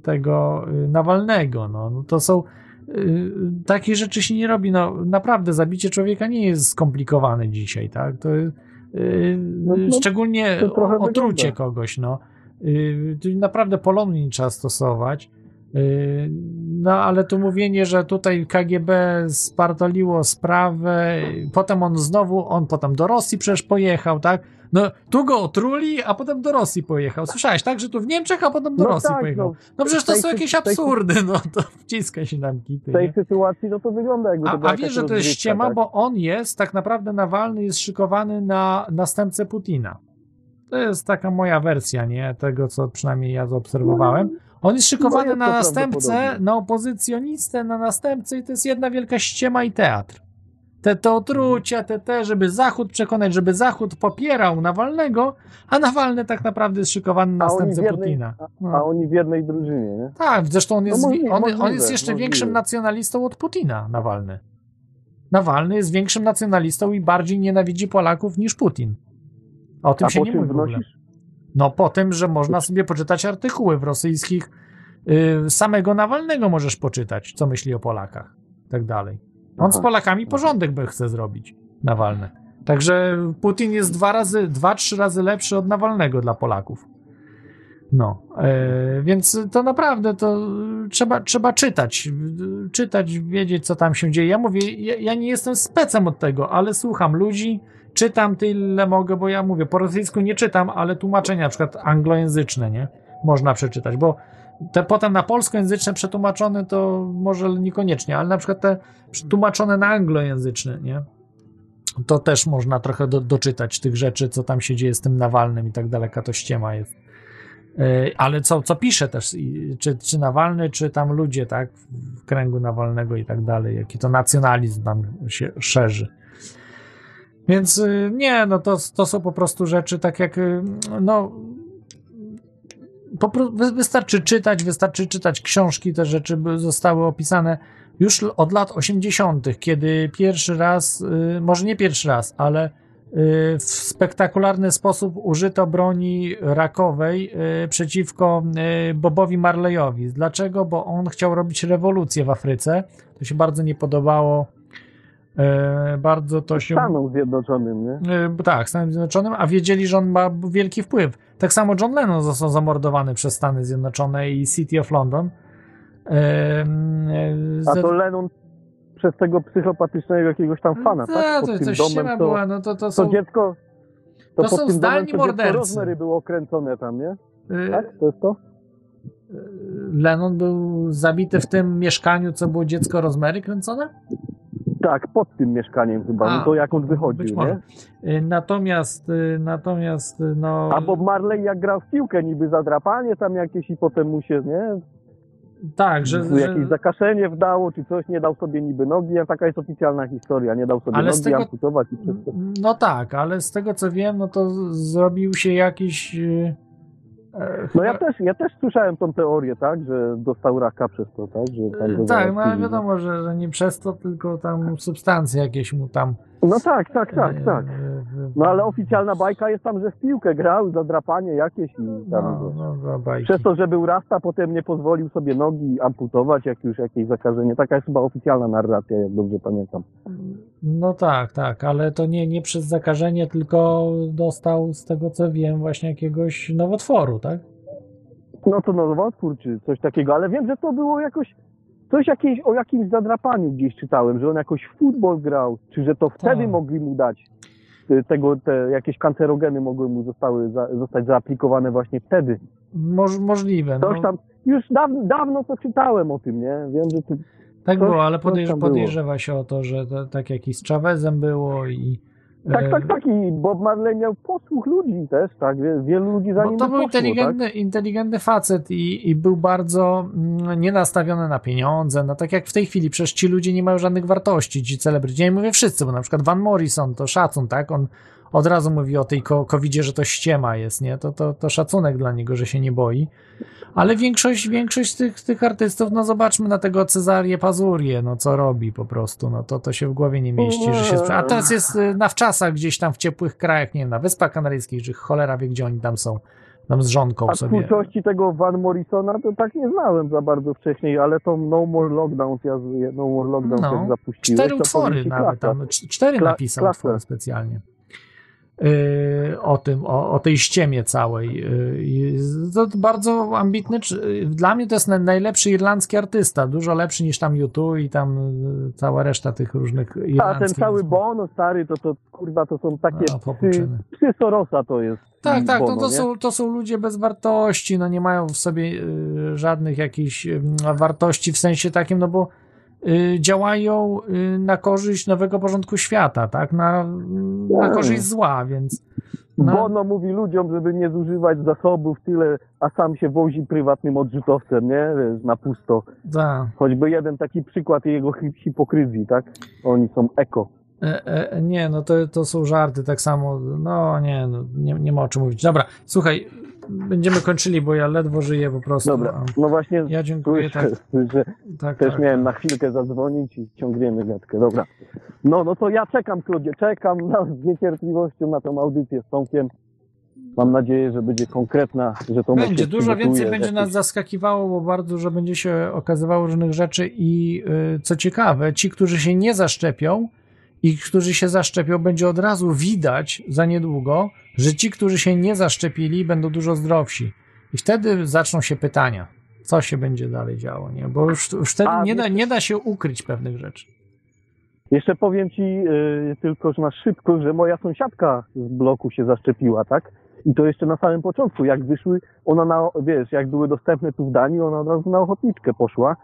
tego y, Nawalnego. No, no to są y, takich rzeczy się nie robi. No, naprawdę, zabicie człowieka nie jest skomplikowane dzisiaj, tak? To jest, y,
No, no,
szczególnie
to
otrucie
wygląda.
kogoś, no. Y, tu naprawdę polonii trzeba stosować. Y, No, ale tu mówienie, że tutaj KGB spartoliło sprawę, potem on znowu, on potem do Rosji przecież pojechał, tak? No, tu go otruli, a potem do Rosji pojechał. Słyszałeś, tak? Że tu w Niemczech, a potem do
No
Rosji
tak,
pojechał.
no.
No przecież to są jakieś absurdy, no to wciska się nam kity.
W tej
nie?
sytuacji no to wygląda jakby to
A, a wiesz, że to jest ściema,
tak?
bo on jest, tak naprawdę Nawalny jest szykowany na następcę Putina. To jest taka moja wersja, nie? Tego, co przynajmniej ja zaobserwowałem. On jest szykowany
No
na następcę, na opozycjonistę, na następcę i to jest jedna wielka ściema i teatr. Te, te otrucia, te, te, żeby Zachód przekonać, żeby Zachód popierał Nawalnego, a Nawalny tak naprawdę jest szykowany na następcę
jednej-
Putina. No.
A oni w jednej drużynie, nie?
Tak, zresztą on jest,
No możliwe,
on, on jest jeszcze
możliwe.
większym nacjonalistą od Putina, Nawalny. Nawalny jest większym nacjonalistą i bardziej nienawidzi Polaków niż Putin. O tym
A
się nie mówi w ogóle.
wnosisz?
No po tym, że można sobie poczytać artykuły w rosyjskich, y, samego Nawalnego możesz poczytać, co myśli o Polakach, tak dalej. On z. Polakami porządek by chce zrobić, Nawalny. Także Putin jest dwa razy, dwa, trzy razy lepszy od Nawalnego dla Polaków. No, e, więc to naprawdę to trzeba, trzeba czytać, czytać, wiedzieć, co tam się dzieje. Ja mówię, ja, ja nie jestem specem od tego, ale słucham ludzi, czytam tyle mogę, bo ja mówię, po rosyjsku nie czytam, ale tłumaczenia na przykład anglojęzyczne, nie? Można przeczytać, bo te potem na polskojęzyczne przetłumaczone to może niekoniecznie, ale na przykład te tłumaczone na anglojęzyczne, nie? To też można trochę do, doczytać tych rzeczy, co tam się dzieje z tym Nawalnym i tak daleka to ściema jest. Yy, Ale co, co pisze też, czy, czy Nawalny, czy tam ludzie, tak, w kręgu Nawalnego i tak dalej, jaki to nacjonalizm tam się szerzy. Więc yy, nie, no to, to są po prostu rzeczy tak jak, yy, no, wystarczy czytać, wystarczy czytać książki, te rzeczy zostały opisane już od lat 80., kiedy pierwszy raz, y, może nie pierwszy raz, ale w spektakularny sposób użyto broni rakowej y, przeciwko y, Bobowi Marleyowi. Dlaczego? Bo on chciał robić rewolucję w Afryce. To się bardzo nie podobało. Y, Bardzo to się.
Stanom Zjednoczonym, nie?
Y, Tak, Stanom Zjednoczonym, a wiedzieli, że on ma wielki wpływ. Tak samo John Lennon został zamordowany przez Stany Zjednoczone i City of London. Y,
A to Lennon przez tego psychopatycznego jakiegoś tam fana,
Ta,
tak?
to
tym
coś
domem to,
była, no to- to
to
są-
dziecko... To,
to są
domem
zdalni
to dziecko
mordercy.
Rosemary było kręcone tam, nie? Tak? To jest to?
Lennon był zabity w tym mieszkaniu, co było dziecko Rosemary kręcone?
Tak, pod tym mieszkaniem chyba,
A,
no to jak on wychodził, nie?
Y, Natomiast, y, natomiast, no.
A Bob Marley jak grał w piłkę niby zadrapanie tam jakieś i potem mu się, nie?
Tak, że. Że
jakieś zakaszenie wdało czy coś, nie dał sobie niby nogi, taka jest oficjalna historia, nie dał sobie
Ale
nogi
tego-
amputować i wszystko.
no tak, ale z tego co wiem, no to zrobił się jakiś. y, e,
No ja też, ja też słyszałem tą teorię, tak, że dostał raka przez to, tak, że go
Tak, no ale wiadomo, że, że nie przez to, tylko tam substancje jakieś mu tam.
No tak, tak, tak, tak. No ale oficjalna bajka jest tam, że w piłkę grał, zadrapanie jakieś i tam,
No, no, no, bajki.
Przez to, że był rasta, potem nie pozwolił sobie nogi amputować, jak już jakieś zakażenie. Taka jest chyba oficjalna narracja, jak dobrze pamiętam.
No tak, tak, ale to nie, nie przez zakażenie, tylko dostał z tego co wiem właśnie jakiegoś nowotworu, tak?
No to nowotwór czy coś takiego, ale wiem, że to było jakoś coś jakieś, o jakimś zadrapaniu gdzieś czytałem, że on jakoś w futbol grał, czy że to wtedy
Tak.
mogli mu dać y, tego, te jakieś kancerogeny mogły mu zostały za, zostać zaaplikowane właśnie wtedy.
Moż, możliwe.
Coś
no.
tam, już dawno, dawno to czytałem o tym, nie? Wiem, że to,
Tak
coś-
było, ale podejrz,
tam było.
podejrzewa się o to, że to, tak jak i z Chavezem było i.
Tak,
e,
tak, tak. I Bob Marley miał posłuch ludzi też, tak? Wie- Wielu ludzi za nim
to był
poszło,
inteligentny,
tak?
inteligentny facet i, i był bardzo mm, nienastawiony na pieniądze. No tak jak w tej chwili, przecież ci ludzie nie mają żadnych wartości, ci celebryci. Ja nie mówię wszyscy, bo na przykład Van Morrison to szacun, tak? On od razu mówi o tej covidzie, że to ściema jest, nie? To, to, to szacunek dla niego, że się nie boi. Ale większość, większość tych, tych artystów, no zobaczmy na tego Cezarię Pazurię, no co robi po prostu, no to, to się w głowie nie mieści, że się A teraz jest y, na wczasach gdzieś tam w ciepłych krajach, nie wiem, na Wyspach Kanaryjskich, czy cholera wie, gdzie oni tam są, tam z żonką
A
sobie.
twórczości tego Van Morrisona to tak nie znałem za bardzo wcześniej, ale to No More Lockdowns, ja z- No More Lockdowns
No,
jak zapuściłeś,
Cztery utwory nawet,
klasa.
tam cz- cztery
Kla-
napisał
klasa.
specjalnie. Yy, o tym, o, o tej ściemie całej. Z- to bardzo ambitny. czy- Dla mnie to jest na- najlepszy irlandzki artysta. Dużo lepszy niż tam YouTube i tam cała reszta tych różnych
A
irlandzkich.
ten cały Bono stary, to, to kurwa, to są takie
A,
psy,
popuczyny.
psy Sorosa to jest.
Tak, tak,
Bono,
no to,
nie?
są, to są ludzie bez wartości, no nie mają w sobie y, żadnych jakichś y, wartości w sensie takim, no bo y, działają y, na korzyść nowego porządku świata, tak, na, na
Tak.
korzyść zła, więc no,
Bono mówi ludziom, żeby nie zużywać zasobów tyle, a sam się wozi prywatnym odrzutowcem, nie? Wiesz, na pusto.
da,
Choćby jeden taki przykład jego hi- hipokryzji, tak? Oni są eko.
e, e, nie, no to, to są żarty, tak samo, no nie, no, nie, nie ma o czym mówić. Dobra, słuchaj, będziemy kończyli, bo ja ledwo żyję po prostu.
Dobra, no właśnie
Ja dziękuję,
słyszę,
tak. Tak,
Też
tak.
miałem na chwilkę zadzwonić i ciągniemy gadkę. Dobra. No, no to ja czekam, Klodzie, czekam na, z niecierpliwością na tą audycję z Tomkiem. Mam nadzieję, że będzie konkretna, że to
Będzie, dużo więcej będzie
jakieś-
nas zaskakiwało, bo bardzo dużo będzie się okazywało różnych rzeczy i y, co ciekawe, ci, którzy się nie zaszczepią i którzy się zaszczepią, będzie od razu widać za niedługo, że ci, którzy się nie zaszczepili, będą dużo zdrowsi. I wtedy zaczną się pytania, co się będzie dalej działo, nie? Bo już, już wtedy
A,
nie da, nie da się ukryć pewnych rzeczy.
Jeszcze powiem ci y, tylko, że na szybko, że moja sąsiadka z bloku się zaszczepiła, tak? I to jeszcze na samym początku, jak wyszły, ona na, wiesz, jak były dostępne tu w Danii, ona od razu na ochotniczkę poszła.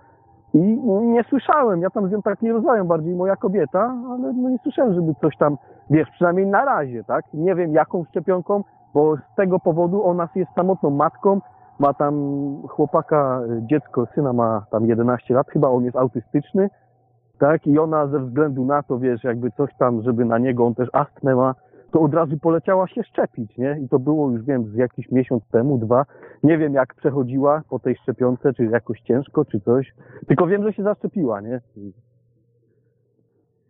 I nie słyszałem, ja tam z nią tak nie rozmawiam, bardziej moja kobieta, ale no nie słyszałem, żeby coś tam, wiesz, przynajmniej na razie, tak? Nie wiem jaką szczepionką, bo z tego powodu ona jest samotną matką, ma tam chłopaka, dziecko, syna ma tam 11 lat, chyba on jest autystyczny, tak? I ona ze względu na to, wiesz, jakby coś tam, żeby na niego, on też astmę ma, to od razu poleciała się szczepić, nie? I to było już, wiem, z jakiś miesiąc temu, dwa. Nie wiem, jak przechodziła po tej szczepionce, czy jakoś ciężko, czy coś. Tylko wiem, że się zaszczepiła, nie?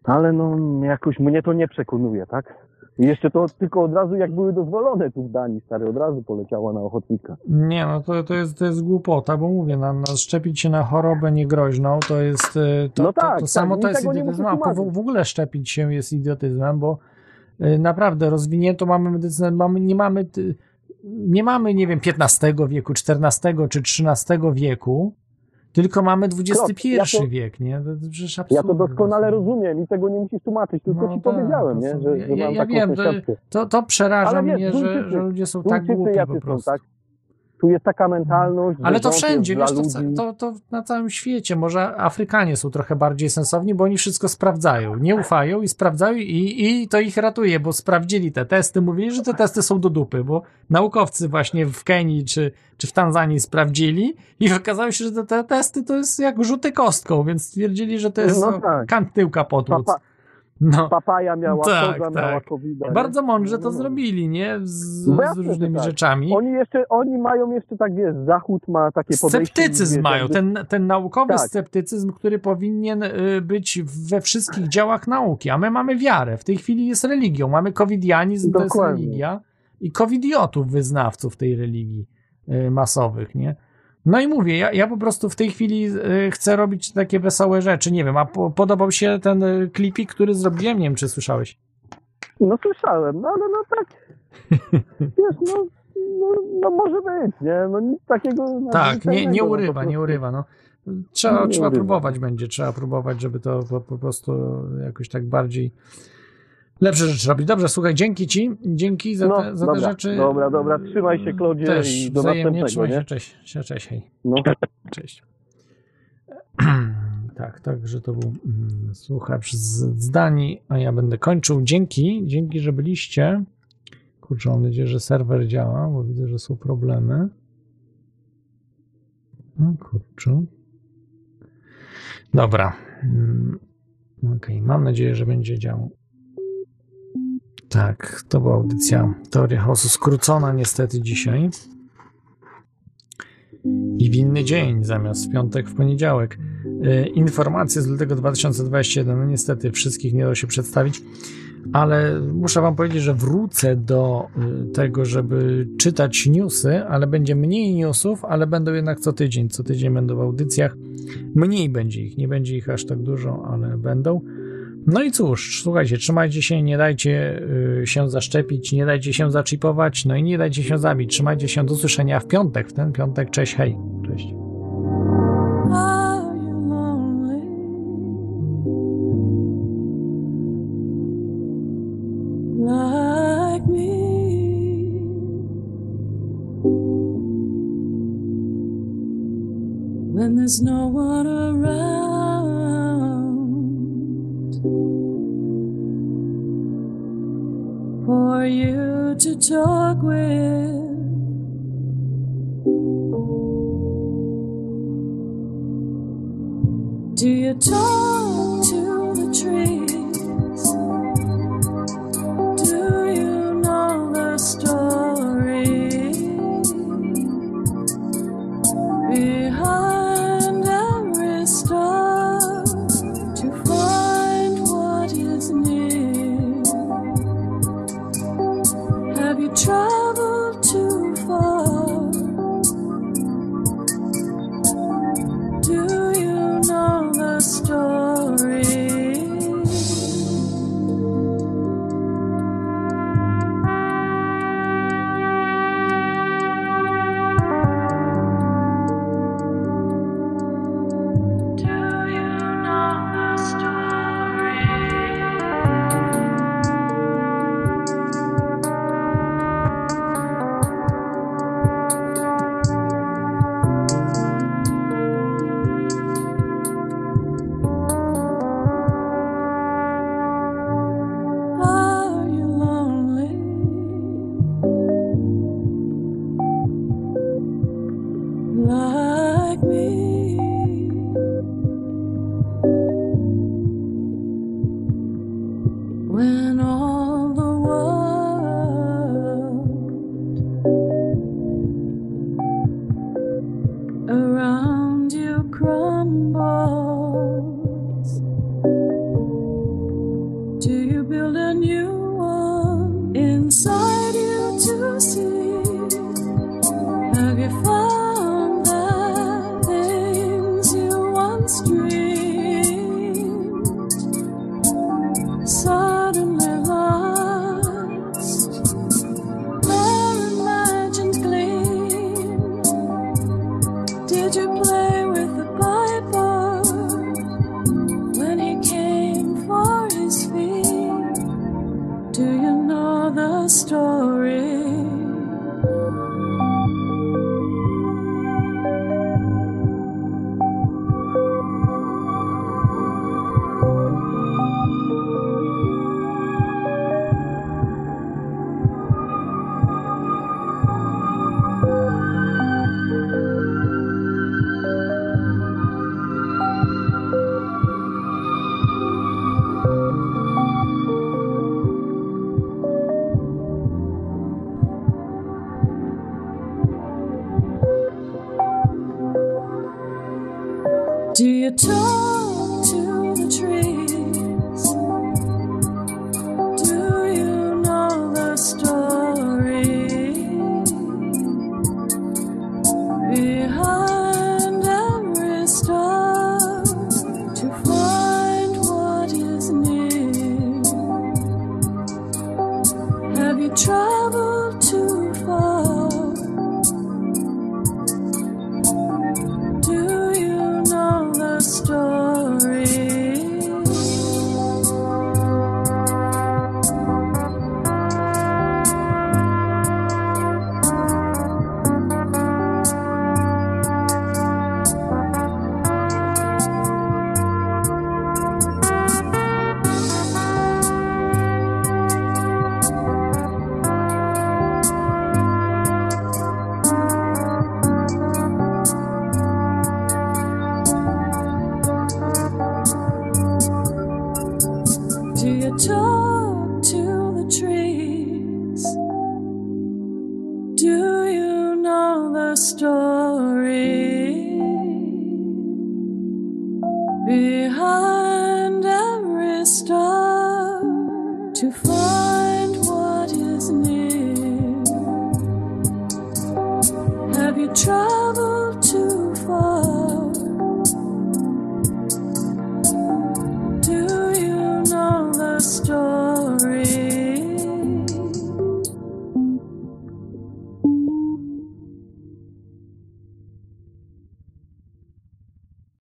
Ale no, jakoś mnie to nie przekonuje, tak? I jeszcze to tylko od razu jak były dozwolone tu w Danii, stary, od razu poleciała na ochotnika.
Nie, no to, to, jest, to jest głupota, bo mówię, na, na szczepić się na chorobę niegroźną to jest. y, To,
No
to,
tak,
to samo
tak,
to jest
tego nie
idiotyzm.
musi
A po-
tłumaczyć.
w ogóle szczepić się jest idiotyzmem, bo naprawdę rozwiniętą mamy medycynę, mamy, nie mamy. Nie mamy, nie wiem, XV wieku, XIV czy XIII wieku, tylko mamy XXI
ja to-
wiek, nie? To, przecież
Ja
absurd.
to doskonale rozumiem i tego nie musisz tłumaczyć, tylko
No
ci
tak,
powiedziałem, nie?
są-
Że,
ja-
że
ja-
mam
ja
taką
wiem, to-. To, przeraża
wiesz,
mnie, że, że ludzie są tak głupi po
są,
prostu.
tak? Tu jest taka mentalność,
Ale to wszędzie, wiesz, to,
ludzi.
to, to na całym świecie. Może Afrykanie są trochę bardziej sensowni, bo oni wszystko sprawdzają. Nie ufają i sprawdzają i, i to ich ratuje, bo sprawdzili te testy, mówili, że te testy są do dupy, bo naukowcy właśnie w Kenii czy, czy w Tanzanii sprawdzili i okazało się, że te, te testy to jest jak rzuty kostką, więc stwierdzili, że to jest
No
no,
tak.
kant tyłka potłuc.
Papa,
No.
papaja miała,
Tak,
koza miała
tak.
covid
Bardzo mądrze to zrobili, nie? Z,
No
z różnymi
tak.
rzeczami.
Oni jeszcze, oni mają jeszcze tak, wiesz, Zachód ma takie podejście...
Sceptycyzm mają, ten, ten naukowy
Tak.
sceptycyzm, który powinien y, być we wszystkich działach nauki, a my mamy wiarę. W tej chwili jest religią. Mamy covidianizm, to jest
Dokładnie.
religia i covidiotów, wyznawców tej religii y, masowych, nie? No i mówię, ja, ja po prostu w tej chwili y, chcę robić takie wesołe rzeczy. Nie wiem, a po, podobał się ten y, klipik, który zrobiłem? Nie wiem, czy słyszałeś.
No słyszałem, no ale no tak, wiesz, no, no, no może być, nie? No nic takiego
Tak, nie, nie
no,
urywa, nie urywa. No. Trzeba,
Nie
trzeba
urywa.
próbować będzie, trzeba próbować, żeby to po, po prostu jakoś tak bardziej lepsze rzeczy robić. Dobrze, słuchaj, dzięki ci, dzięki za,
No,
te, za
dobra,
te rzeczy.
dobra, dobra, trzymaj się, Klodzie,
Też
i do następnego,
trzymaj
nie?
się, cześć, cześć, cześć, hej.
No.
Cześć. Tak, także to był mm, słuchacz z, z Danii, a ja będę kończył. Dzięki, dzięki, że byliście. Kurczę, mam nadzieję, że serwer działa, bo widzę, że są problemy. No kurczę. Dobra. Mm, Okej, mam nadzieję, że będzie działał. Tak, to była audycja Teoria Chaosu skrócona niestety dzisiaj. I w inny dzień zamiast w piątek, w poniedziałek. E, Informacje z lutego 2021. No niestety wszystkich nie da się przedstawić, ale muszę Wam powiedzieć, że wrócę do y, tego, żeby czytać newsy, ale będzie mniej newsów, ale będą jednak co tydzień. Co tydzień będą w audycjach. Mniej będzie ich, nie będzie ich aż tak dużo, ale będą. No i cóż, słuchajcie, trzymajcie się, nie dajcie y, się zaszczepić, nie dajcie się zaczipować, no i nie dajcie się zabić. Trzymajcie się, do usłyszenia w piątek, w ten piątek. Cześć, hej. Cześć.
There's no Do you